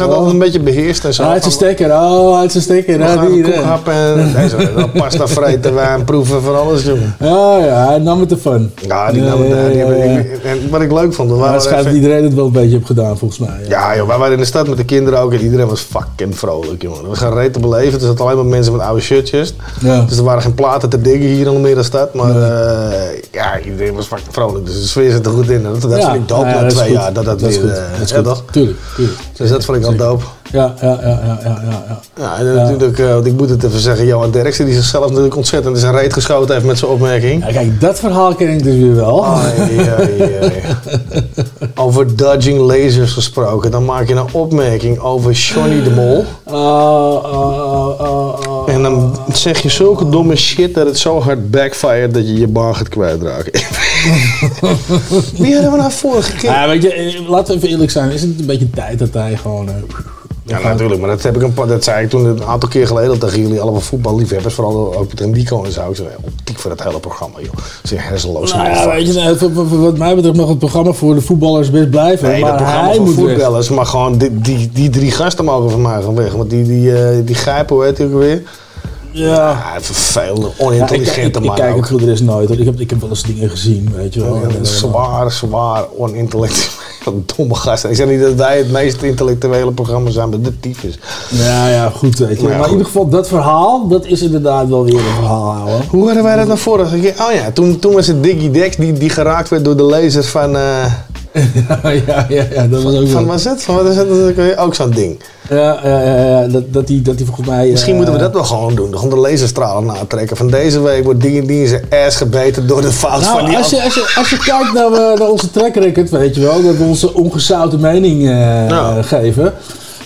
Speaker 8: oh.
Speaker 7: altijd een beetje beheerst en zo.
Speaker 8: Uit zijn stekker, oh, uit zijn stekker.
Speaker 7: We
Speaker 8: Ja,
Speaker 7: gaan
Speaker 8: die, eh.
Speaker 7: happen en dan pasta vreten, wijn proeven, van alles doen.
Speaker 8: Oh ja, hij nam het ervan.
Speaker 7: Ja, die ik- en wat ik leuk vond, waren
Speaker 8: het schijnt dat
Speaker 7: even-
Speaker 8: iedereen het wel een beetje heeft gedaan, volgens mij.
Speaker 7: Ja, joh, wij waren in de stad met de kinderen ook en iedereen was fucking vrolijk, jongen. We gaan reet te beleven. Er zaten alleen maar mensen met oude shirtjes.
Speaker 8: Ja.
Speaker 7: Dus er waren geen platen te diggen hier in Almere stad. Maar eh, ja, iedereen was fucking vrolijk. Dus de sfeer zit er goed in. Dat, dat
Speaker 8: Ja,
Speaker 7: vind ik dope
Speaker 8: ja,
Speaker 7: na twee jaar. Dat dat,
Speaker 8: Dat is
Speaker 7: weer,
Speaker 8: goed.
Speaker 7: eh,
Speaker 8: Dat is
Speaker 7: ja,
Speaker 8: goed. Tuurlijk, tuurlijk.
Speaker 7: Dus dat vond ik al dope.
Speaker 8: Ja, ja, ja, ja, ja, ja. ja.
Speaker 7: En natuurlijk, eh, want ik moet het even zeggen, Johan Derksen, die zichzelf natuurlijk ontzettend in zijn reet geschoten heeft met zijn opmerking.
Speaker 8: Ja, kijk, dat verhaal ken ik dus weer wel.
Speaker 7: Ai, ai, ai. Over dodging lasers gesproken, dan maak je een opmerking over Johnny de Mol.
Speaker 8: Oh, oh, oh.
Speaker 7: En dan zeg je zulke domme shit dat het zo hard backfired dat je je baan gaat kwijtraken. Wie hadden we nou vorige keer?
Speaker 8: Ja, weet je, eh, laten we even eerlijk zijn. Is het een beetje tijd dat hij gewoon...
Speaker 7: Ja, natuurlijk, maar dat, heb ik een dat zei ik toen een aantal keer geleden tegen jullie allemaal voetballiefhebbers, vooral ook met Nico en zo. Ik zei, optiek voor het hele programma, joh. Ze hersenloos.
Speaker 8: Nou ja, weet je, voor- voor- voor wat mij betreft mag het programma voor de voetballers best blijven.
Speaker 7: Nee,
Speaker 8: maar
Speaker 7: dat programma
Speaker 8: hij moet weg.
Speaker 7: voetballers, maar gewoon die, die, die drie gasten mogen van mij gaan weg. Want die, die, eh, die grijpen, hoe heet die ook weer?
Speaker 8: Ja. Ja, ik, ik,
Speaker 7: onintelligente
Speaker 8: ik,
Speaker 7: man
Speaker 8: kijk
Speaker 7: ook.
Speaker 8: voor de rest nooit. hoor. Ik heb, ik heb wel eens dingen gezien, weet je wel.
Speaker 7: Ja,
Speaker 8: eh,
Speaker 7: zwaar, zwaar onintellectueel. Domme gasten. Ik zeg niet dat wij het meest intellectuele programma zijn, maar de tyfus.
Speaker 8: Ja, ja, goed weet je.
Speaker 7: Maar
Speaker 8: in ieder geval, dat verhaal, dat is inderdaad wel weer een verhaal, ouwe.
Speaker 7: Hoe hadden wij dat nou vorige keer? Oh ja, toen, toen was het Diggy Dex die, die geraakt werd door de lasers van... eh,
Speaker 8: ja, ja, ja, ja, dat was ook
Speaker 7: van
Speaker 8: wel.
Speaker 7: was het? Van wat is het? Dat is ook zo'n ding.
Speaker 8: Ja, ja, ja, ja, dat, dat, die, dat die volgens mij...
Speaker 7: Misschien
Speaker 8: eh,
Speaker 7: moeten we dat wel gewoon doen. Gewoon de laserstralen natrekken. Van deze week wordt die en die in zijn ass gebeten door de fout van
Speaker 8: Nou,
Speaker 7: die
Speaker 8: als je, als, je, als je kijkt naar, eh, naar onze track record, weet je wel, dat we onze ongezouten mening eh, geven.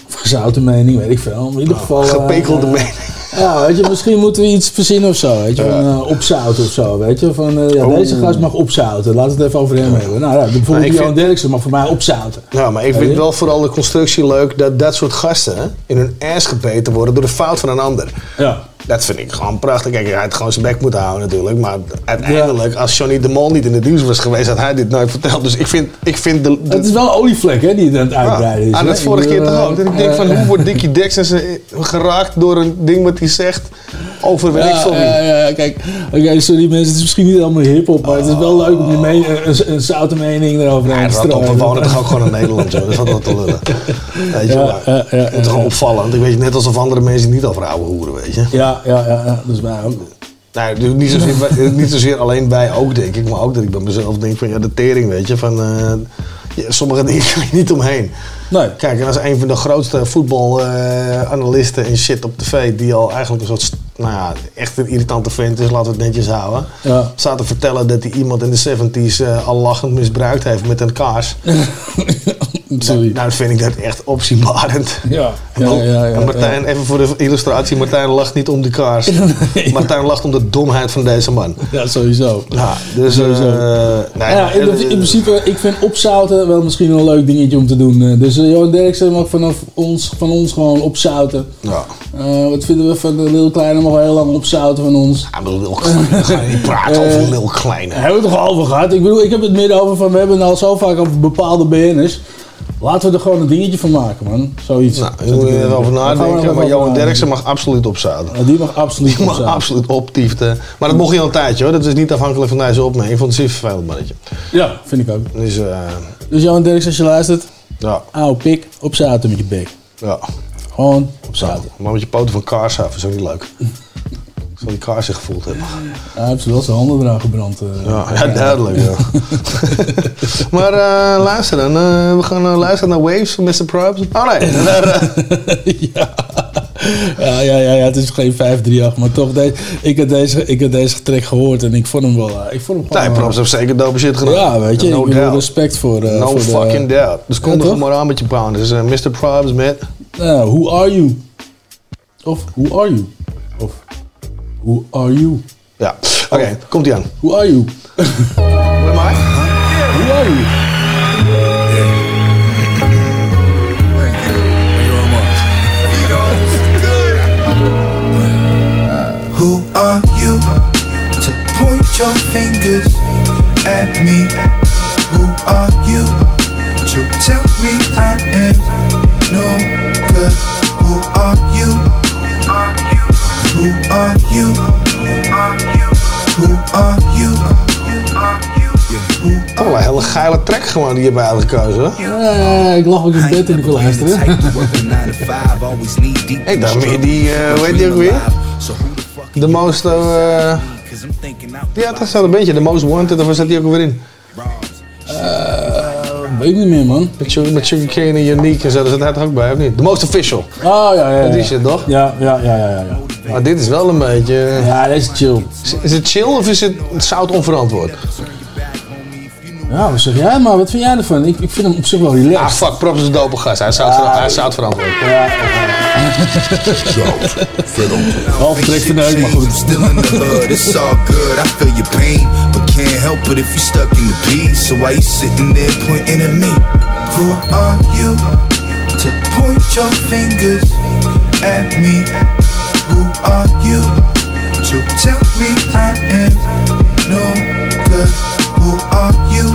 Speaker 8: Of gezouten mening, weet ik veel. In ieder geval... eh,
Speaker 7: Gepekelde mening.
Speaker 8: Ja, weet je, misschien moeten we iets verzinnen of zo, weet je, van eh, opzouten of zo, weet je. Van, eh, ja, deze gast mag opzouten, we het even over hem hebben. Nou ja, bijvoorbeeld Johan
Speaker 7: vind-
Speaker 8: Derksen mag voor mij opzouten.
Speaker 7: Ja, maar ik vind wel vooral de constructie leuk dat dat soort gasten hè, in hun ass gebeten worden door de fout van een ander.
Speaker 8: Ja.
Speaker 7: Dat vind ik gewoon prachtig. Kijk, hij had gewoon zijn bek moeten houden natuurlijk. Maar uiteindelijk, als Johnny de Mol niet in het nieuws was geweest, had hij dit nooit verteld. Dus ik vind, ik vind de, de-
Speaker 8: Het is wel een olievlek, hè, die aan het uitbreiden is.
Speaker 7: Ah, dat vorige keer toch ook. Dat ik denk
Speaker 8: eh,
Speaker 7: van, hoe wordt Dickie Dex geraakt door een ding wat hij zegt over weet wie.
Speaker 8: Ja, ja, ja, kijk, oké, sorry mensen, het is misschien niet allemaal hip-hop, maar het is wel leuk om je me- een, een zoute mening erover
Speaker 7: Ja,
Speaker 8: te
Speaker 7: op, we
Speaker 8: strooien.
Speaker 7: wonen toch ook gewoon in Nederland, joh. Dat is wat te lullen. Weet je
Speaker 8: Ja,
Speaker 7: wel.
Speaker 8: ja, ja,
Speaker 7: Het is gewoon opvallend. Ik weet net alsof andere mensen niet over oude hoeren, weet je.
Speaker 8: Ja, ja, ja, ja, dat is waar ook.
Speaker 7: Nee, dus niet, zozeer, niet zozeer alleen wij ook, denk ik. Maar ook dat ik bij mezelf denk van, ja, de tering, weet je. Van, eh, sommige dingen kan je niet omheen.
Speaker 8: Nee.
Speaker 7: Kijk, en als een van de grootste voetbalanalisten en shit op tv... die al eigenlijk een soort, nou ja, echt een irritante vent is, laten we het netjes houden...
Speaker 8: Ja.
Speaker 7: staat te vertellen dat hij iemand in de 70s eh, al lachend misbruikt heeft met een kaars.
Speaker 8: Sorry.
Speaker 7: Nou, nou vind ik dat echt opzienbarend.
Speaker 8: Ja,
Speaker 7: En,
Speaker 8: ja, ja, ja,
Speaker 7: en Martijn, even voor de illustratie, Martijn lacht niet om de kaars. Martijn lacht om de domheid van deze man.
Speaker 8: Ja, sowieso.
Speaker 7: Ja, dus...
Speaker 8: Sowieso.
Speaker 7: eh, nee,
Speaker 8: ja, in, in principe, ik vind opzouten wel misschien een leuk dingetje om te doen. eh. Dus uh, Johan Derksen mag vanaf ons, van ons gewoon opzouten.
Speaker 7: Ja.
Speaker 8: Eh, wat vinden we van de Lil Kleine mag heel lang opzouten van ons.
Speaker 7: Ja, maar Lil Kleine, we gaan niet praten over Lil Kleine.
Speaker 8: Hebben we het toch al over gehad. Ik bedoel, ik heb het midden over van, we hebben het al zo vaak over bepaalde BN'ers. Laten we er gewoon een dingetje van maken, man. Zoiets.
Speaker 7: Nou, daar moet je even over nadenken. Maar Johan Derksen mag absoluut opzouten.
Speaker 8: Ja, die mag absoluut
Speaker 7: Die mag absoluut optieften. Maar dat mocht je al een tijdje hoor. Dat is niet afhankelijk van deze opmerking. Ik vond het een zeer vervelend mannetje.
Speaker 8: Ja, vind ik ook.
Speaker 7: Dus, eh
Speaker 8: Dus Johan Derksen, als je luistert,
Speaker 7: ja.
Speaker 8: ouwe pik, opzouten met je bek.
Speaker 7: ja.
Speaker 8: Gewoon opzouten.
Speaker 7: Maar met je poten van kaars af is ook niet leuk. Zal die kaars zich gevoeld hebben.
Speaker 8: Hij heeft wel zijn handen eraan gebrand. eh.
Speaker 7: Ja, ja duidelijk. Ja. maar eh, luister dan. eh, we gaan luisteren naar Waves van Mr. Probs. Oh nee.
Speaker 8: ja. Ja, ja, ja, ja, het is geen 538, maar toch, deze, ik, heb deze, ik heb deze track gehoord en ik vond hem wel, ik vond hem gewoon...
Speaker 7: nee, heeft zeker dope shit gedaan.
Speaker 8: Ja, weet je,
Speaker 7: No
Speaker 8: ik
Speaker 7: doubt.
Speaker 8: respect voor...
Speaker 7: no
Speaker 8: voor de-
Speaker 7: fucking doubt. Dus kondig
Speaker 8: toch?
Speaker 7: hem maar aan met je pound. Dus Mr. Probs met...
Speaker 8: Nou, who are you? Of who are you? Of Who are you?
Speaker 7: Ja, oké, okay, komt ie aan.
Speaker 8: Who are you?
Speaker 7: Who am I?
Speaker 8: Who are you?
Speaker 38: Who are you to point your fingers at me? Who are you to tell me I am no good? Who
Speaker 7: are you? Who are you? Who are you? Oh, een hele geile track gewoon die je bij uitgekozen. hoor.
Speaker 8: ja, ik lach ook in bed en ik wil luisteren.
Speaker 7: ik dacht meer die, uh, hoe heet die ook weer? The most, uh, eh, ja, dat is wel een beetje. The most wanted, of waar dat die ook weer in?
Speaker 8: Uh, weet ik niet meer, man.
Speaker 7: Met, sugar, met Sugarcane en Unique en zo, daar zat hij ook bij, of niet? The most official.
Speaker 8: Oh, ja, ja. Dat
Speaker 7: is het, toch?
Speaker 8: Ja, ja, ja, ja. ja.
Speaker 7: Maar dit is wel een beetje...
Speaker 8: Ja, dit is chill.
Speaker 7: Is, is het chill of is het zout onverantwoord?
Speaker 8: Ja, wat zeg jij maar? Wat vind jij ervan? Ik, ik vind hem op zich wel relaxed.
Speaker 7: Ah, fuck, props is een dope gast. Hij is zout,
Speaker 8: Ja.
Speaker 7: hij is zout verantwoord.
Speaker 8: Ja, Half trek vanuit, maar goed.
Speaker 38: Still in the hood, it's all good. I feel your pain, but can't help it if you're stuck in the peace. So why you sitting there pointing at me? Who are you to point your fingers at me? Who to tell me I am no good? Who are you?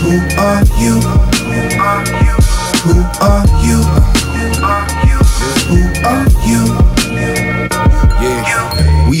Speaker 38: Who are you? Who are you? Who are you? Who are you?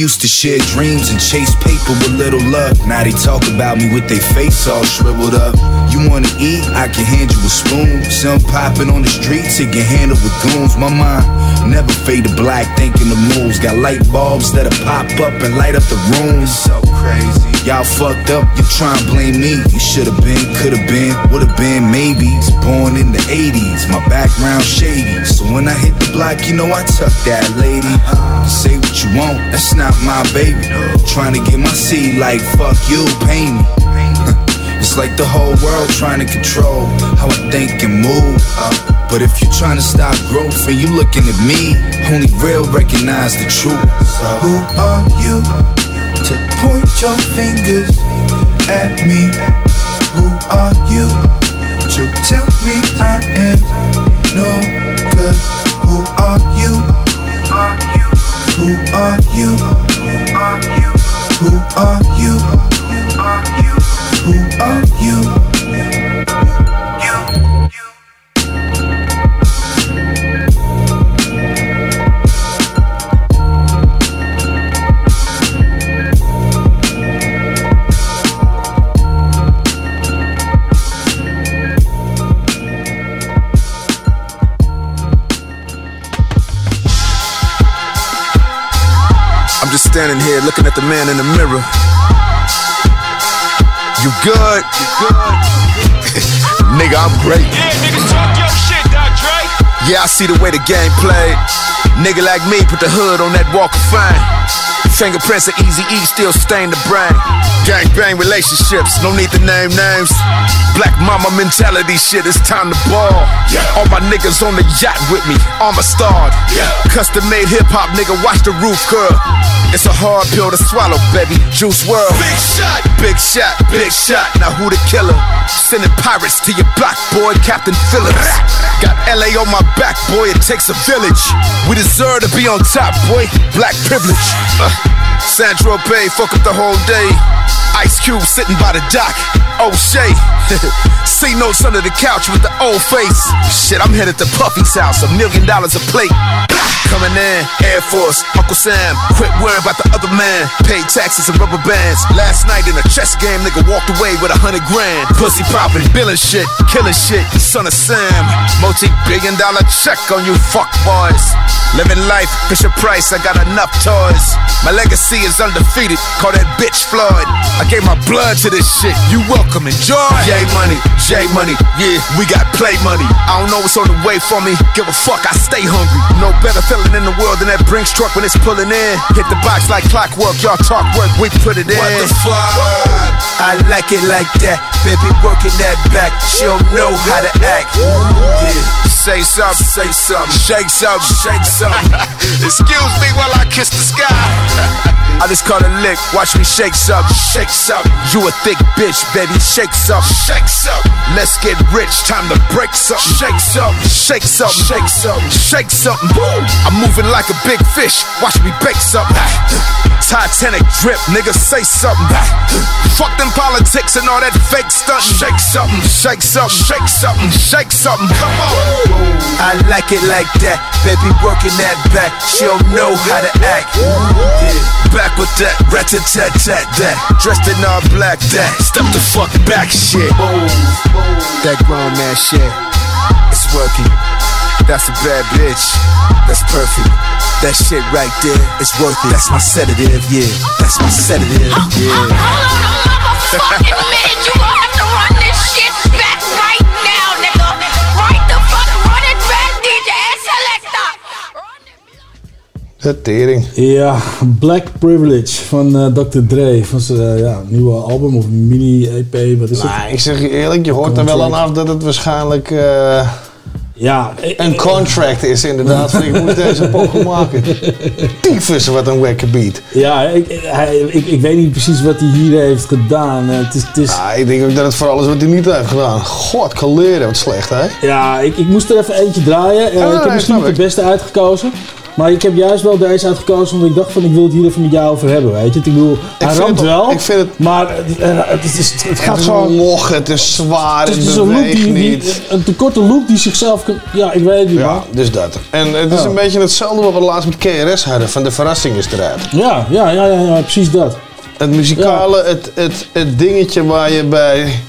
Speaker 38: Used to share dreams and chase paper with little luck. Now they talk about me with their face all shriveled up. You wanna eat? I can hand you a spoon. Some popping on the streets, it can handle with goons. My mind never fade to black, thinking the moves. Got light bulbs that'll pop up and light up the room. It's So crazy. Y'all fucked up, you try and blame me. You should've been, could've been, would've been, maybe. Born in the 80s, my background shady. So when I hit the block, you know I tuck that lady. Say what you want, that's not my baby. Trying to get my seed like fuck you, pay me. It's like the whole world trying to control how I think and move. But if you're trying to stop growth and you looking at me, only real recognize the truth. So who are you to point your fingers at me? Who are you to tell me I am no good? Who are you? Who are you? Who are you? Who are you? Who are you?
Speaker 13: Standing here looking at the man in the mirror. You good? You good? Nigga, I'm great.
Speaker 39: Yeah, nigga, talk your shit. Dre.
Speaker 13: Yeah, I see the way the game played. Nigga like me put the hood on that walk of fame. Fingerprints of Easy E still stain the brain. Gang bang relationships, no need to name names. Black mama mentality shit, it's time to ball. All my niggas on the yacht with me, armor starred. Custom made hip hop, nigga, watch the roof curl. It's a hard pill to swallow, baby. Juice world. Big shot, big shot, big shot. Now who the killer? Sending pirates to your block, boy, Captain Phillips. Got LA on my back, boy, it takes a village. We deserve to be on top, boy. Black privilege. Uh, Sandro Bay, fuck up the whole day. Ice Cube sitting by the dock. Shay. See notes under the couch with the old face. Shit, I'm headed to Puffy's house, a million dollars a plate. Coming in, Air Force, Uncle Sam. Quit worrying about the other man. Paid taxes and rubber bands. Last night in a chess game, nigga walked away with a hundred grand. Pussy popping, billing shit, killing shit. Son of Sam. Multi billion dollar check on you fuck boys. Living life, Fisher Price, I got enough toys. My legacy is undefeated. Call that bitch Floyd. I gave my blood to this shit. You welcome, enjoy. J money, J money, yeah, we got play money. I don't know what's on the way for me. Give a fuck, I stay hungry. No better feeling in the world than that Brinks truck when it's pulling in. Hit the box like clockwork, y'all talk work, we put it in.
Speaker 38: What the fuck? I like it like that. Baby working that back. She don't know how to act. Yeah.
Speaker 13: Say something,
Speaker 38: say something.
Speaker 13: shake something,
Speaker 38: Shake something.
Speaker 13: Excuse me while I kiss the sky. I just caught a lick, watch me shake something.
Speaker 38: Shake something.
Speaker 13: You a thick bitch, baby, shake something.
Speaker 38: Shake something.
Speaker 13: Let's get rich, time to break something.
Speaker 38: Shake something.
Speaker 13: Shake something,
Speaker 38: Shake something.
Speaker 13: shake something. I'm moving like a big fish, watch me bake something. Titanic drip, nigga, say something. Fuck them politics and all that fake stunting.
Speaker 38: Shake something.
Speaker 13: Shake something,
Speaker 38: Shake something.
Speaker 13: shake something.
Speaker 38: Come on. I like it like that. Baby working that back. She don't know how to act. Back with that, rat tat tat that. Dressed in all black, that. Step the fuck back shit. That grown man shit. It's working. That's a bad bitch. That's perfect. That shit right there is worth it. That's my sedative, yeah. That's my sedative, yeah.
Speaker 40: fucking minute, you have
Speaker 7: De tering.
Speaker 8: Ja, Black Privilege van eh, Dr. Dre. Van zijn eh, ja, nieuwe album of mini-EP, wat is het?
Speaker 7: Ik zeg je eerlijk, je hoort er wel aan af dat het waarschijnlijk eh,
Speaker 8: ja,
Speaker 7: een contract is inderdaad. ik moet deze pokken maken. Tyfus wat een wekke beat.
Speaker 8: Ja, ik, hij, ik, ik weet niet precies wat hij hier heeft gedaan. Het is, het is,
Speaker 7: Ja, ik denk ook dat het vooral is wat hij niet heeft gedaan. God, kan leren, wat slecht hè.
Speaker 8: Ja, ik, ik moest er even eentje draaien.
Speaker 7: Ah,
Speaker 8: ik heb
Speaker 7: nee,
Speaker 8: misschien niet de beste uitgekozen. Maar ik heb juist wel deze uitgekozen omdat ik dacht van ik wil het hier even met jou over hebben. Weet je? Ik bedoel, hij ramt
Speaker 7: het-
Speaker 8: wel.
Speaker 7: ik vind het-
Speaker 8: maar het, eh, het, is, het, gaat
Speaker 7: het is
Speaker 8: gewoon...
Speaker 7: log, het is zwaar,
Speaker 8: Het is een look die, die- een tekorte look die zichzelf kan... Ja, ik weet het niet
Speaker 7: Ja, dus dat. En het is
Speaker 8: Ja.
Speaker 7: een beetje hetzelfde wat we laatst met KRS hadden, van de verrassing is eruit.
Speaker 8: Ja, ja, ja, ja, ja, precies dat.
Speaker 7: Het muzikale, het, het, het dingetje waar je bij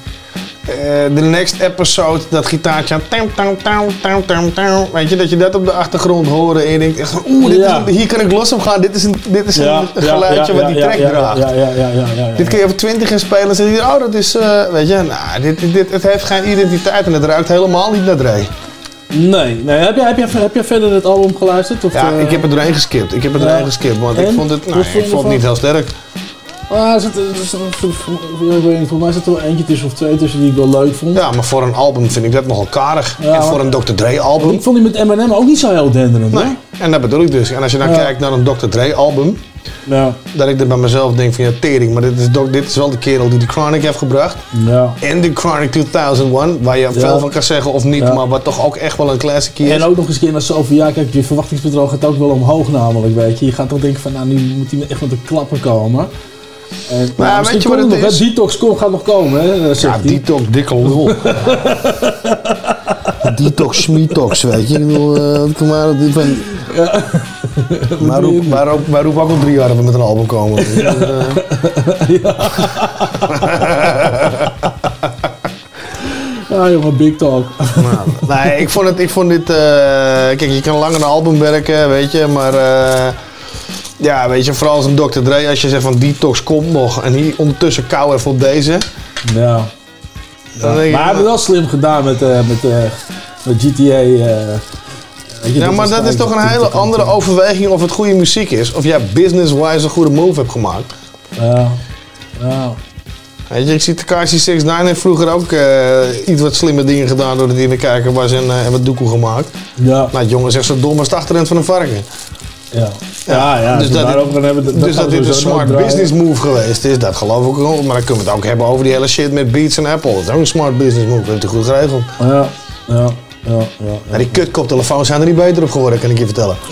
Speaker 7: eh, de next episode dat gitaartje aan tam, tam, tam, tam, tam, tam, weet je, dat je dat op de achtergrond hoort en je denkt echt van oeh,
Speaker 8: Ja.
Speaker 7: hier kan ik los op gaan, dit is een, dit is
Speaker 8: Ja,
Speaker 7: een geluidje
Speaker 8: ja,
Speaker 7: wat die track draagt.
Speaker 8: Ja, ja, ja, ja, ja, ja.
Speaker 7: Dit kun je over 20 gaan spelen en zeg je, oh dat is, eh, weet je, nou, dit, dit, dit, het heeft geen identiteit en het ruikt helemaal niet naar Dre.
Speaker 8: Nee, nee. Heb, jij, heb, jij, heb jij verder het album geluisterd? Of,
Speaker 7: Ja,
Speaker 8: eh,
Speaker 7: ik heb er doorheen geskipt. Ik heb er doorheen geskipt, want ik vond het, nou, ik
Speaker 8: vond je
Speaker 7: het niet heel sterk.
Speaker 8: Ah, er zit, er zit- ik weet niet, voor mij zit er wel eentje tussen of twee tussen die ik wel leuk vond.
Speaker 7: Ja, maar voor een album vind ik dat nogal karig.
Speaker 8: Ja,
Speaker 7: en voor een Dr. Dre album.
Speaker 8: Ik vond die met Eminem ook niet zo heel denderend.
Speaker 7: Nee, en dat bedoel ik dus. En als je dan
Speaker 8: Ja.
Speaker 7: kijkt naar een Dr. Dre album,
Speaker 8: Ja.
Speaker 7: dat ik er bij mezelf denk van ja, tering, maar dit is, dit is wel de kerel die de Chronic heeft gebracht.
Speaker 8: Ja.
Speaker 7: En de Chronic 2001, waar je
Speaker 8: Ja.
Speaker 7: veel van kan zeggen of niet,
Speaker 8: Ja.
Speaker 7: maar wat toch ook echt wel een classic is.
Speaker 8: En ook nog eens een keer naar zoveel jaar, kijk, je verwachtingspatroon gaat ook wel omhoog namelijk, weet je. Je gaat toch denken van, nou, nu moet hij echt met de klappen komen. En, nou,
Speaker 7: weet je wat
Speaker 8: het nog, hè.
Speaker 7: is?
Speaker 8: Detox kom, gaat nog komen, hè, zegt
Speaker 7: ja, detox, dikke lul. detox, smitox, weet je. Ik bedoel, eh, kom maar, van... Maar roep, maar, roep, maar roep ook al drie jaar dat we met een album komen. Eh,
Speaker 8: Ja, jongen, big talk.
Speaker 7: Nou, nee, ik vond, het, ik vond dit... eh, kijk, je kan lang aan een album werken, weet je, maar... eh, ja, weet je, vooral als een Dr. Dre, als je zegt van Detox komt nog en hier ondertussen kou even op deze.
Speaker 8: Ja. Maar
Speaker 7: ik,
Speaker 8: hij heeft het wel slim gedaan met, eh, met, eh, met GTA. eh, weet je,
Speaker 7: Ja, maar dat is toch een hele andere overweging of het goede muziek is. Of jij business-wise een goede move hebt gemaakt.
Speaker 8: Ja. Ja.
Speaker 7: Weet je, ik zie Takashi 69 heeft vroeger ook iets wat slimme dingen gedaan doordat hij in de kijker was en, wat doekoe gemaakt.
Speaker 8: Ja.
Speaker 7: Nou, het jongen zegt zo dom als het achterend van een varken.
Speaker 8: Ja. Ja, ja,
Speaker 7: dus dat,
Speaker 8: daarover gaan hebben, dat
Speaker 7: dus dat dit een smart business move geweest is, dat geloof ik wel. Maar dan kunnen we het ook hebben over die hele shit met Beats en Apple. Dat is ook een smart business move, dat heeft hij goed geregeld.
Speaker 8: Ja, ja, ja, ja. ja.
Speaker 7: Maar die kutkoptelefoons zijn er niet beter op geworden, kan ik je vertellen.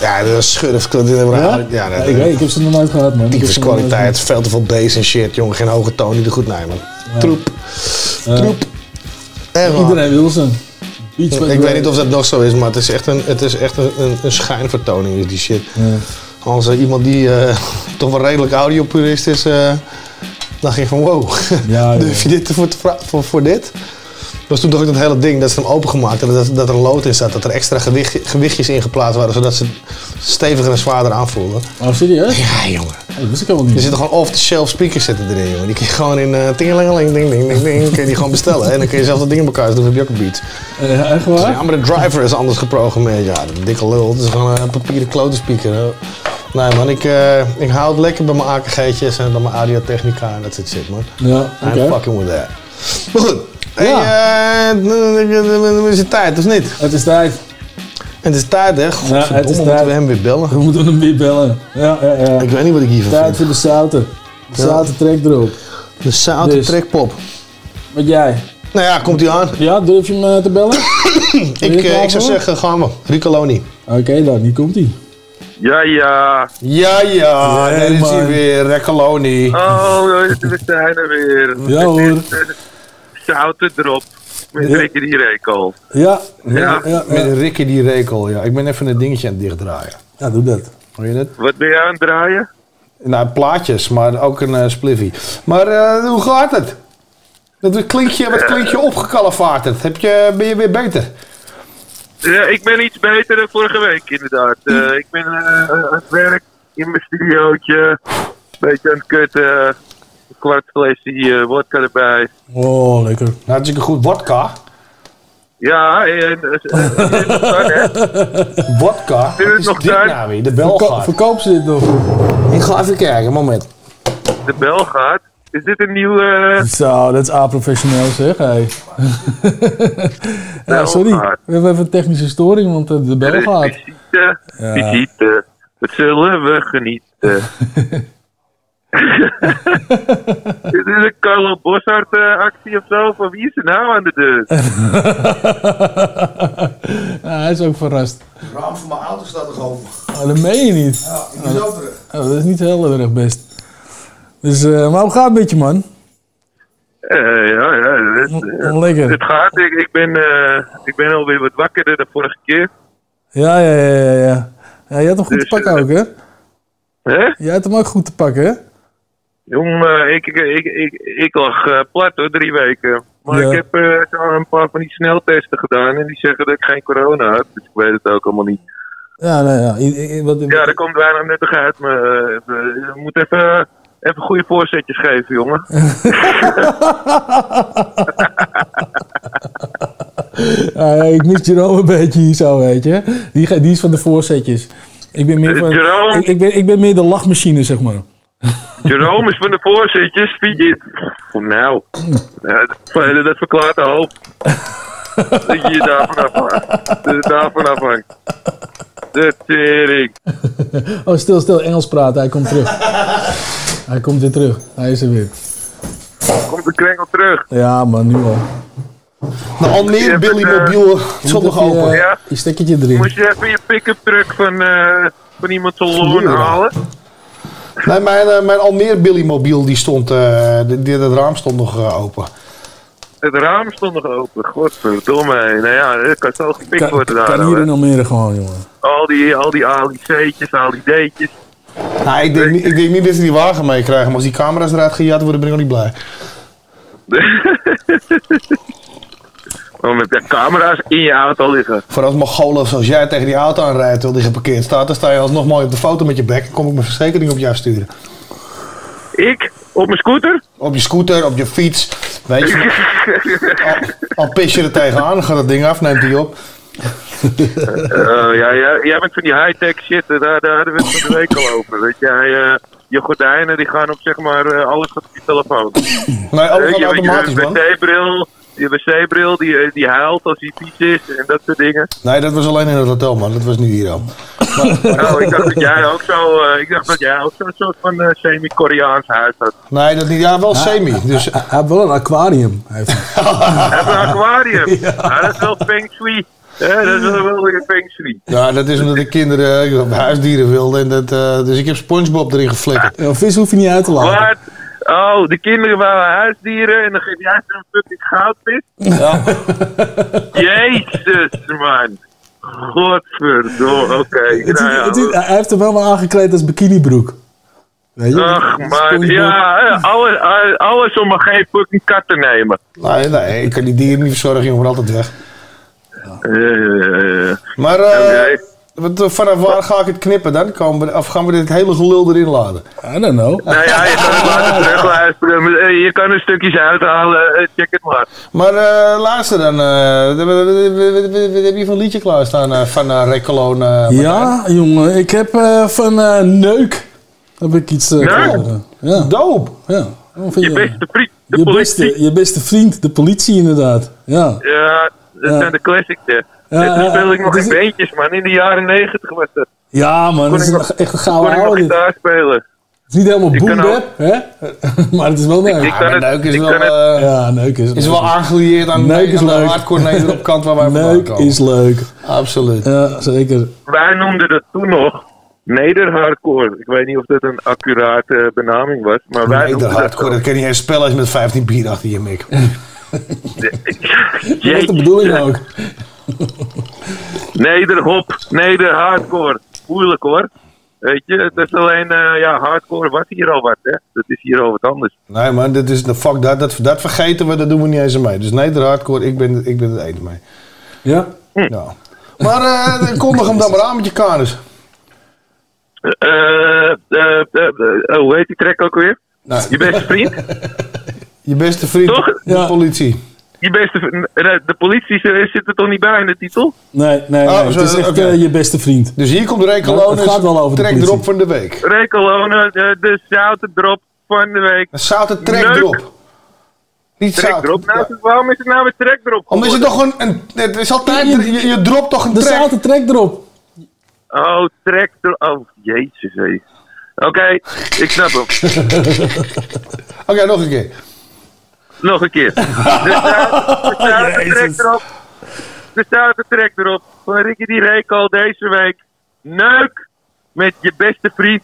Speaker 7: ja, dat is schurf. Ja,
Speaker 8: Ja?
Speaker 7: ja dat,
Speaker 8: ik weet, ik heb ze nog nooit gehad, man.
Speaker 7: Tyfus kwaliteit, veel te veel bass en shit, jongen. Geen hoge toon die er goed nemen.
Speaker 8: Ja.
Speaker 7: Troep. Troep.
Speaker 8: Iedereen wil ze.
Speaker 7: Ik weet niet of dat nog zo is, maar het is echt een, het is echt een, een, een schijnvertoning, is die shit. Als er iemand die eh, toch wel redelijk audiopurist is, eh dacht je van wow,
Speaker 8: Ja, ja.
Speaker 7: durf je dit voor, voor, voor dit? Was toen toch ook dat hele ding dat ze hem opengemaakt hadden, dat, dat er een lood in zat, dat er extra gewicht, gewichtjes in geplaatst waren, zodat ze steviger en zwaarder aanvoelden.
Speaker 8: Oh, serieus?
Speaker 7: Ja, jongen.
Speaker 8: dat wist ik helemaal niet.
Speaker 7: Er zitten gewoon off-the-shelf speakers zitten erin, jongen. Die kun je gewoon in uh, tingelingeling, ding, ding, ding, ding, kun je die gewoon bestellen. En dan kun je zelf dat ding in elkaar doen, dan heb je ook een beat.
Speaker 8: Eh, echt waar?
Speaker 7: Ja, maar de driver is anders geprogrammeerd. Ja, de dikke lul. Het is gewoon een papieren klote speaker. hè. Nee man, ik, eh, ik hou het lekker bij mijn AKG'tjes en bij mijn audiotechnica en dat soort shit man.
Speaker 8: Ja, oké.
Speaker 7: I'm fucking with that. Maar goed. Hey, eh, is het tijd of niet?
Speaker 8: Het is tijd.
Speaker 7: Het is tijd hè?
Speaker 8: Ja,
Speaker 7: Godverdomme,
Speaker 8: het is
Speaker 7: moeten
Speaker 8: tijd.
Speaker 7: we hem weer bellen.
Speaker 8: We moeten hem weer bellen. Ja, ja, ja.
Speaker 7: Ik weet niet wat ik hiervan
Speaker 8: Tijd
Speaker 7: vind.
Speaker 8: voor de zouten. De zouten trek erop.
Speaker 7: De zoute
Speaker 8: Dus.
Speaker 7: trekpop.
Speaker 8: Wat jij?
Speaker 7: Nou ja, komt hij aan.
Speaker 8: Ja, durf je hem eh, te bellen?
Speaker 7: Ik, eh, ik zou zeggen, gaan we. Ricoloni.
Speaker 8: Oké dan, hier komt hij.
Speaker 35: Ja, ja.
Speaker 7: Ja, ja, daar is hij weer. Ricoloni.
Speaker 35: Oh, we zijn er weer.
Speaker 8: Ja, hoor.
Speaker 35: Zouten erop.
Speaker 41: Met. Ricky die rekel.
Speaker 8: Ja,
Speaker 7: Met,
Speaker 8: ja, ja.
Speaker 7: met Ricky die rekel, ja. Ik ben even een dingetje aan het dichtdraaien.
Speaker 8: Ja, doe dat.
Speaker 7: Hoor je dat?
Speaker 41: Wat ben je aan het draaien?
Speaker 7: Nou, plaatjes, maar ook een eh spliffy. Maar eh, hoe gaat het? Dat klinkt je, wat klinkt je opgekalevaarterd? Heb je, ben je weer beter?
Speaker 41: Ja, ik ben iets beter dan vorige week, inderdaad. Eh, ik ben aan het werk in mijn studiootje. Een beetje aan het kutten. Kwart flesje eh, wodka erbij.
Speaker 8: Oh, lekker.
Speaker 7: Hartstikke goed. Wodka?
Speaker 41: Ja, en... eh, eh, het?
Speaker 7: Wodka?
Speaker 41: Is het
Speaker 7: Wat is
Speaker 41: nog
Speaker 7: dit
Speaker 41: daar?
Speaker 7: nou weer? De bel
Speaker 8: Verko-
Speaker 7: gaat.
Speaker 8: verkoop ze dit nog?
Speaker 7: Ik ga even kijken, moment.
Speaker 41: De bel gaat. Is dit een nieuwe...
Speaker 8: Zo, dat is A-professioneel zeg. Hey. ja, sorry, we hebben even een technische storing, want de bel gaat.
Speaker 41: Visite,
Speaker 8: Ja.
Speaker 41: visite. Wat zullen we genieten? Dit is een Carlo Boshart eh, actie of zo. Van wie is er nou aan de deur?
Speaker 8: Ja, hij is ook verrast.
Speaker 7: Het raam van mijn auto staat nog open.
Speaker 8: Oh, dat meen je niet.
Speaker 7: Ja, ik ben zo terug.
Speaker 8: Oh, dat is niet heel erg best. Dus, eh, maar hoe gaat het met je, man?
Speaker 41: Eh, ja, ja. Het, eh,
Speaker 8: Lekker.
Speaker 41: Het gaat. Ik, ik, ben, eh, ik ben alweer wat wakkerder dan vorige keer.
Speaker 8: Ja, ja, ja, ja. ja. ja je had hem goed
Speaker 41: Dus,
Speaker 8: te pakken ook, hè?
Speaker 41: Hè?
Speaker 8: Je had hem ook goed te pakken, hè?
Speaker 41: Jong, eh, ik, ik, ik, ik, lag eh, plat hoor, drie weken. Maar
Speaker 8: Ja.
Speaker 41: ik heb zo een paar van die sneltesten gedaan en die zeggen dat ik geen corona heb. Dus ik weet het ook allemaal niet.
Speaker 8: Ja, nee, ja. I- I- wat,
Speaker 41: Ja, dat komt bijna nuttig uit. Maar je moet even, even goede voorzetjes geven, jongen.
Speaker 8: Ja, ik mis Jerome een beetje hier zo, weet je. Die, die is van de voorzetjes. Ik ben meer van... Ik, ben, ik ben meer de lachmachine, zeg maar.
Speaker 41: Jerome is van de voorzetjes. Vind je... Oh, nou, ja, dat, dat verklaart de hoop. dat je je daarvan afhangt. Dat het daarvan afhangt. De tering.
Speaker 8: Oh, stil, stil. Engels praten. Hij komt terug. Hij komt weer terug. Hij is er weer.
Speaker 41: Komt de krengel terug.
Speaker 8: Ja, man, nu al.
Speaker 7: De Almere Billy Mobiel stond nog
Speaker 8: Je,
Speaker 7: open.
Speaker 41: Ja.
Speaker 8: je stekketje erin.
Speaker 41: Moest je even je pick-up truck van, eh van iemand salon
Speaker 7: Ja.
Speaker 41: halen?
Speaker 7: Nee, mijn, eh, mijn Almere Billy Mobiel die stond, eh, die, dat raam stond nog eh, open.
Speaker 41: Het raam stond nog open. Godverdomme. Nou ja, dat kan zo gepikt
Speaker 8: Kan,
Speaker 41: worden daar.
Speaker 8: kan hier in Almere gewoon, jongen.
Speaker 41: Al die, al die Ali C'tjes, al die D'tjes.
Speaker 7: Nou, ik denk, niet- ik denk niet dat ze die wagen meekrijgen, maar als die camera's eruit gejat worden, ben ik ook niet blij.
Speaker 41: Oh, met de camera's in je auto liggen.
Speaker 7: Voor als Mongolen zoals jij tegen die auto aanrijdt terwijl die geparkeerd staat, dan sta je alsnog mooi op de foto met je bek en kom ik mijn verzekering op jou sturen.
Speaker 41: Ik? Op mijn scooter?
Speaker 7: Op je scooter, op je fiets, weet je. Al, al pis je er tegenaan, dan gaat het ding af, neemt hij op.
Speaker 41: Eh, ja, ja, jij bent van die high-tech shit, eh, daar, daar hadden we het van de week al over. Weet jij, eh, je gordijnen die gaan op zeg maar, alles gaat op je telefoon.
Speaker 7: Nee, alles gaat
Speaker 41: je-
Speaker 7: automatisch,
Speaker 41: je
Speaker 7: man.
Speaker 41: wc-bril, je wc-bril die, eh, die huilt als hij vies is en dat soort dingen.
Speaker 7: Nee, dat was alleen in het hotel, man. Dat was niet hier al.
Speaker 41: Oh, ik dacht dat jij ook zo, eh, ik dacht dat jij ook zo'n soort van eh, semi-Koreaans huis had.
Speaker 7: Nee, dat niet. Ja, wel semi. Dus,
Speaker 8: Hij heeft wel een aquarium. Hij heeft
Speaker 41: een aquarium. Ja. dat is wel feng shui. Ja, dat is wel weer feng shui.
Speaker 7: ja, dat is omdat de kinderen eh, huisdieren wilden. En dat, eh, dus ik heb Spongebob erin geflikkerd.
Speaker 8: Ja, vis hoef je niet uit te laten.
Speaker 41: Wat? Oh, de kinderen waren huisdieren en dan geef jij ze een fucking goudvis?
Speaker 7: Ja.
Speaker 41: Jezus, man. Godverdomme, oké. Nou ja,
Speaker 8: hij heeft hem wel maar aangekleed als bikinibroek. Weet je?
Speaker 41: Ach, man. Ja, eh, alles, alles- om maar geen fucking kat te nemen.
Speaker 7: Nee, nee, ik kan die dieren niet verzorgen, jongen, altijd weg.
Speaker 41: Eh,
Speaker 7: Maar eh, eh, vanaf waar ga ik het knippen dan? Komen we, of gaan we dit hele gelul erin laden?
Speaker 8: I don't know.
Speaker 41: nou ja, je kan het laten terugluisteren. Eh, Je kan er stukjes uithalen. eh, Check het maar.
Speaker 7: Maar eh, luister dan, eh, heb je van een liedje klaarstaan uh, van uh, Rekkeloon? eh,
Speaker 8: Ja, jongen. Ik heb eh, van eh, Neuk heb ik iets uh,
Speaker 41: Neuk?
Speaker 8: Ja.
Speaker 7: Doop.
Speaker 8: Ja.
Speaker 41: Je beste vriend, de
Speaker 8: je,
Speaker 41: politie.
Speaker 8: beste, je beste vriend, de politie inderdaad. Ja.
Speaker 41: Ja, dat
Speaker 8: Ja.
Speaker 41: zijn de classics,
Speaker 8: Ja,
Speaker 41: toen
Speaker 8: ja,
Speaker 41: speelde ik nog in beentjes, man. In de jaren negentig was dat.
Speaker 8: Ja, man.
Speaker 41: Kon
Speaker 8: Dat is
Speaker 41: ik
Speaker 8: een-
Speaker 41: nog-
Speaker 8: echt een
Speaker 41: Kon
Speaker 8: gouden
Speaker 41: ik nog
Speaker 8: oude. dit.
Speaker 41: gitaar spelen.
Speaker 8: Het is niet helemaal
Speaker 41: Ik
Speaker 8: boom hè? maar het is wel.
Speaker 41: Ik kan het-
Speaker 7: Neuk is
Speaker 41: ik
Speaker 7: wel, eh,
Speaker 8: Ja, neuk is
Speaker 7: is wel aangelieerd aan,
Speaker 8: Neuk is
Speaker 7: aan de
Speaker 8: leuk.
Speaker 7: hardcore nederop kant waar wij vandaan
Speaker 8: Neuk
Speaker 7: komen.
Speaker 8: is leuk.
Speaker 7: Absoluut.
Speaker 8: Ja, zeker.
Speaker 41: Wij noemden dat toen nog nederhardcore. Ik weet niet of dat een accurate benaming was, maar wij
Speaker 7: de
Speaker 41: dat
Speaker 7: hardcore, dat kan je niet eens spellen als je met 15 bier achter je mik.
Speaker 8: Dat is de bedoeling ook.
Speaker 41: Nederhop, neder hardcore. Moeilijk hoor. Weet je, het is alleen, eh, ja, hardcore was hier al wat, hè. Dat is hier al wat anders.
Speaker 7: Nee, man, dit is de fuck dat, dat. Dat vergeten we, dat doen we niet eens aan mee. Dus Neder Hardcore, ik ben, ik ben het ene mee.
Speaker 8: Ja?
Speaker 7: Ja. Maar eh kondig hem dan maar aan met je kanus.
Speaker 41: Eh, eh, eh, eh, hoe heet die track ook weer?
Speaker 7: Nou.
Speaker 41: Je beste vriend?
Speaker 7: Je beste vriend,
Speaker 41: Toch?
Speaker 7: de politie.
Speaker 41: Je beste, eh, de politie zit zit er toch niet bij in de titel?
Speaker 8: Nee, nee, nee.
Speaker 7: Oh,
Speaker 8: het is echt eh, je beste vriend.
Speaker 7: Dus hier komt
Speaker 8: gaat wel over de
Speaker 7: trek erop van de week.
Speaker 41: Recolone, de, de zoute drop van de week.
Speaker 7: Een zoute trek
Speaker 41: Leuk.
Speaker 7: erop. Niet zout.
Speaker 41: Nou, waarom is het nou weer trek drop?
Speaker 7: Omdat je toch een, een het is altijd, je, je dropt toch een
Speaker 8: De
Speaker 7: trek.
Speaker 8: zoute trek erop.
Speaker 41: Oh, trek. Oh, jezus, hé. Oké, ik snap hem.
Speaker 7: Oké, nog een keer.
Speaker 41: Nog een keer. De zoute- de trek erop. De zoute trek erop. Van Ricky die Reco deze week. Neuk met je beste vriend.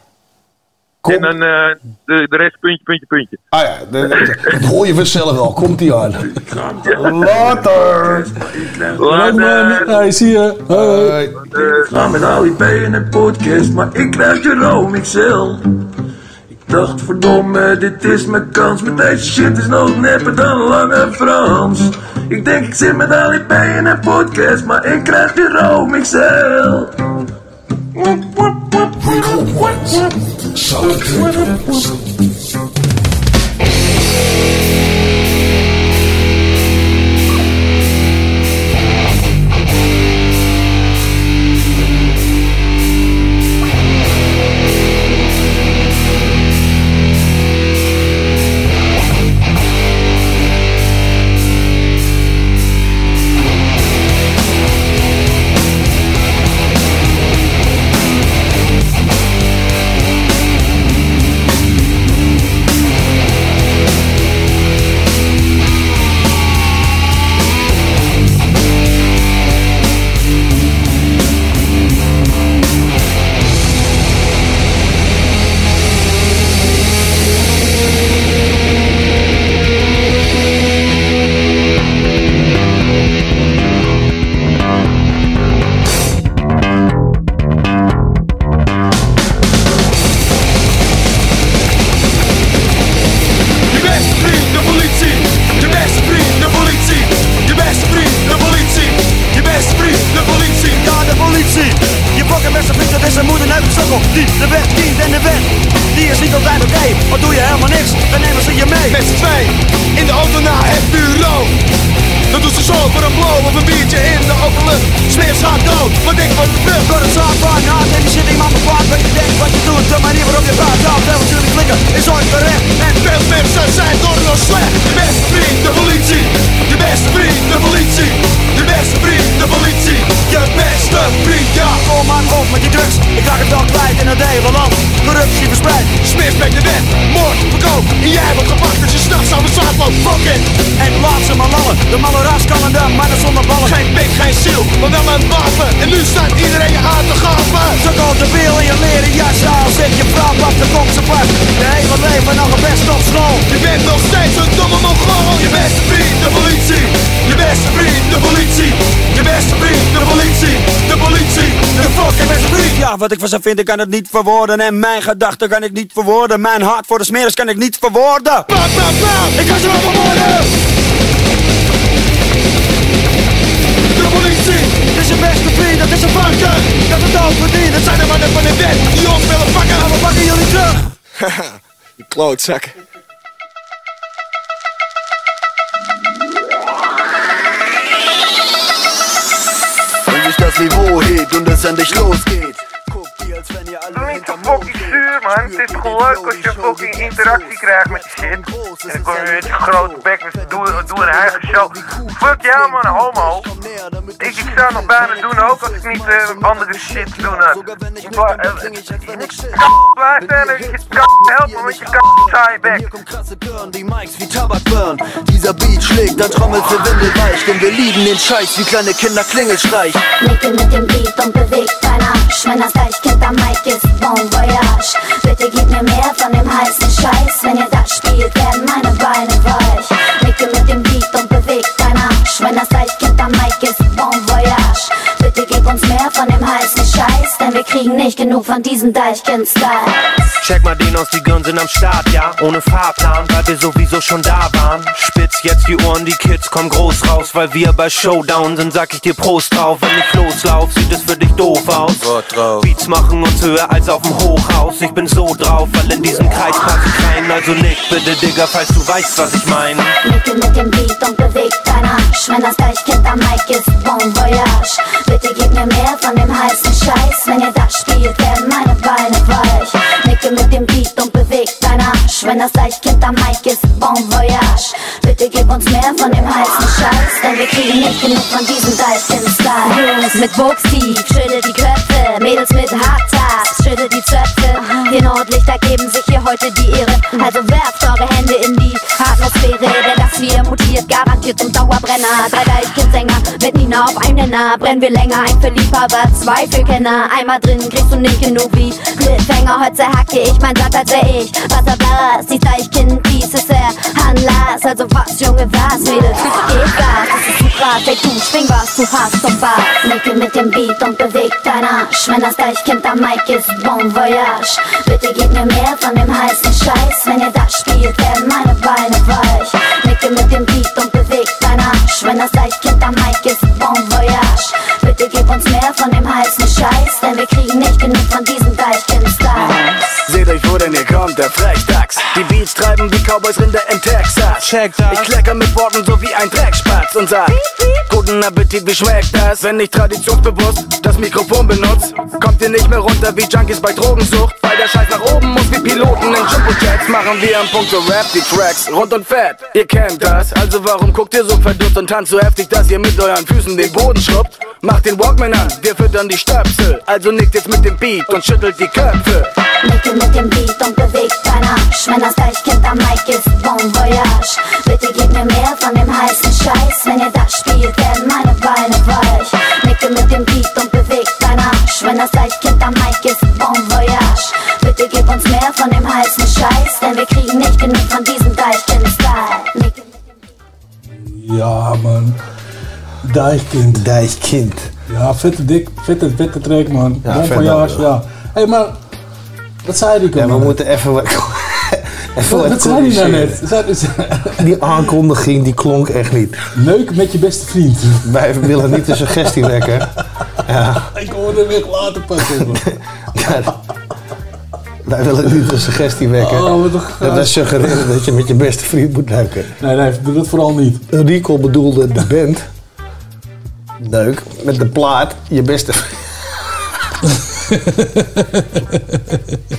Speaker 41: En dan eh, de, de rest puntje, puntje, puntje.
Speaker 7: Ah ja, de- de- dat hoor je vanzelf wel. Komt ie aan. Later.
Speaker 8: Man. Hey, zie je. Hoi.
Speaker 42: Ik ga met Ali P in een podcast, maar ik krijg Jerome XL. Dacht, verdomme, dit is mijn kans. Met deze shit is nog nepper dan Lange Frans. Ik denk, ik zit met Ali P in een podcast, maar ik krijg Jerome XL.
Speaker 27: Je
Speaker 43: wat
Speaker 27: ik van
Speaker 43: ze vind, ik kan het niet verwoorden. En mijn gedachten kan ik niet verwoorden. Mijn hart voor de smeris kan ik niet verwoorden.
Speaker 27: Bam, bam, bam.
Speaker 43: Ik kan ze wel verwoorden.
Speaker 27: De politie.
Speaker 43: Het is je beste vriend, dat is een varken. Dat het dood verdient.
Speaker 27: Dat zijn de mannen van de wet die ons willen pakken.
Speaker 43: Maar we pakken jullie terug.
Speaker 44: Die klootzak.
Speaker 42: Und sich das Niveau hebt und es endlich losgeht.
Speaker 45: Doe niet zo fucking zuur, man. Het is gewoon leuk als je fucking interactie krijgt met die shit. En dan kom je met je grote bek, met doe, doe een eigen show. Fuck jou, man, homo. Ik, ik zou nog bijna doen ook als ik niet eh, andere shit doen had. Ik bla- eh, Blijf staan en je kan helpen met je kan saaie bek.
Speaker 42: Die Mikes wie Tabak burn. Dieser Beat schlägt, dann trommelt für Windelweich. Denn wir lieben den Scheiß wie kleine Kinder Klingelstreich.
Speaker 40: Nickel mit dem Beat und bewegt dein Arsch. Wenn das Deichkind am Mic ist Bon Voyage. Bitte gib mir mehr von dem heißen Scheiß. Wenn ihr das spielt, werden meine Beine weich. Nicke mit dem Beat und bewegt deinen Arsch. Wenn das Light geht, am Mike ist Bon Voyage kriegen nicht genug von diesem Deichkind-Style.
Speaker 46: Check mal den aus, die Girls sind am Start, ja? Ohne Fahrplan, weil wir sowieso schon da waren. Spitz jetzt die Ohren, die Kids kommen groß raus, weil wir bei Showdown sind, sag ich dir Prost drauf. Wenn ich loslauf, sieht es für dich doof aus. Beats machen uns höher als auf dem Hochhaus. Ich bin so drauf, weil in diesem Kreis pass ich rein. Also nick bitte, Digga, falls du weißt, was ich meine.
Speaker 40: Nicke mit dem Beat und beweg dein Arsch. Wenn das Deichkind am Mic ist, bon voyage. Bitte gib mir mehr von dem heißen Scheiß. Wenn ihr das spielt, werden meine Beine weich. Nicke mit dem Beat und beweg dein Arsch. Wenn das Deichkind am Mic ist, bon voyage. Bitte gib uns mehr von dem heißen Scheiß. Denn wir kriegen nicht genug von diesem Deichkind-Style. Jungs mit Wuchstief, schüttel die Köpfe. Mädels mit Hardtops, schüttel die Zöpfe. Die Nordlichter geben sich hier heute die Ehre. Also werft eure Hände in die Atmosphäre. Denn das hier mutiert garantiert zum Dauerbrenner. Drei Deichkind-Sänger mit Nina auf einem Nenner. Brennen wir länger, ein für zwei für Kenner. Einmal drin kriegst du nicht genug wie Cliffhanger. Heute hacke ich mein Blatt, als wär ich Wasserblas. Die Deichkind-Piece ist der Anlass. Also was, Junge, was, Mädels? Gib Gas, das ist zu krass. Ey, du schwing was, du hast und was. Nicke mit dem Beat und beweg dein Arsch. Wenn das Deichkind am Mic ist, bon voyage. Bitte gib mir mehr von dem heißen Scheiß. Wenn ihr das spielt, werden meine Beine weich. Nicke mit dem Beat und beweg dein Arsch. Wenn das Deichkind am Mic ist, bon voyage. Bitte gib uns mehr von dem heißen Scheiß. Denn wir kriegen nicht genug von diesem Deichkind-Style.
Speaker 47: Kommt, der Frechdachs. Die Beats treiben wie Cowboys Rinder in Texas. Check das. Ich klecker mit Worten so wie ein Dreckspatz und sag: Guten Appetit, wie schmeckt das? Wenn ich traditionsbewusst das Mikrofon benutzt, kommt ihr nicht mehr runter wie Junkies bei Drogensucht. Weil der Scheiß nach oben muss wie Piloten in Jumbo-Jets. Machen wir am Punkt so Rap die Tracks rund und fett. Ihr kennt das, also warum guckt ihr so verdutzt und tanzt so heftig, dass ihr mit euren Füßen den Boden schrubbt? Macht den Walkman an, wir füttern die Stöpsel. Also nickt jetzt mit dem Beat und schüttelt die Köpfe.
Speaker 40: Nicke mit dem Beat und beweg dein Arsch. Wenn das Deichkind am Mic ist, bon voyage. Bitte gib mir mehr von dem heißen Scheiß. Wenn ihr das spielt, werden meine Beine weich. Nicke mit dem Beat und beweg dein Arsch. Wenn das Deichkind am Mic ist, bon voyage. Bitte gib uns mehr von dem heißen Scheiß. Denn wir kriegen nicht genug von diesem Deichkind-Style.
Speaker 8: Ja, Mann. Deichkind.
Speaker 7: Deichkind.
Speaker 8: Ja, fette, dik, fette, fette track, man.
Speaker 7: Ja,
Speaker 8: bon voyage, ja. Hé, hey, Wat zei die?
Speaker 7: Ja, we moeten even wat... even
Speaker 8: Wat, wat zei die nou net?
Speaker 7: Die aankondiging die klonk echt niet.
Speaker 8: Leuk met je beste vriend.
Speaker 7: Wij willen niet de suggestie wekken. Ja.
Speaker 8: Ik hoorde hem echt later pakken.
Speaker 7: Wij willen niet de suggestie wekken.
Speaker 8: Oh,
Speaker 7: dat wij
Speaker 8: gast.
Speaker 7: suggereren dat je met je beste vriend moet neuken.
Speaker 8: Nee, nee, doe dat vooral niet.
Speaker 7: Rico bedoelde de band. Leuk. Met de plaat je beste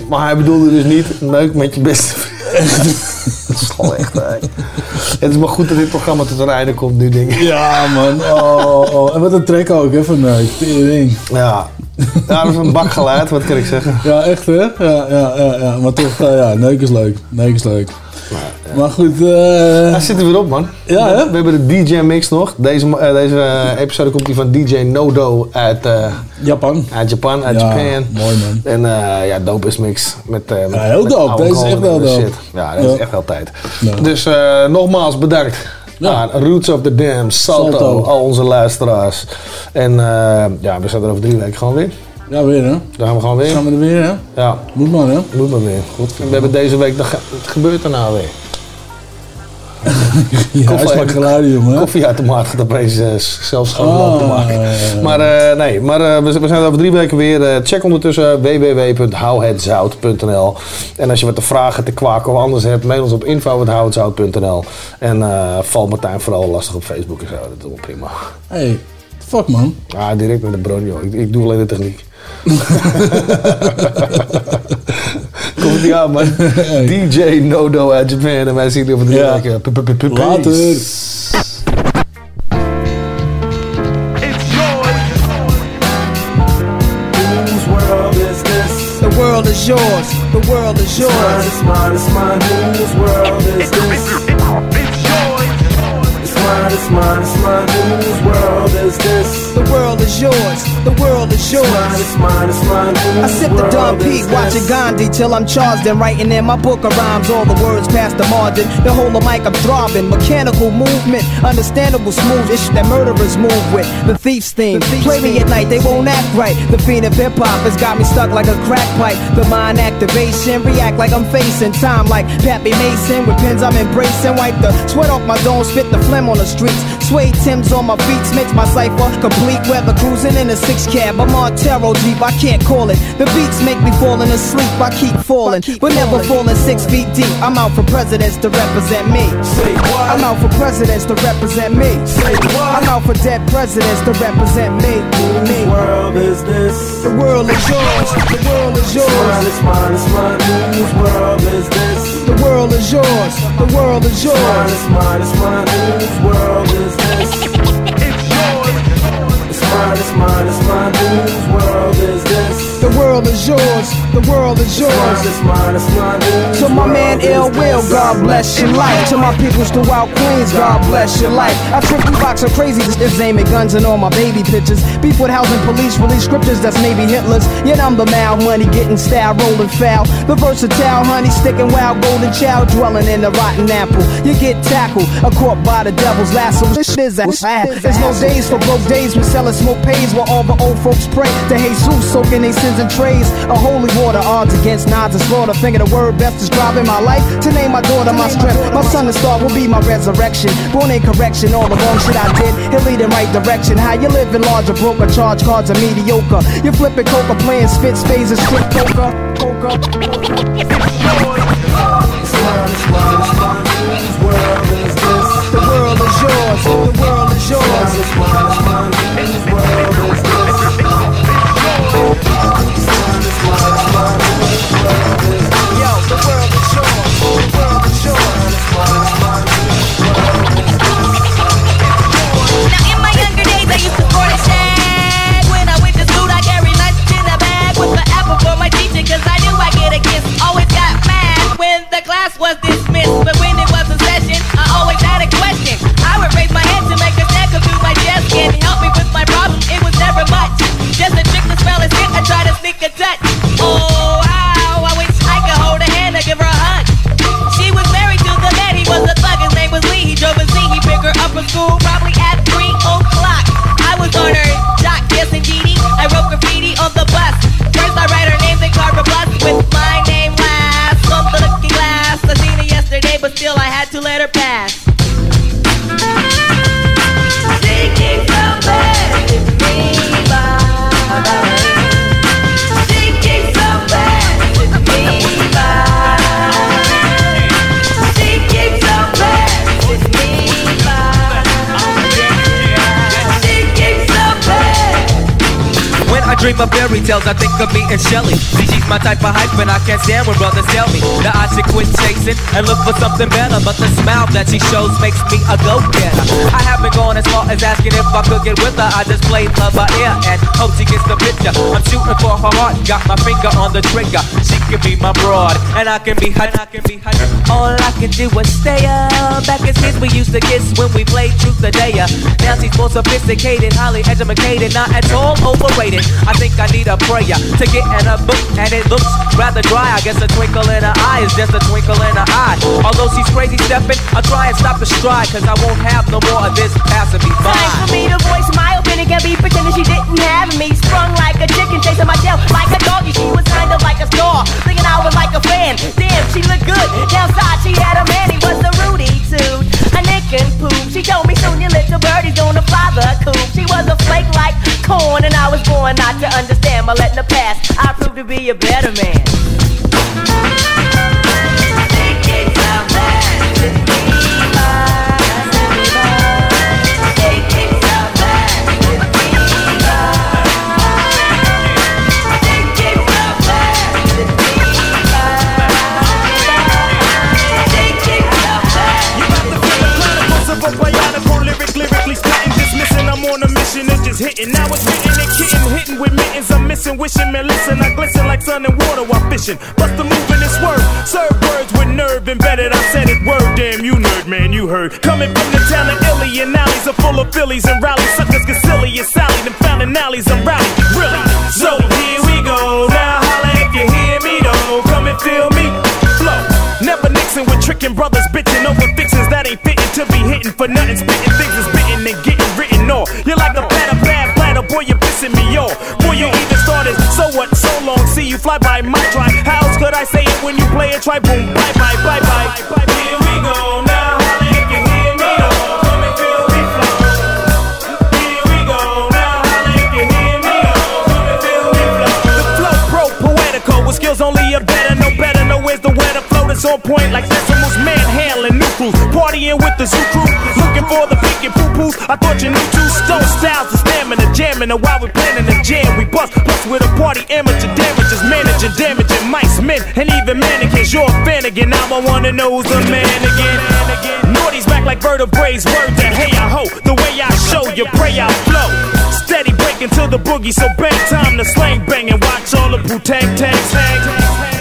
Speaker 7: Maar hij bedoelde dus niet leuk met je beste vriend. Dat is gewoon echt... hè. Het is maar goed dat dit programma tot een einde komt nu, denk ik.
Speaker 8: Ja, man. Oh, oh. En wat een track ook, hè, van Neuk. Tering.
Speaker 7: Ja. Ja, dat is een bak geluid, wat kan ik zeggen.
Speaker 8: Ja, echt, hè? Ja, ja, ja, ja. Maar toch, eh, ja, Neuk is leuk. Neuk is leuk. Maar goed, eh...
Speaker 7: Hij zit er weer op, man.
Speaker 8: Ja, hè?
Speaker 7: We hebben de DJ-mix nog. Deze, eh, deze eh, episode komt die van DJ Nodo uit... eh,
Speaker 8: Japan.
Speaker 7: Uit Japan, uit
Speaker 8: Ja,
Speaker 7: Japan.
Speaker 8: mooi, man.
Speaker 7: En eh, ja, dope is mix. Met, eh, met,
Speaker 8: Ja, heel
Speaker 7: met
Speaker 8: dope. Deze is echt wel dope.
Speaker 7: shit. Ja,
Speaker 8: Ja.
Speaker 7: is echt wel tijd. Dus eh, nogmaals bedankt aan Roots of the Dam, Salto,
Speaker 8: Salto.
Speaker 7: al onze luisteraars. En eh, ja, we zijn er over drie weken gewoon weer.
Speaker 8: Ja, weer, hè?
Speaker 7: Daar gaan we gewoon weer.
Speaker 8: Gaan we er weer, hè?
Speaker 7: Ja.
Speaker 8: Moet maar, hè?
Speaker 7: Moet maar weer. Goed. En we hebben deze week, wat gebeurt er nou weer?
Speaker 8: Ja.
Speaker 7: Koffieautomaat gaat opeens uh, zelfs schoon
Speaker 8: Ah,
Speaker 7: lopen maken. Maar eh, nee, maar eh, we, we zijn er over drie weken weer. Eh, check ondertussen www.houhetzout.nl En als je wat te vragen, te kwaken of anders hebt, mail ons op info.houhetzout.nl En eh val Martijn vooral lastig op Facebook en zo. Dat is wel prima.
Speaker 8: Hey, fuck man.
Speaker 7: Ah, direct met de bron, joh. Ik, ik doe alleen de techniek. Komt ie aan, man. DJ Nodo uit Japan. En wij zien jullie over drie
Speaker 8: Ja.
Speaker 7: weken. P- p- p- p-
Speaker 8: Later.
Speaker 42: world is?
Speaker 1: The world is yours. The world is yours.
Speaker 42: It's mine, it's mine, it's mine. Whose world is this? It's mine, it's mine, it's mine. Whose world is
Speaker 48: is this? The world is yours. The world is yours.
Speaker 49: It's mine, it's mine, it's mine.
Speaker 48: I sip the Dom P, watching Gandhi till I'm charged and writing in my book of rhymes. All the words past the margin. The whole of mic I'm throbbing. Mechanical movement, understandable smooth ish that murderers move with. The thief's theme. Play me at night, they won't act right. The fiend of hip hop has got me stuck like a crack pipe. The mind activation, react like I'm facing time like Pappy Mason. With pins I'm embracing. Wipe the sweat off my dome, spit the phlegm on the streets. Suede Tim's on my feet makes my cipher complete. Weather cruising in a six cab. I'm Montero Jeep, I can't call it. The beats make me falling asleep. I keep falling, but never falling six feet deep. I'm out for presidents to represent me. I'm out for presidents to represent me. I'm out for dead presidents to represent me. me.
Speaker 49: world is this?
Speaker 48: The world is yours. The world is yours.
Speaker 49: It's mine, it's mine, whose world is this?
Speaker 48: The world is yours. The world is yours.
Speaker 49: It's mine, it's mine, whose world is this? Mine, it's mine, it's mine, whose world is this?
Speaker 48: The world is yours. The world is yours.
Speaker 49: It's mine, it's mine,
Speaker 48: To my man Ill Will, God bless your life. To my peoples throughout Queens, God bless your life. I you box of crazy, just aiming guns and all my baby pictures. Beef with housing police, release scriptures that's maybe Hitler's. Yet I'm the mal money, getting style, rolling foul. The versatile honey, sticking wild, golden child, dwelling in the rotten apple. You get tackled, a caught by the devil's lasso. This shit is a There's no days for broke days, we selling smoke pays while all the old folks pray to Jesus, soaking their sins in trays. A holy water, odds against nods and slaughter. Finger the word best describing my life. To name my daughter my strength. My son and star will be my resurrection. Born in correction, all the wrong shit I did. He'll lead in right direction. How you living larger, broker, charge cards are mediocre. You're flipping coca, playing spit spades and poker. Poker. The world is yours. The world is yours.
Speaker 50: Class was dismissed But when it was a session I always had a question. I would raise my hand to make a snack come through my desk And help me with my problem, it was never much. Just a trick to spell his hit, I try to sneak a touch. Oh I wish I could hold her hand or give her a hug. She was married to the man, he was a thug, his name was Lee. He drove a Z, he picked her up from school probably at 3 o'clock. I was on her jock, yes indeedy I wrote graffiti on the I
Speaker 51: dream of fairy tales, I think of me and Shelly. She's my type of hype, and I can't stand when brothers tell me that I should quit chasing and look for something better. But the smile that she shows makes me a go-getter. I haven't gone as far as asking if I could get with her. I just played love by ear and hope she gets the picture. I'm shooting for her heart, got my finger on the trigger. She can be my broad, and I can be her. I can be her. All I can do is stay up. Back as kids, we used to kiss when we played truth or dare. Now she's more sophisticated, highly educated, not at all overrated. I think I need a prayer to get in a book, and it looks rather dry. I guess a twinkle in her eye is just a twinkle in her eye. Although she's crazy stepping, I'll try and stop the stride, cause I won't have no more of this passing me by.
Speaker 50: Time for me to voice my opinion. Can't be pretending she didn't have me. Sprung like a chicken, chasing my tail like a doggy. She was kind of like a star, thinking I was like a fan. Damn, she looked good. Downside, she had a man. He was a Rudy too, Pooh. She told me soon your little birdie's gonna fly the coop. She was a flake like corn, and I was born not to understand. But letting the past, I proved to be a better man.
Speaker 52: It's just hitting. Now it's hitting and kitten, hitting with mittens. I'm missing, wishing, man, listen. I glisten like sun and water while fishing. Bust the move in this word, serve words with nerve embedded. I said it, word, damn you nerd, man, you
Speaker 53: heard. Coming from the town of Illy and alleys are full of Phillies and rallies. Suckers get silly and Sally, them found alleys and rally. Really? So here we go. Now holla if you hear me though. Come and feel me. Flow. Never Nixon with tricking brothers, bitching over fixins that ain't fitting to be hitting for nothing. Spitting things is bitten and getting written off. You're like a boy, you're pissing me off. Boy, you even started, so what, so long, see you fly by my try. How else could I say it when you play it? Try boom, bye bye, bye bye. Here we go, now skills only a better, that's on point like Sesamo's manhandling new. Partying with the zoo crew, looking for the pink and poo poos. I thought you knew two stone styles, the stamina, jamming, and while we planning the jam, we bust, bust with a party amateur damages, managing, damaging mice, men, and even mannequins. You're a fan again, I'm a one to know who's the man again. Naughty's back like vertebrae, word to hey I ho. The way I show you, pray I flow. Steady breaking to the boogie, so bang time to slang bang and watch all the poo tang tang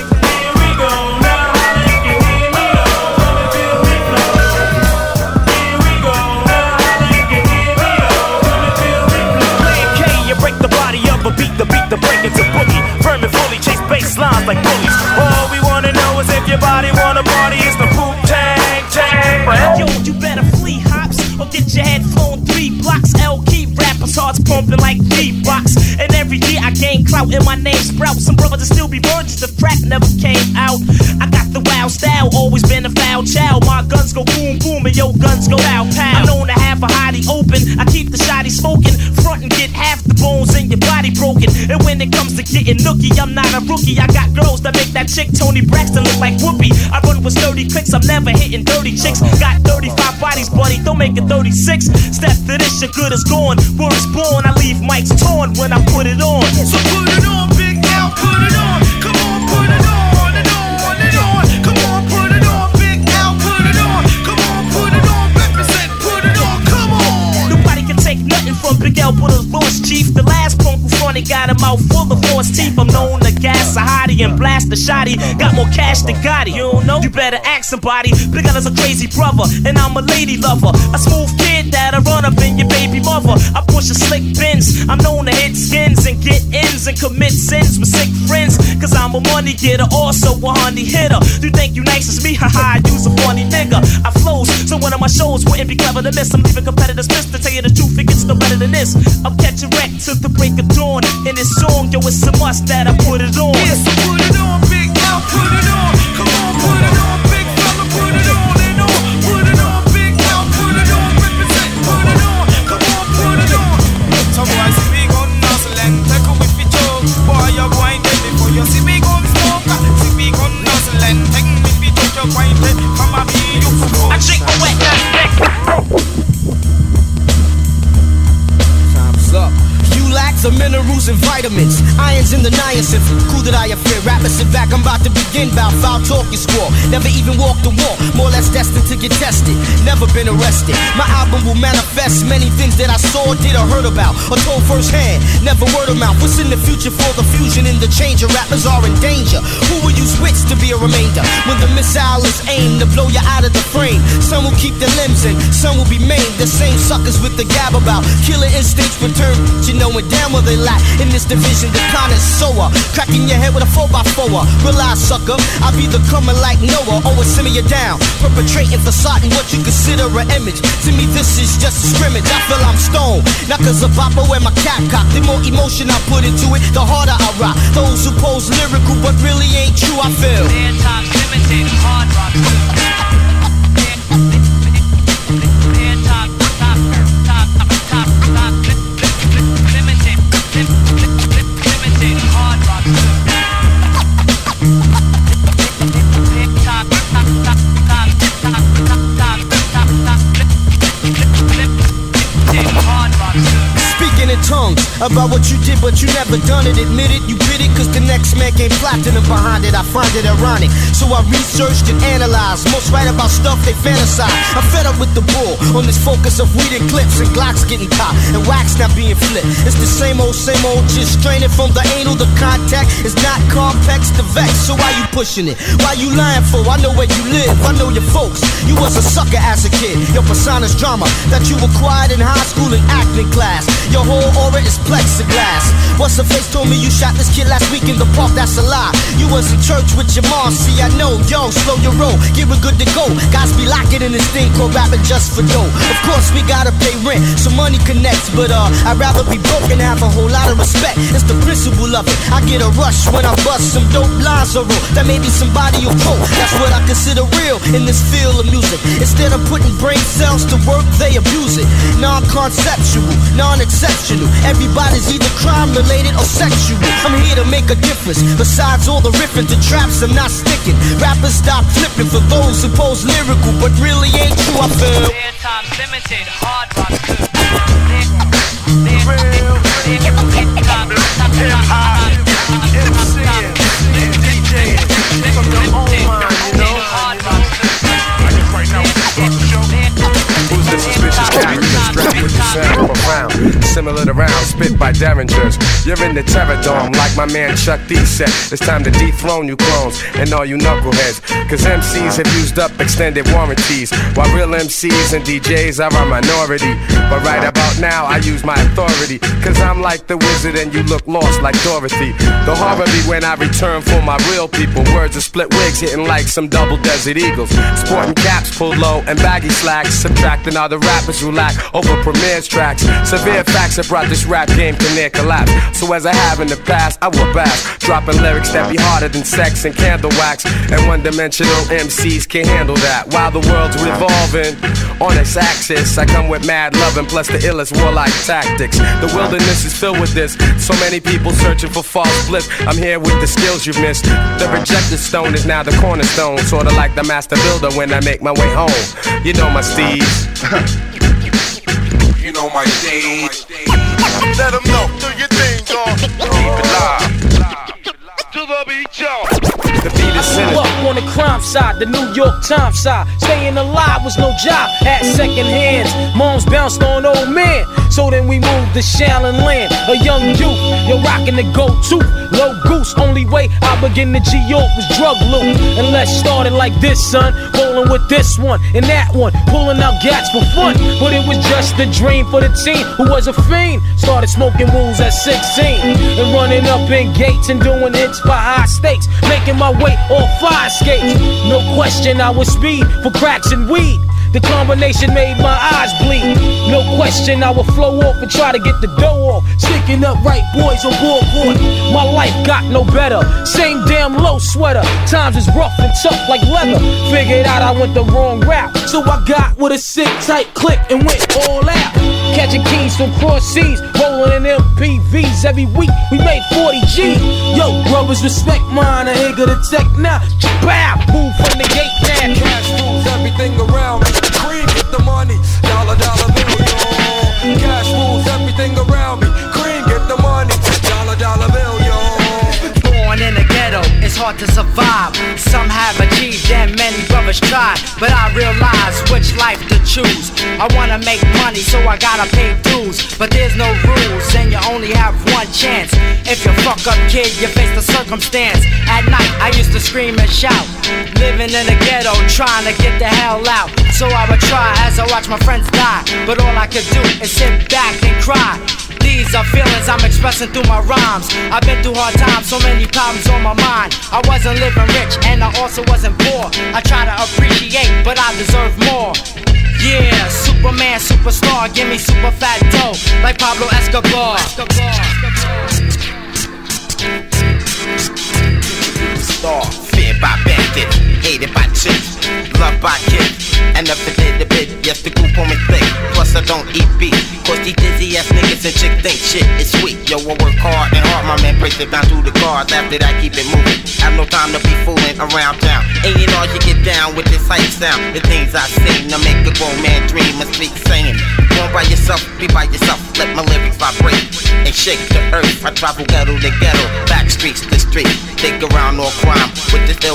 Speaker 53: the boogie. And fully chase bass lines like bullies. All we wanna know is if your body wanna party. It's the poo tang tang.
Speaker 50: Yo, you better flee hops or get your head flown three blocks. L key rappers hearts pumping like beatbox. And every year I gain clout and my name sprouts. Some brothers will still be virgins the crack never came out. I got the wild style, always been a foul child. My guns go boom boom and yo guns go out, pow. I'm known to have a hottie open. I keep the shotty smoking. Front and get half the bones in your body broken. And when it comes to getting nookie, I'm not a rookie. I got girls that make that chick Toni Braxton look like Whoopi. I run with sturdy clicks, I'm never hitting dirty chicks. Uh-huh. Got 35 bodies, buddy, don't make it 36. Step to this, your good is gone. Word is born, I leave mics torn when I put it on. So put it on, big L, put it on, from Big L, put a voice chief. The last punk who funny got a mouth full of force teeth. I'm known to gas a hottie and blast a shotty. Got more cash than Gotti. You don't know? You better ask somebody. Big L is a crazy brother, and I'm a lady lover. A smooth kid that'll run up in your baby mother. I push a slick Benz. I'm known to hit skins and get ins and commit sins with sick friends. Cause I'm a money getter, also a honey hitter. You think you nice as me? Haha, you's a funny nigga. I flows, so one of my shows wouldn't be clever to miss. I'm leaving competitors pissed to tell you the truth, it gets no better than this. I'm catching wreck to the break of dawn. In this song, yo, it's a must that I put it on. Yes, put it on, big L, put it on. Come on,
Speaker 54: You
Speaker 55: the minerals and vitamins, irons in the niacin. Cool that I fear. Rappers sit back, I'm about to begin. Bout foul talk you squall. Never even walked the walk, more or less destined to get tested. Never been arrested. My album will manifest many things that I saw, did, or heard about, or told firsthand. Never word of mouth. What's in the future for the fusion and the change? Of rappers are in danger. Who will use wits to be a remainder? When the missile is aimed to blow you out of the frame. Some will keep their limbs in, some will be maimed. The same suckers with the gab about killer instincts return. You knowing damn they lack in this division. The connoisseur, cracking your head with a 4x4. Realize, sucker, I be the coming like Noah. Always simmer you down, perpetrating facade what you consider an image. To me, this is just a scrimmage. I feel I'm stoned, not cause of Papa wear my cap cock. The more emotion I put into it, the harder I rock. Those who pose lyrical but really ain't true, I feel.
Speaker 50: hard rock.
Speaker 55: Speaking tongues about what you did, but you never done it. Admit it, you
Speaker 56: did it, cause the next man came platinum behind it. I find it ironic. So I researched and analyzed. Most write about stuff they fantasize. I'm fed up with the bull on this focus of weed and clips and Glocks getting caught and wax not being flipped. It's the same old, same old, just straining from the anal. The contact is not complex to vex. So why you pushing it? Why you lying for? I know where you live. I know your folks. You was a sucker as a kid. Your persona's drama that you acquired in high school and acting class. Your whole aura is plexiglass. What's the face told me you shot this kid last week in the park? That's a lie. You was in church with your mom. See, I know. Yo, slow your roll. Get it good to go. Guys be locking in this thing called rapping just for dough. Of course, we gotta pay rent, so money connects. But uh, I'd rather be broke and have a whole lot of respect. It's the principle of it. I get a rush when I bust some dope lines or roll. That maybe somebody will quote. That's what I consider real in this field of music. Instead of putting brain cells to work, they abuse it. Non-conceptual, non-exceptional. Everybody's either crime related or sexual. I'm here to make a difference. Besides all the riffing to traps, I'm not sticking. Rappers stop flipping for those who pose lyrical, but really ain't true. I feel.
Speaker 57: Times limited, hard rock.
Speaker 58: Who's Similar to rounds spit by derringers. You're in the terror dome like my man Chuck D said. It's time to dethrone you clones and all you knuckleheads. Cause MCs have used up extended warranties. While real MCs and DJs are a minority. But right about now, I use my authority. Cause I'm like the wizard and you look lost like Dorothy. The horror be when I return for my real people. Words of split wigs hitting like some double desert eagles. Sporting caps pulled low and baggy slacks. Subtracting all the rappers who lack over Premier's tracks. Severe facts have brought this rap game to near collapse. So as I have in the past, I will bash. Dropping lyrics that be harder than sex and candle wax. And one dimensional MCs can't handle that. While the world's revolving on its axis, I come with mad loving plus the illest warlike tactics. The wilderness is filled with this. So many people searching for false bliss. I'm here with the skills you've missed. The rejected stone is now the cornerstone. Sorta like the master builder when I make my way home. You know my steeds.
Speaker 2: You know my stage. Let them know. Do your thing, dog. Keep it live. To the beat, y'all.
Speaker 58: The beat is
Speaker 59: I grew up on the crime side, the New York Times side. Staying alive was no job, had second hands. Moms bounced on old men. So then we moved to Shaolin Land, a young youth. You're rocking the go to low goose. Only way I begin to G York was drug loot. And let's start it like this, son. Rolling with this one and that one, pulling out gats for fun. But it was just a dream for the teen who was a fiend. Started smoking wools at 16 and running up in gates and doing hits by high stakes. Making my way off fire skates. No question, I was speed for cracks and weed. The combination made my eyes bleed. No question, I would flow off and try to get the dough off. Sticking up right boys on board. My life got no better. Same damn low sweater. Times is rough and tough like leather. Figured out I went the wrong route. So I got with a sick tight click and went all out. Catching keys from cross seas, rolling in MPVs every week. We made 40 G. Yo, brothers, respect mine. I ain't gonna tech now. Bow, move from the gate now.
Speaker 2: Cash rules everything around me. Cream get the money.
Speaker 22: It's hard to survive. Some have achieved and many brothers tried. But I realize which life to choose. I wanna make money, so I gotta pay dues. But there's no rules, and you only have one chance. If you fuck up, kid, you face the circumstance. At night, I used to scream and shout. Living in the ghetto, trying to get the hell out. So I would try as I watch my friends die. But all I could do is sit back and cry. These are feelings I'm expressing through my rhymes. I've been through hard times, so many problems on my mind. I wasn't living rich and I also wasn't poor. I try to appreciate, but I deserve more. Yeah, Superman, superstar, give me super fat dough, like Pablo Escobar.
Speaker 31: Star, feared by bandits, hated by chicks, loved by kids. And if it did a bit, yes, the group on me thick. Plus, I don't eat beef. Cause these dizzy ass niggas and chicks think shit is sweet. Yo, I work hard and hard, my man breaks it down through the cards. After that, keep it moving. Have no time to be fooling around town. And you know, you get down with this hype sound. The things I sing to make a grown man dream and speak saying. born by yourself, be by yourself. Let my lyrics vibrate and shake the earth. I travel ghetto to ghetto, back streets to street. Dig around all crime with this ill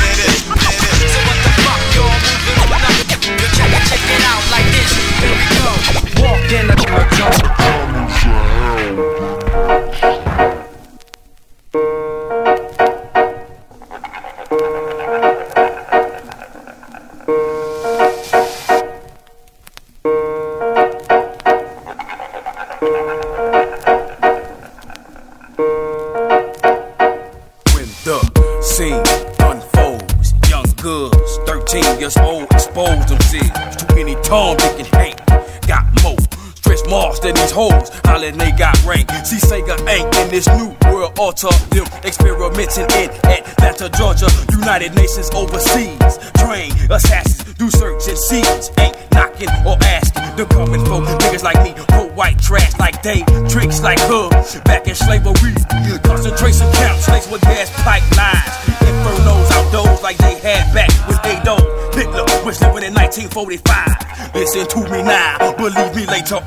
Speaker 60: go. Walk in the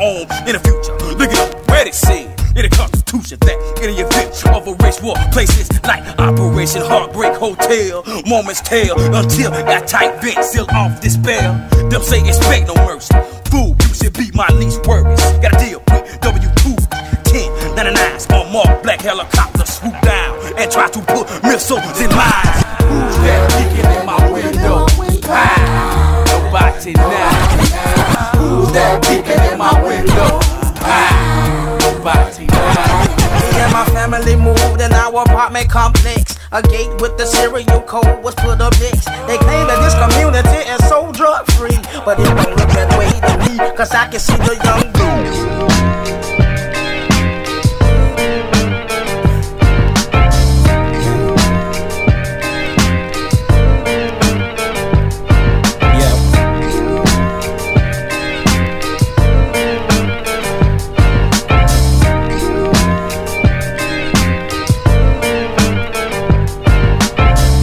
Speaker 45: in the future. Look at up, where it said. In the Constitution that in the event of a race war, places like Operation Heartbreak Hotel, moments tell until that tight vent seal off this spell. Them say expect no mercy.
Speaker 60: Can see the young dudes.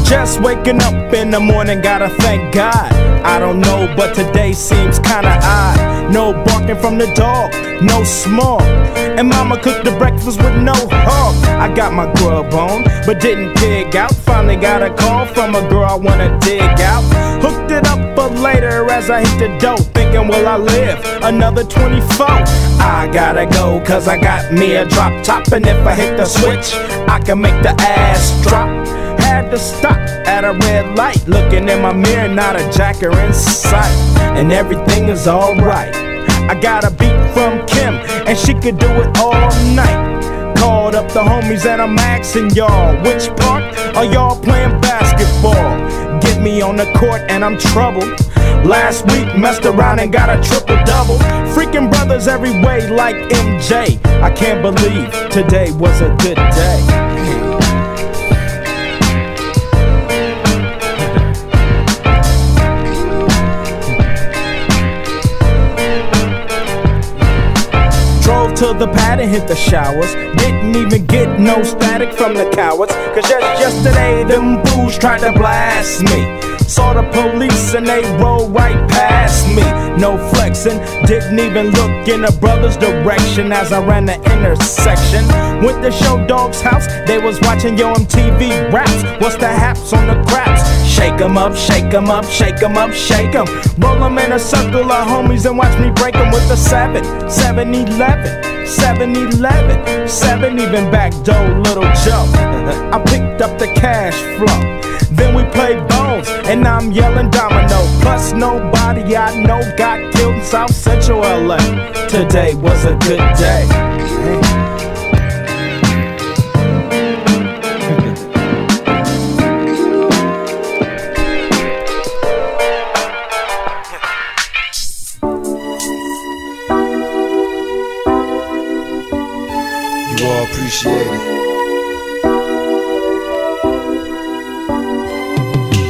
Speaker 61: Just waking up in the morning, gotta thank God. I don't know, but today seems kinda odd. No barking from the dog, no small. And mama cooked the breakfast with no hog. I got my grub on, but didn't dig out. Finally got a call from a girl I wanna dig out. Hooked it up for later as I hit the dope. Thinking, will I live another 24? I gotta go, cause I got me a drop top. And if I hit the switch, I can make the ass drop had to stop at a red light. Looking in my mirror, not a jacker in sight. And everything is alright. I got a beat from Kim, and she could do it all night. Called up the homies, and I'm asking y'all, which part are y'all playing basketball? Get me on the court, and I'm troubled. Last week, messed around and got a triple double. Freaking brothers every way, like MJ. I can't believe today was a good day. To the pad and hit the showers. Didn't even get no static from the cowards. Cause just yesterday, them fools tried to blast me. Saw the police and they rolled right past me. No flexing, didn't even look in a brother's direction as I ran the intersection. Went to Short Dog's house, they was watching Yo MTV raps. What's the haps on the craps? Shake 'em up, shake 'em up, shake 'em up, shake 'em. Roll 'em in a circle of homies and watch me break 'em with a 7, 7 11, 7 11, 7 even back door, little Joe. I picked up the cash flow. Then we played bones, and I'm yelling domino. Plus, nobody I know got killed in South Central LA. Today was a good day.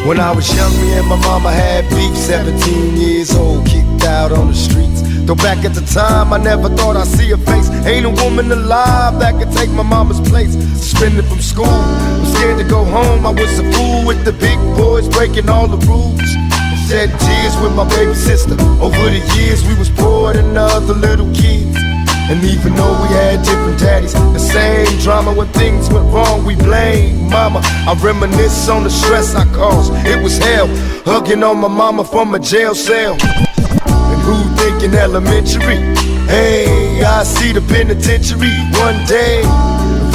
Speaker 61: When I was young, me and my mama had beef. 17 years old, kicked out on the streets. Though back at the time, I never thought I'd see her face. Ain't a woman alive that could take my mama's place. Suspended from school, I'm scared to go home. I was a fool with the big boys, breaking all the rules. Shed tears with my baby sister. Over the years, we was poor than other little kids. And even though we had different daddies, the same drama when things went wrong, we blame mama. I reminisce on the stress I caused. It was hell, hugging on my mama from a jail cell. And who thinking elementary? Hey, I see the penitentiary one day.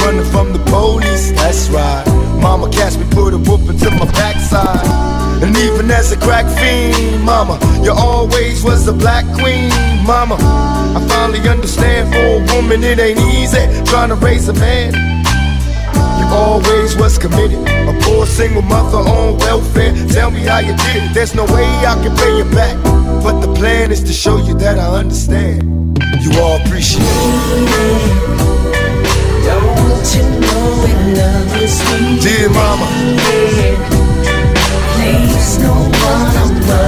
Speaker 61: Running from the police, that's right. Mama catch me, put a whoop into my backside. And even as a crack fiend, mama, you always was a black queen, mama. I finally understand for a woman it ain't easy trying to raise a man. You always was committed, a poor single mother on welfare. Tell me how you did it. There's no way I can pay you back, but the plan is to show you that I understand. You all appreciate it.
Speaker 62: Don't you know
Speaker 61: Dear mama.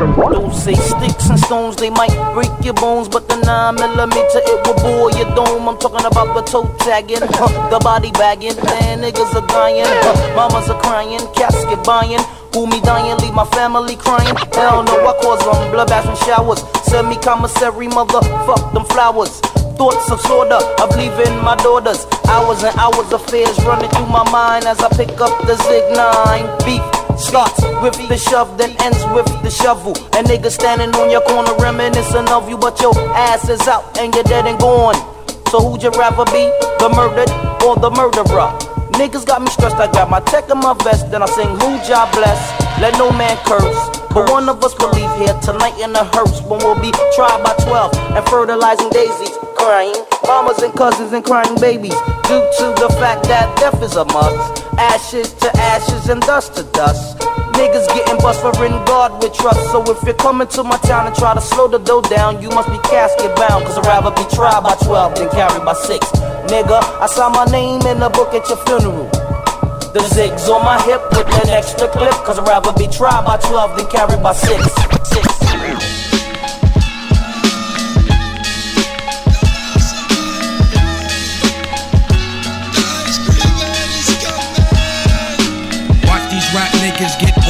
Speaker 63: Don't say sticks and stones, they might break your bones, but the 9 millimeter it will bore your dome. I'm talking about the toe tagging, huh, the body bagging. Man, niggas are dying, huh, mamas are crying, casket buying. Who me dying, leave my family crying. Hell no, I cause them blood baths and showers. Send me commissary, mother, fuck them flowers. Thoughts of sorta of leaving my daughters. Hours and hours of fears running through my mind as I pick up the Zig 9. Beef starts with the shove, then ends with the shovel. And niggas standing on your corner reminiscing of you, but your ass is out and you're dead and gone. So who'd you rather be, the murdered or the murderer? Niggas got me stressed, I got my tech in my vest, then I sing who job bless. Let no man curse. But one of us will leave here tonight in a hearse when we'll be tried by 12 and fertilizing daisies, crying mamas and cousins and crying babies due to the fact that death is a must. Ashes to ashes and dust to dust. Niggas getting bust for in God with trust. So if you're coming to my town and try to slow the dough down, you must be casket bound. Cause I'd rather be tried by 12 than carried by 6. Nigga, I saw my name in the book at your funeral. The zigs on my hip with an extra clip. Cause I'd rather be tried by 12 than carried by 6. 6.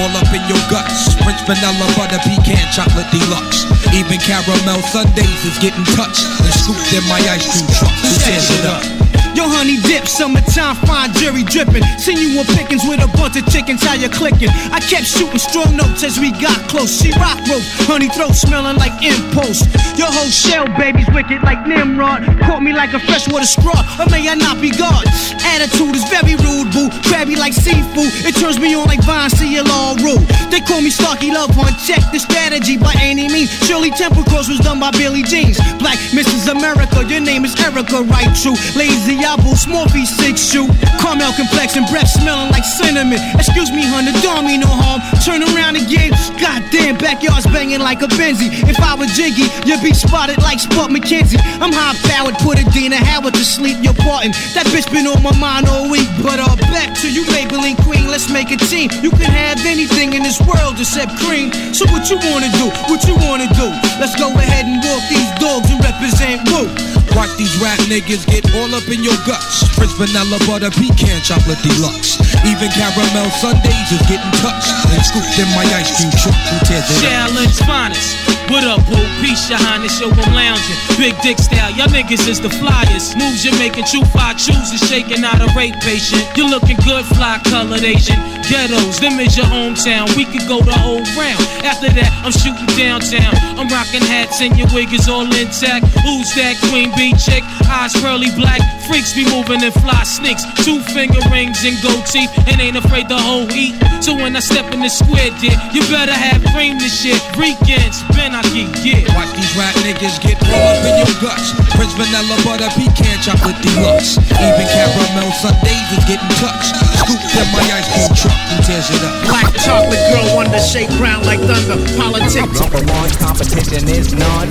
Speaker 4: All up in your guts. French vanilla butter pecan chocolate deluxe. Even caramel sundaes is getting touched and scooped in my ice cream truck. Who it up?
Speaker 48: Yo, honey dip, summertime, fine Jerry dripping. Seen you on pickings with a bunch of chickens, how you clicking? I kept shooting strong notes as we got close. She rock rope, honey throat smelling like impost. Your whole shell, baby's wicked like Nimrod. Caught me like a freshwater straw, or may I not be God? Attitude is very rude, boo. Crabby like seafood, it turns me on like Vine, all rule. They call me Starky Love Hunt, check the strategy by any means. Shirley Temple Cross was done by Billy Jeans. Black Mrs. America, your name is Erica, right? True. Lazy feet, six shoe. Caramel complexion, breath smelling like cinnamon. Excuse me, honey, don't mean no harm. Turn around again. Goddamn, backyard's banging like a Benzie. If I was Jiggy, you'd be spotted like Spuds MacKenzie. I'm high powered, put Adina Howard to sleep. You're parting. That bitch been on my mind all week. But uh, back to you, Maybelline Queen. Let's make a team. You can have anything in this world except cream. So what you wanna do? What you wanna do? Let's go ahead and walk these dogs and represent Wu.
Speaker 4: Watch these rap niggas get all up in your guts. French vanilla butter pecan chocolate deluxe. Even caramel sundaes is getting touched and scooped in my ice cream truck. Who tears it?
Speaker 18: Challenge finest. What up, boo? Peace, your highness, yo, I'm lounging. Big dick style, y'all niggas is the flyers. Moves you're making, true fly chooses, shaking out a rape patient. You're looking good, fly colored Asian. Ghettos, them is your hometown. We could go the whole round. After that, I'm shooting downtown. I'm rocking hats and your wig is all intact. Who's that queen bee chick? Eyes pearly black. Freaks be moving and fly sneaks. Two finger rings and gold teeth and ain't afraid to whole eat. So when I step in the square, dear, you better have cream this shit. Weekends, been
Speaker 64: Bianchi, yeah.
Speaker 65: Watch these rap niggas get raw up in your guts. Prince Vanilla Butter Pecan Chocolate Deluxe. Even caramel sundaes is getting touched. Scooped in my ice cream truck and tears it up.
Speaker 48: Black chocolate girl wanted to shake ground like thunder. Politics.
Speaker 66: Number one competition is none.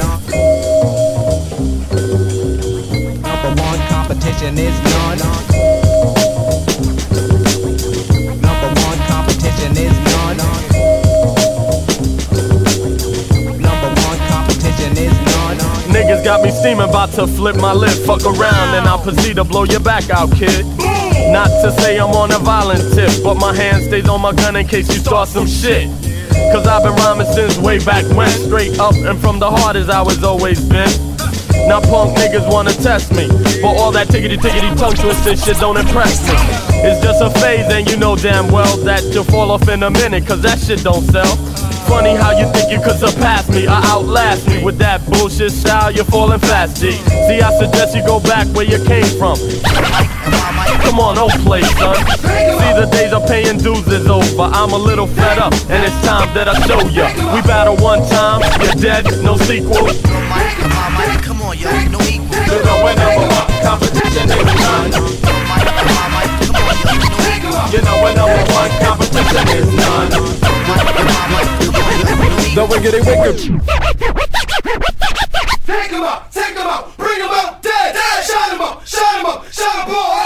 Speaker 66: Number one competition is none.
Speaker 49: niggas got me steaming, about to flip my lid. Fuck around and I'll proceed to blow your back out, kid. Not to say I'm on a violent tip, but my hand stays on my gun in case you start some shit. Cause I've been rhyming since way back when. Straight up and from the heart as I was always been. Now punk niggas wanna test me, but all that tickety tickety tongue twisting shit don't impress me. It's just a phase, and you know damn well that you'll fall off in a minute, cause that shit don't sell. Funny how you think you could surpass me or outlast me with that bullshit style, you're falling fast, G. See, I suggest you go back where you came from. Come on, don't play, son. See, the days of paying dues is over. I'm a little fed up, and it's time that I show ya. We battle one time, you're dead, no sequel.
Speaker 67: Come on, yo, no equal.
Speaker 49: You're number one, competition ain't. You know, I know one competition is none. The wiggity wiggity.
Speaker 57: Take him out, take him out, bring him out, dead, dead. Shot him up, shot him up, shot him up.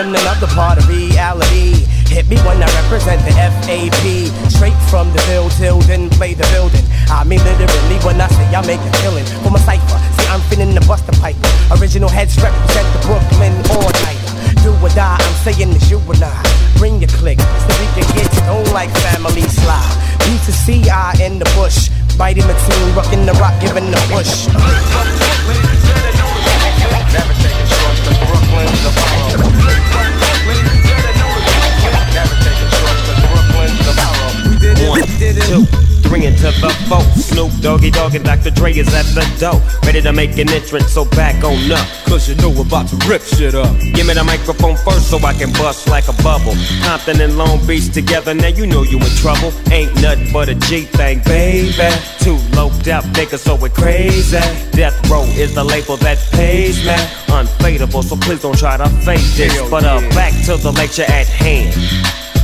Speaker 68: Another
Speaker 69: part of reality. Hit me when I represent the FAP. Straight from the bill till then play the building. I mean literally when I say I make a killing for my cipher. See, I'm feeling the buster pipe. Original heads represent the Brooklyn all night. Do or die, I'm saying it's you and I. Bring your click so we can get on like family slide. B to C, I in the bush. Mighty Mateen, rocking the rock, giving the push.
Speaker 58: Never taking shorts to borrow. Never
Speaker 69: we did it.
Speaker 33: Three into the four. Snoop Doggy Dogg and Dr. Dre is at the door. Ready to make an entrance, so back on up.
Speaker 70: Cause you know we're about to rip shit up.
Speaker 33: Give me the microphone first so I can bust like a bubble. Compton and Long Beach together, now you know you in trouble. Ain't nothing but a G thing, baby. Two loped out niggas, so we're crazy. Death Row is the label that pays me. Unfadable, so please don't try to fake this. But uh, back to the lecture at hand.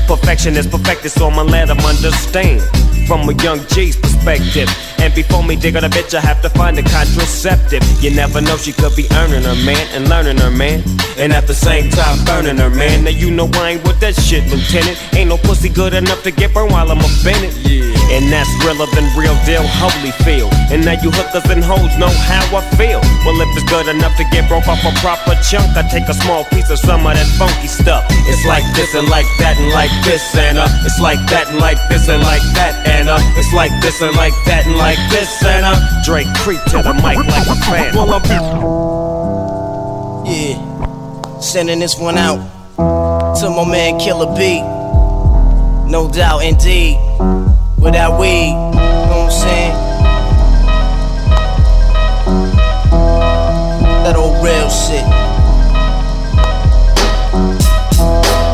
Speaker 33: Perfection is perfected, so I'ma let them understand. From a young G's perspective. And before me dig on a bitch, I have to find a contraceptive. You never know, she could be earning her man and learning her man. And at the same time, burning her man. Now you know I ain't with that shit, Lieutenant. Ain't no pussy good enough to get burned while I'm offended. Yeah. And that's realer than real deal, Holyfield. And now you hookers and hoes know how I feel. Well, if it's good enough to get broke off a proper chunk, I take a small piece of some of that funky stuff. It's like this and like that and like this and uh, it's like that and like this and like that and uh, it's like this and like that and like this and uh, Dre creep to the mic like a fan.
Speaker 69: Well, I'm Yeah, sending this one out to my man Killer B. No doubt, indeed. Without weed, you know what I'm saying? That old real shit.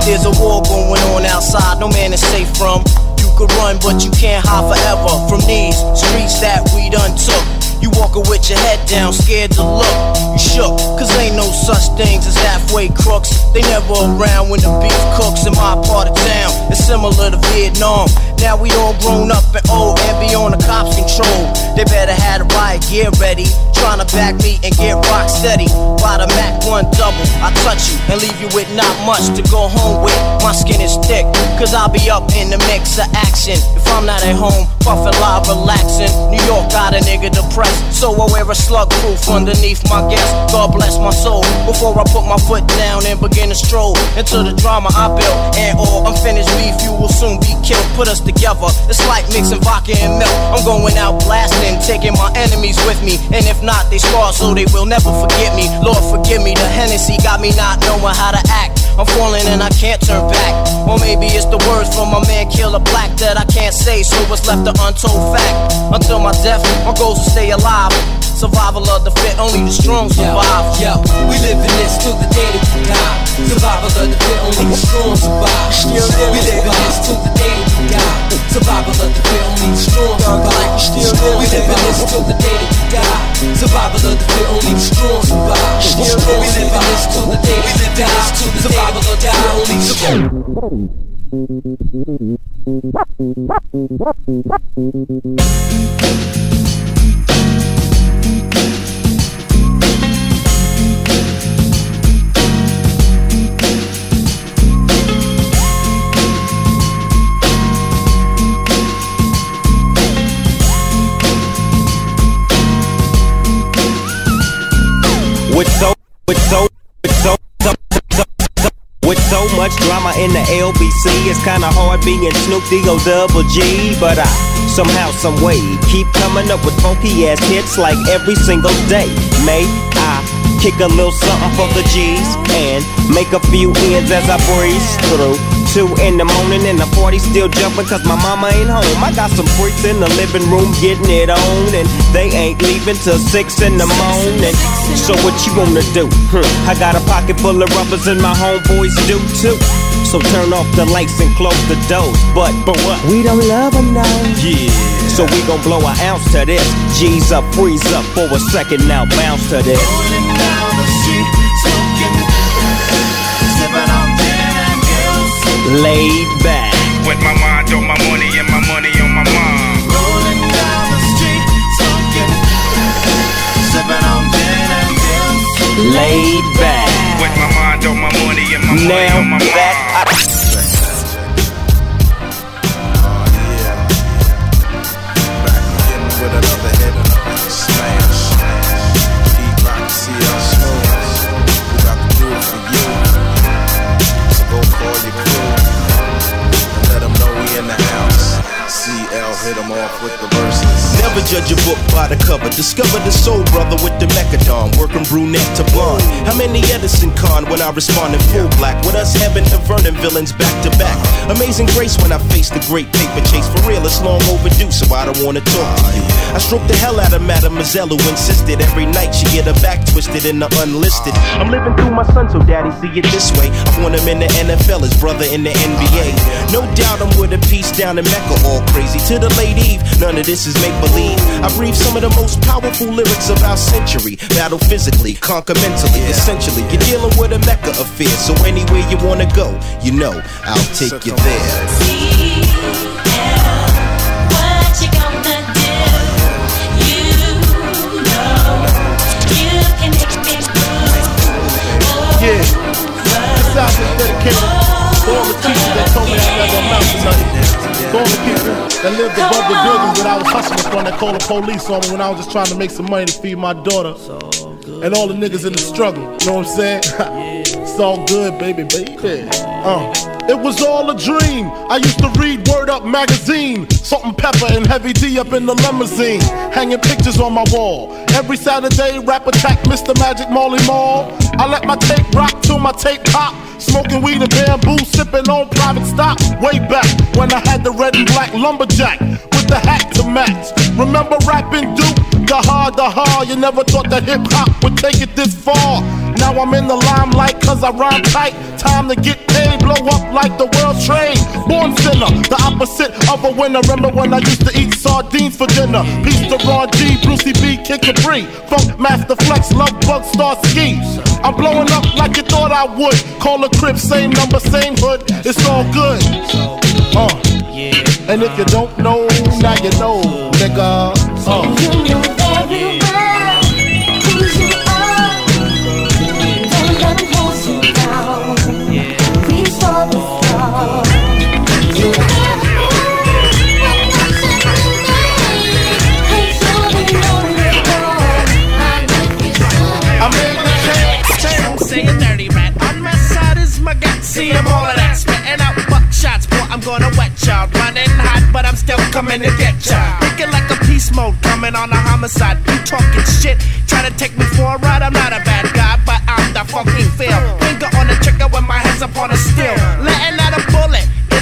Speaker 69: There's a war going on outside, no man is safe from. You could run, but you can't hide forever from these streets that we done took. You walking with your head down, scared to look. You shook, cause ain't no such things as halfway crooks. They never around when the beef cooks in my part of town. It's similar to Vietnam. Now we all grown up and old and be on the cops' control. They better have the riot gear ready. Trying to back me and get rock steady. By the Mac 1 double, I touch you and leave you with not much to go home with. My skin is thick, cause I'll be up in the mix of action. If I'm not at home, puffin' live, relaxing. New York got a nigga depressed, so I wear a slug proof underneath my guest. God bless my soul. Before I put my foot down and begin to stroll into the drama I built. And all unfinished beef, you will soon be killed. Put us together, it's like mixing vodka and milk. I'm going out blasting, taking my enemies with me. And if not, they scar so they will never forget me. Lord, forgive me, the Hennessy got me not knowing how to act. I'm falling and I can't turn back. Or maybe it's the words from my man Killer Black that I can't say, so it's left an untold fact. Until my death, my goals to stay alive. Survival of the fit, only the strong survive.
Speaker 67: Yo, we live in this till the day that we die. Survival of the fit, only the strong survive. Still we live in this till the day that we die. Survival of the fit, only the strong survive. Still we live in this till the day that we die. Survival of the fit, only the strong survive. Still we live in this till the day we die. Survival of the fit, only the.
Speaker 33: With so, with so, with so, so, so, so with so much drama in the LBC, it's kinda hard being Snoop D-O double G. But I somehow, some way, keep coming up with funky ass hits like every single day. May I kick a little something for the G's and make a few ends as I breeze through. Two in the morning and the party still jumping cause my mama ain't home. I got some freaks in the living room getting it on and they ain't leaving till six in the morning. So what you wanna do? Hmm, I got a pocket full of rubbers and my homeboys do too. So turn off the lights and close the doors. But, but what? We don't love them now. Yeah. So we gon' blow an ounce to this. G's up, freeze up for a second now, bounce to this. Laid back.
Speaker 71: With my mind on my money and my money on my mind. Rolling down the street, smoking, sipping on gin and.
Speaker 33: Laid back.
Speaker 71: With my mind on my money and my money
Speaker 33: Now
Speaker 71: on my mind.
Speaker 72: Them off with the verses.
Speaker 13: Never judge a book by the cover. Discover the soul brother with the mechadon, working brunette to blonde. How many Edison con when I respond in full black? With us Heaven and Vernon villains back to back. Amazing grace when I face the great paper chase. For real, it's long overdue, so I don't wanna talk to you. I stroked the hell out of Mademoiselle who insisted every night she get her back twisted in the unlisted. I'm living through my son, so daddy see it this way. I want him in the NFL, his brother in the NBA. No doubt I'm with a piece down in Mecca, all crazy. To the late Eve, none of this is make believe. I breathe some of the most powerful lyrics of our century. Battle physically, conquer mentally. Essentially, you're dealing with a Mecca affair. So anywhere you wanna go, you know I'll take you there.
Speaker 20: Yeah, this album is dedicated to all the teachers that told me I never amount to nothing. All the people that lived above the buildings that I was hustling from that called the police on me when I was just trying to make some money to feed my daughter. And all the niggas in the struggle, you know what I'm saying? it's all good, baby, baby. Uh. It was all a dream. I used to read Word Up magazine. Salt-N-Pepa and Heavy D up in the limousine. Hanging pictures on my wall. Every Saturday, rap attack Mr. Magic Marley Marl. I let my tape rock till my tape pop. Smoking weed and bamboo, sipping on private stock. Way back when I had the red and black lumberjack with the hat to match. Remember rapping Duke? The hard, the hard. You never thought that hip hop would take it this far. Now I'm in the limelight cause I rhyme tight. Time to get paid, blow up like the world's trade. Born sinner, the opposite of a winner. Remember when I used to eat sardines for dinner? Peace to Ron G, Brucey B, Kid Capri, Funkmaster Flex, Lovebug, Star Ski. I'm blowing up like you thought I would. Call a crib, same number, same hood. It's all good. Uh. And if you don't know, now you know, nigga. Uh.
Speaker 45: I'm coming to get ya. Thinking like a peace mode, coming on a homicide. You talking shit, trying to take me for a ride. I'm not a bad guy, but I'm the fucking feel. Finger on the trigger when my hands up on a steel. A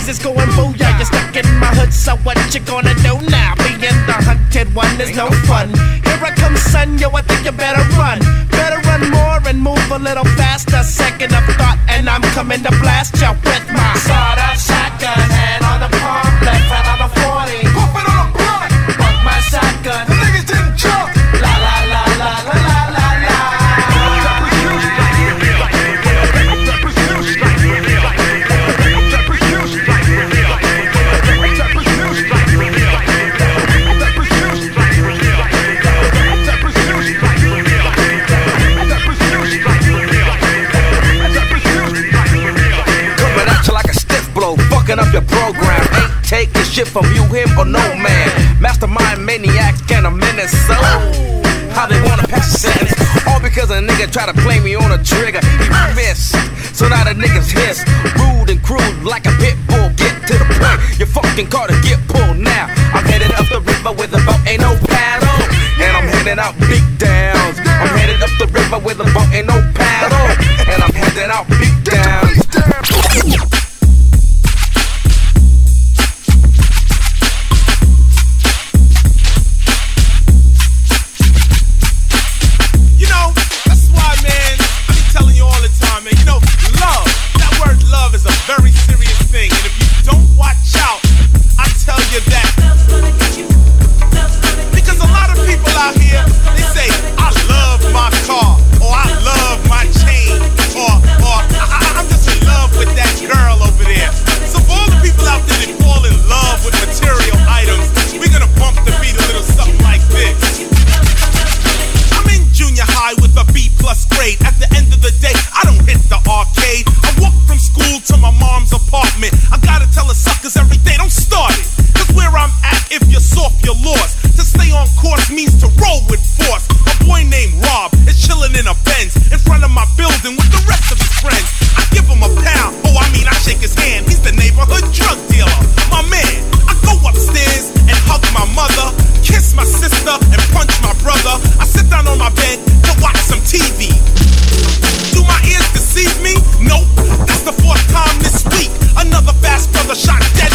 Speaker 45: bullet. Is going booyah? You're stuck in my hood, so what you gonna do now? Being the hunted one is no fun. Here I come, son, yo, I think you better run. Better run more and move a little faster. Second of thought, and I'm coming to blast you with my sawed-off shotgun. Hand on the palm, left hand on the 40. Pop it on a blunt. Fuck my shotgun.
Speaker 31: Your program. Ain't taking shit from you, him, or no man. Mastermind maniacs, can a menace, so how they wanna pass a sentence. All because
Speaker 73: a nigga try to play me on a trigger. He missed. So now the niggas hiss. Rude and crude like a pit bull. Get to the point. Your fucking car to get pulled now. I'm headed up the river with a boat, ain't no paddle. And I'm heading out big downs. I'm headed up the river with a boat, ain't no paddle. And I'm heading out big downs.
Speaker 57: You. Because a lot of people out here, they say, I love my car, or I love my chain, or, or I'm just in love with that girl over there. So for all the people out there that fall in love with material items, we're gonna bump the beat a little something like this. I'm in junior high with a B plus grade. At the end I don't hit the arcade. I walk from school to my mom's apartment. I gotta tell the suckers every day, don't start it. Cause where I'm at, if you're soft, you're lost. To stay on course means to roll with force. A boy named Rob is chilling in a Benz in front of my building with the rest of his friends. I give him a pound. Oh, I mean, I shake his hand. He's the neighborhood drug dealer. My man, I go upstairs and hug my mother, kiss my sister, and punch my brother. I sit down on my bed to watch some TV. Fast brother shot in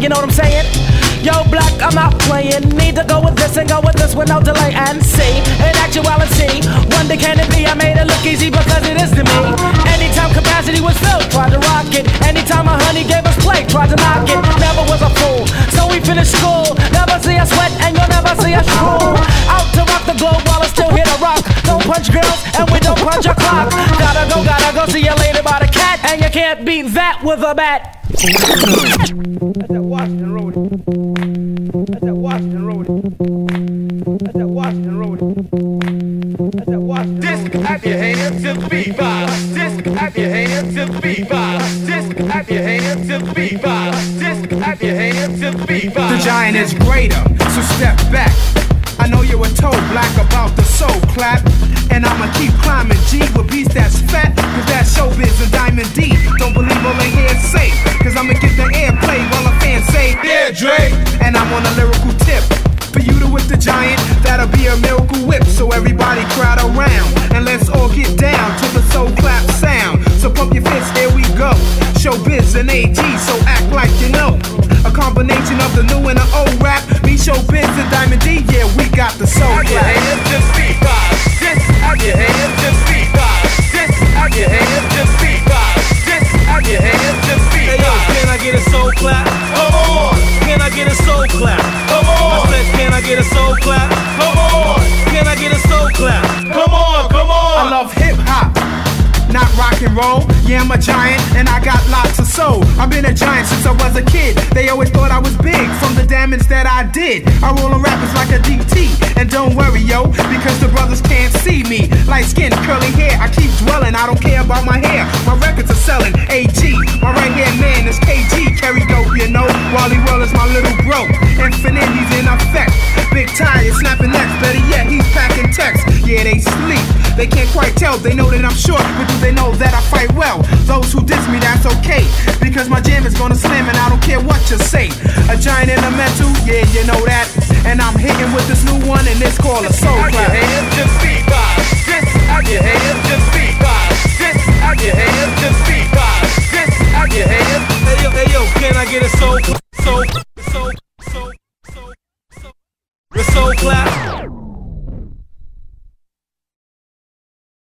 Speaker 57: You
Speaker 61: know what I'm saying? Yo, black, I'm not playing. Need to go with this and go with this with no delay and see. In actuality, wonder can it be? I made it look easy because it is to me. Anytime capacity was filled, tried to rock it. Anytime my honey gave us play, tried to knock it. Never was a fool. So we finished school. Never see us sweat and you'll never see us drool. Out to rock the globe while it's still here to rock. Don't punch girls and we don't punch a clock. Gotta go, gotta go see you later by the cat. And you can't beat that with a bat.
Speaker 74: Greater,
Speaker 48: that I. Roll on rappers like a DT, and don't worry, yo, because the brothers can't see me. Light skin, curly hair, I keep dwelling, I don't care about my hair. My records are selling, AG. My right hand man is KG, carry dope, you know. Wally Well is my little bro. Infinite, he's in effect big tires, snapping necks. Better yet, he's packing texts. Yeah, they sleep. They can't quite tell. They know that I'm short, but do they know that I fight well? Those who diss me, that's okay. Because my jam is gonna slam, and I don't care what you say. A giant in the mental, yeah, you know that. And I'm hitting with this new one, and it's called a soul
Speaker 27: clap. Your hands, just beat by. This out your hands, just beat by. This out your hands, just beat by. This out your hands. Hey yo, hey yo, can I get a soul, soul?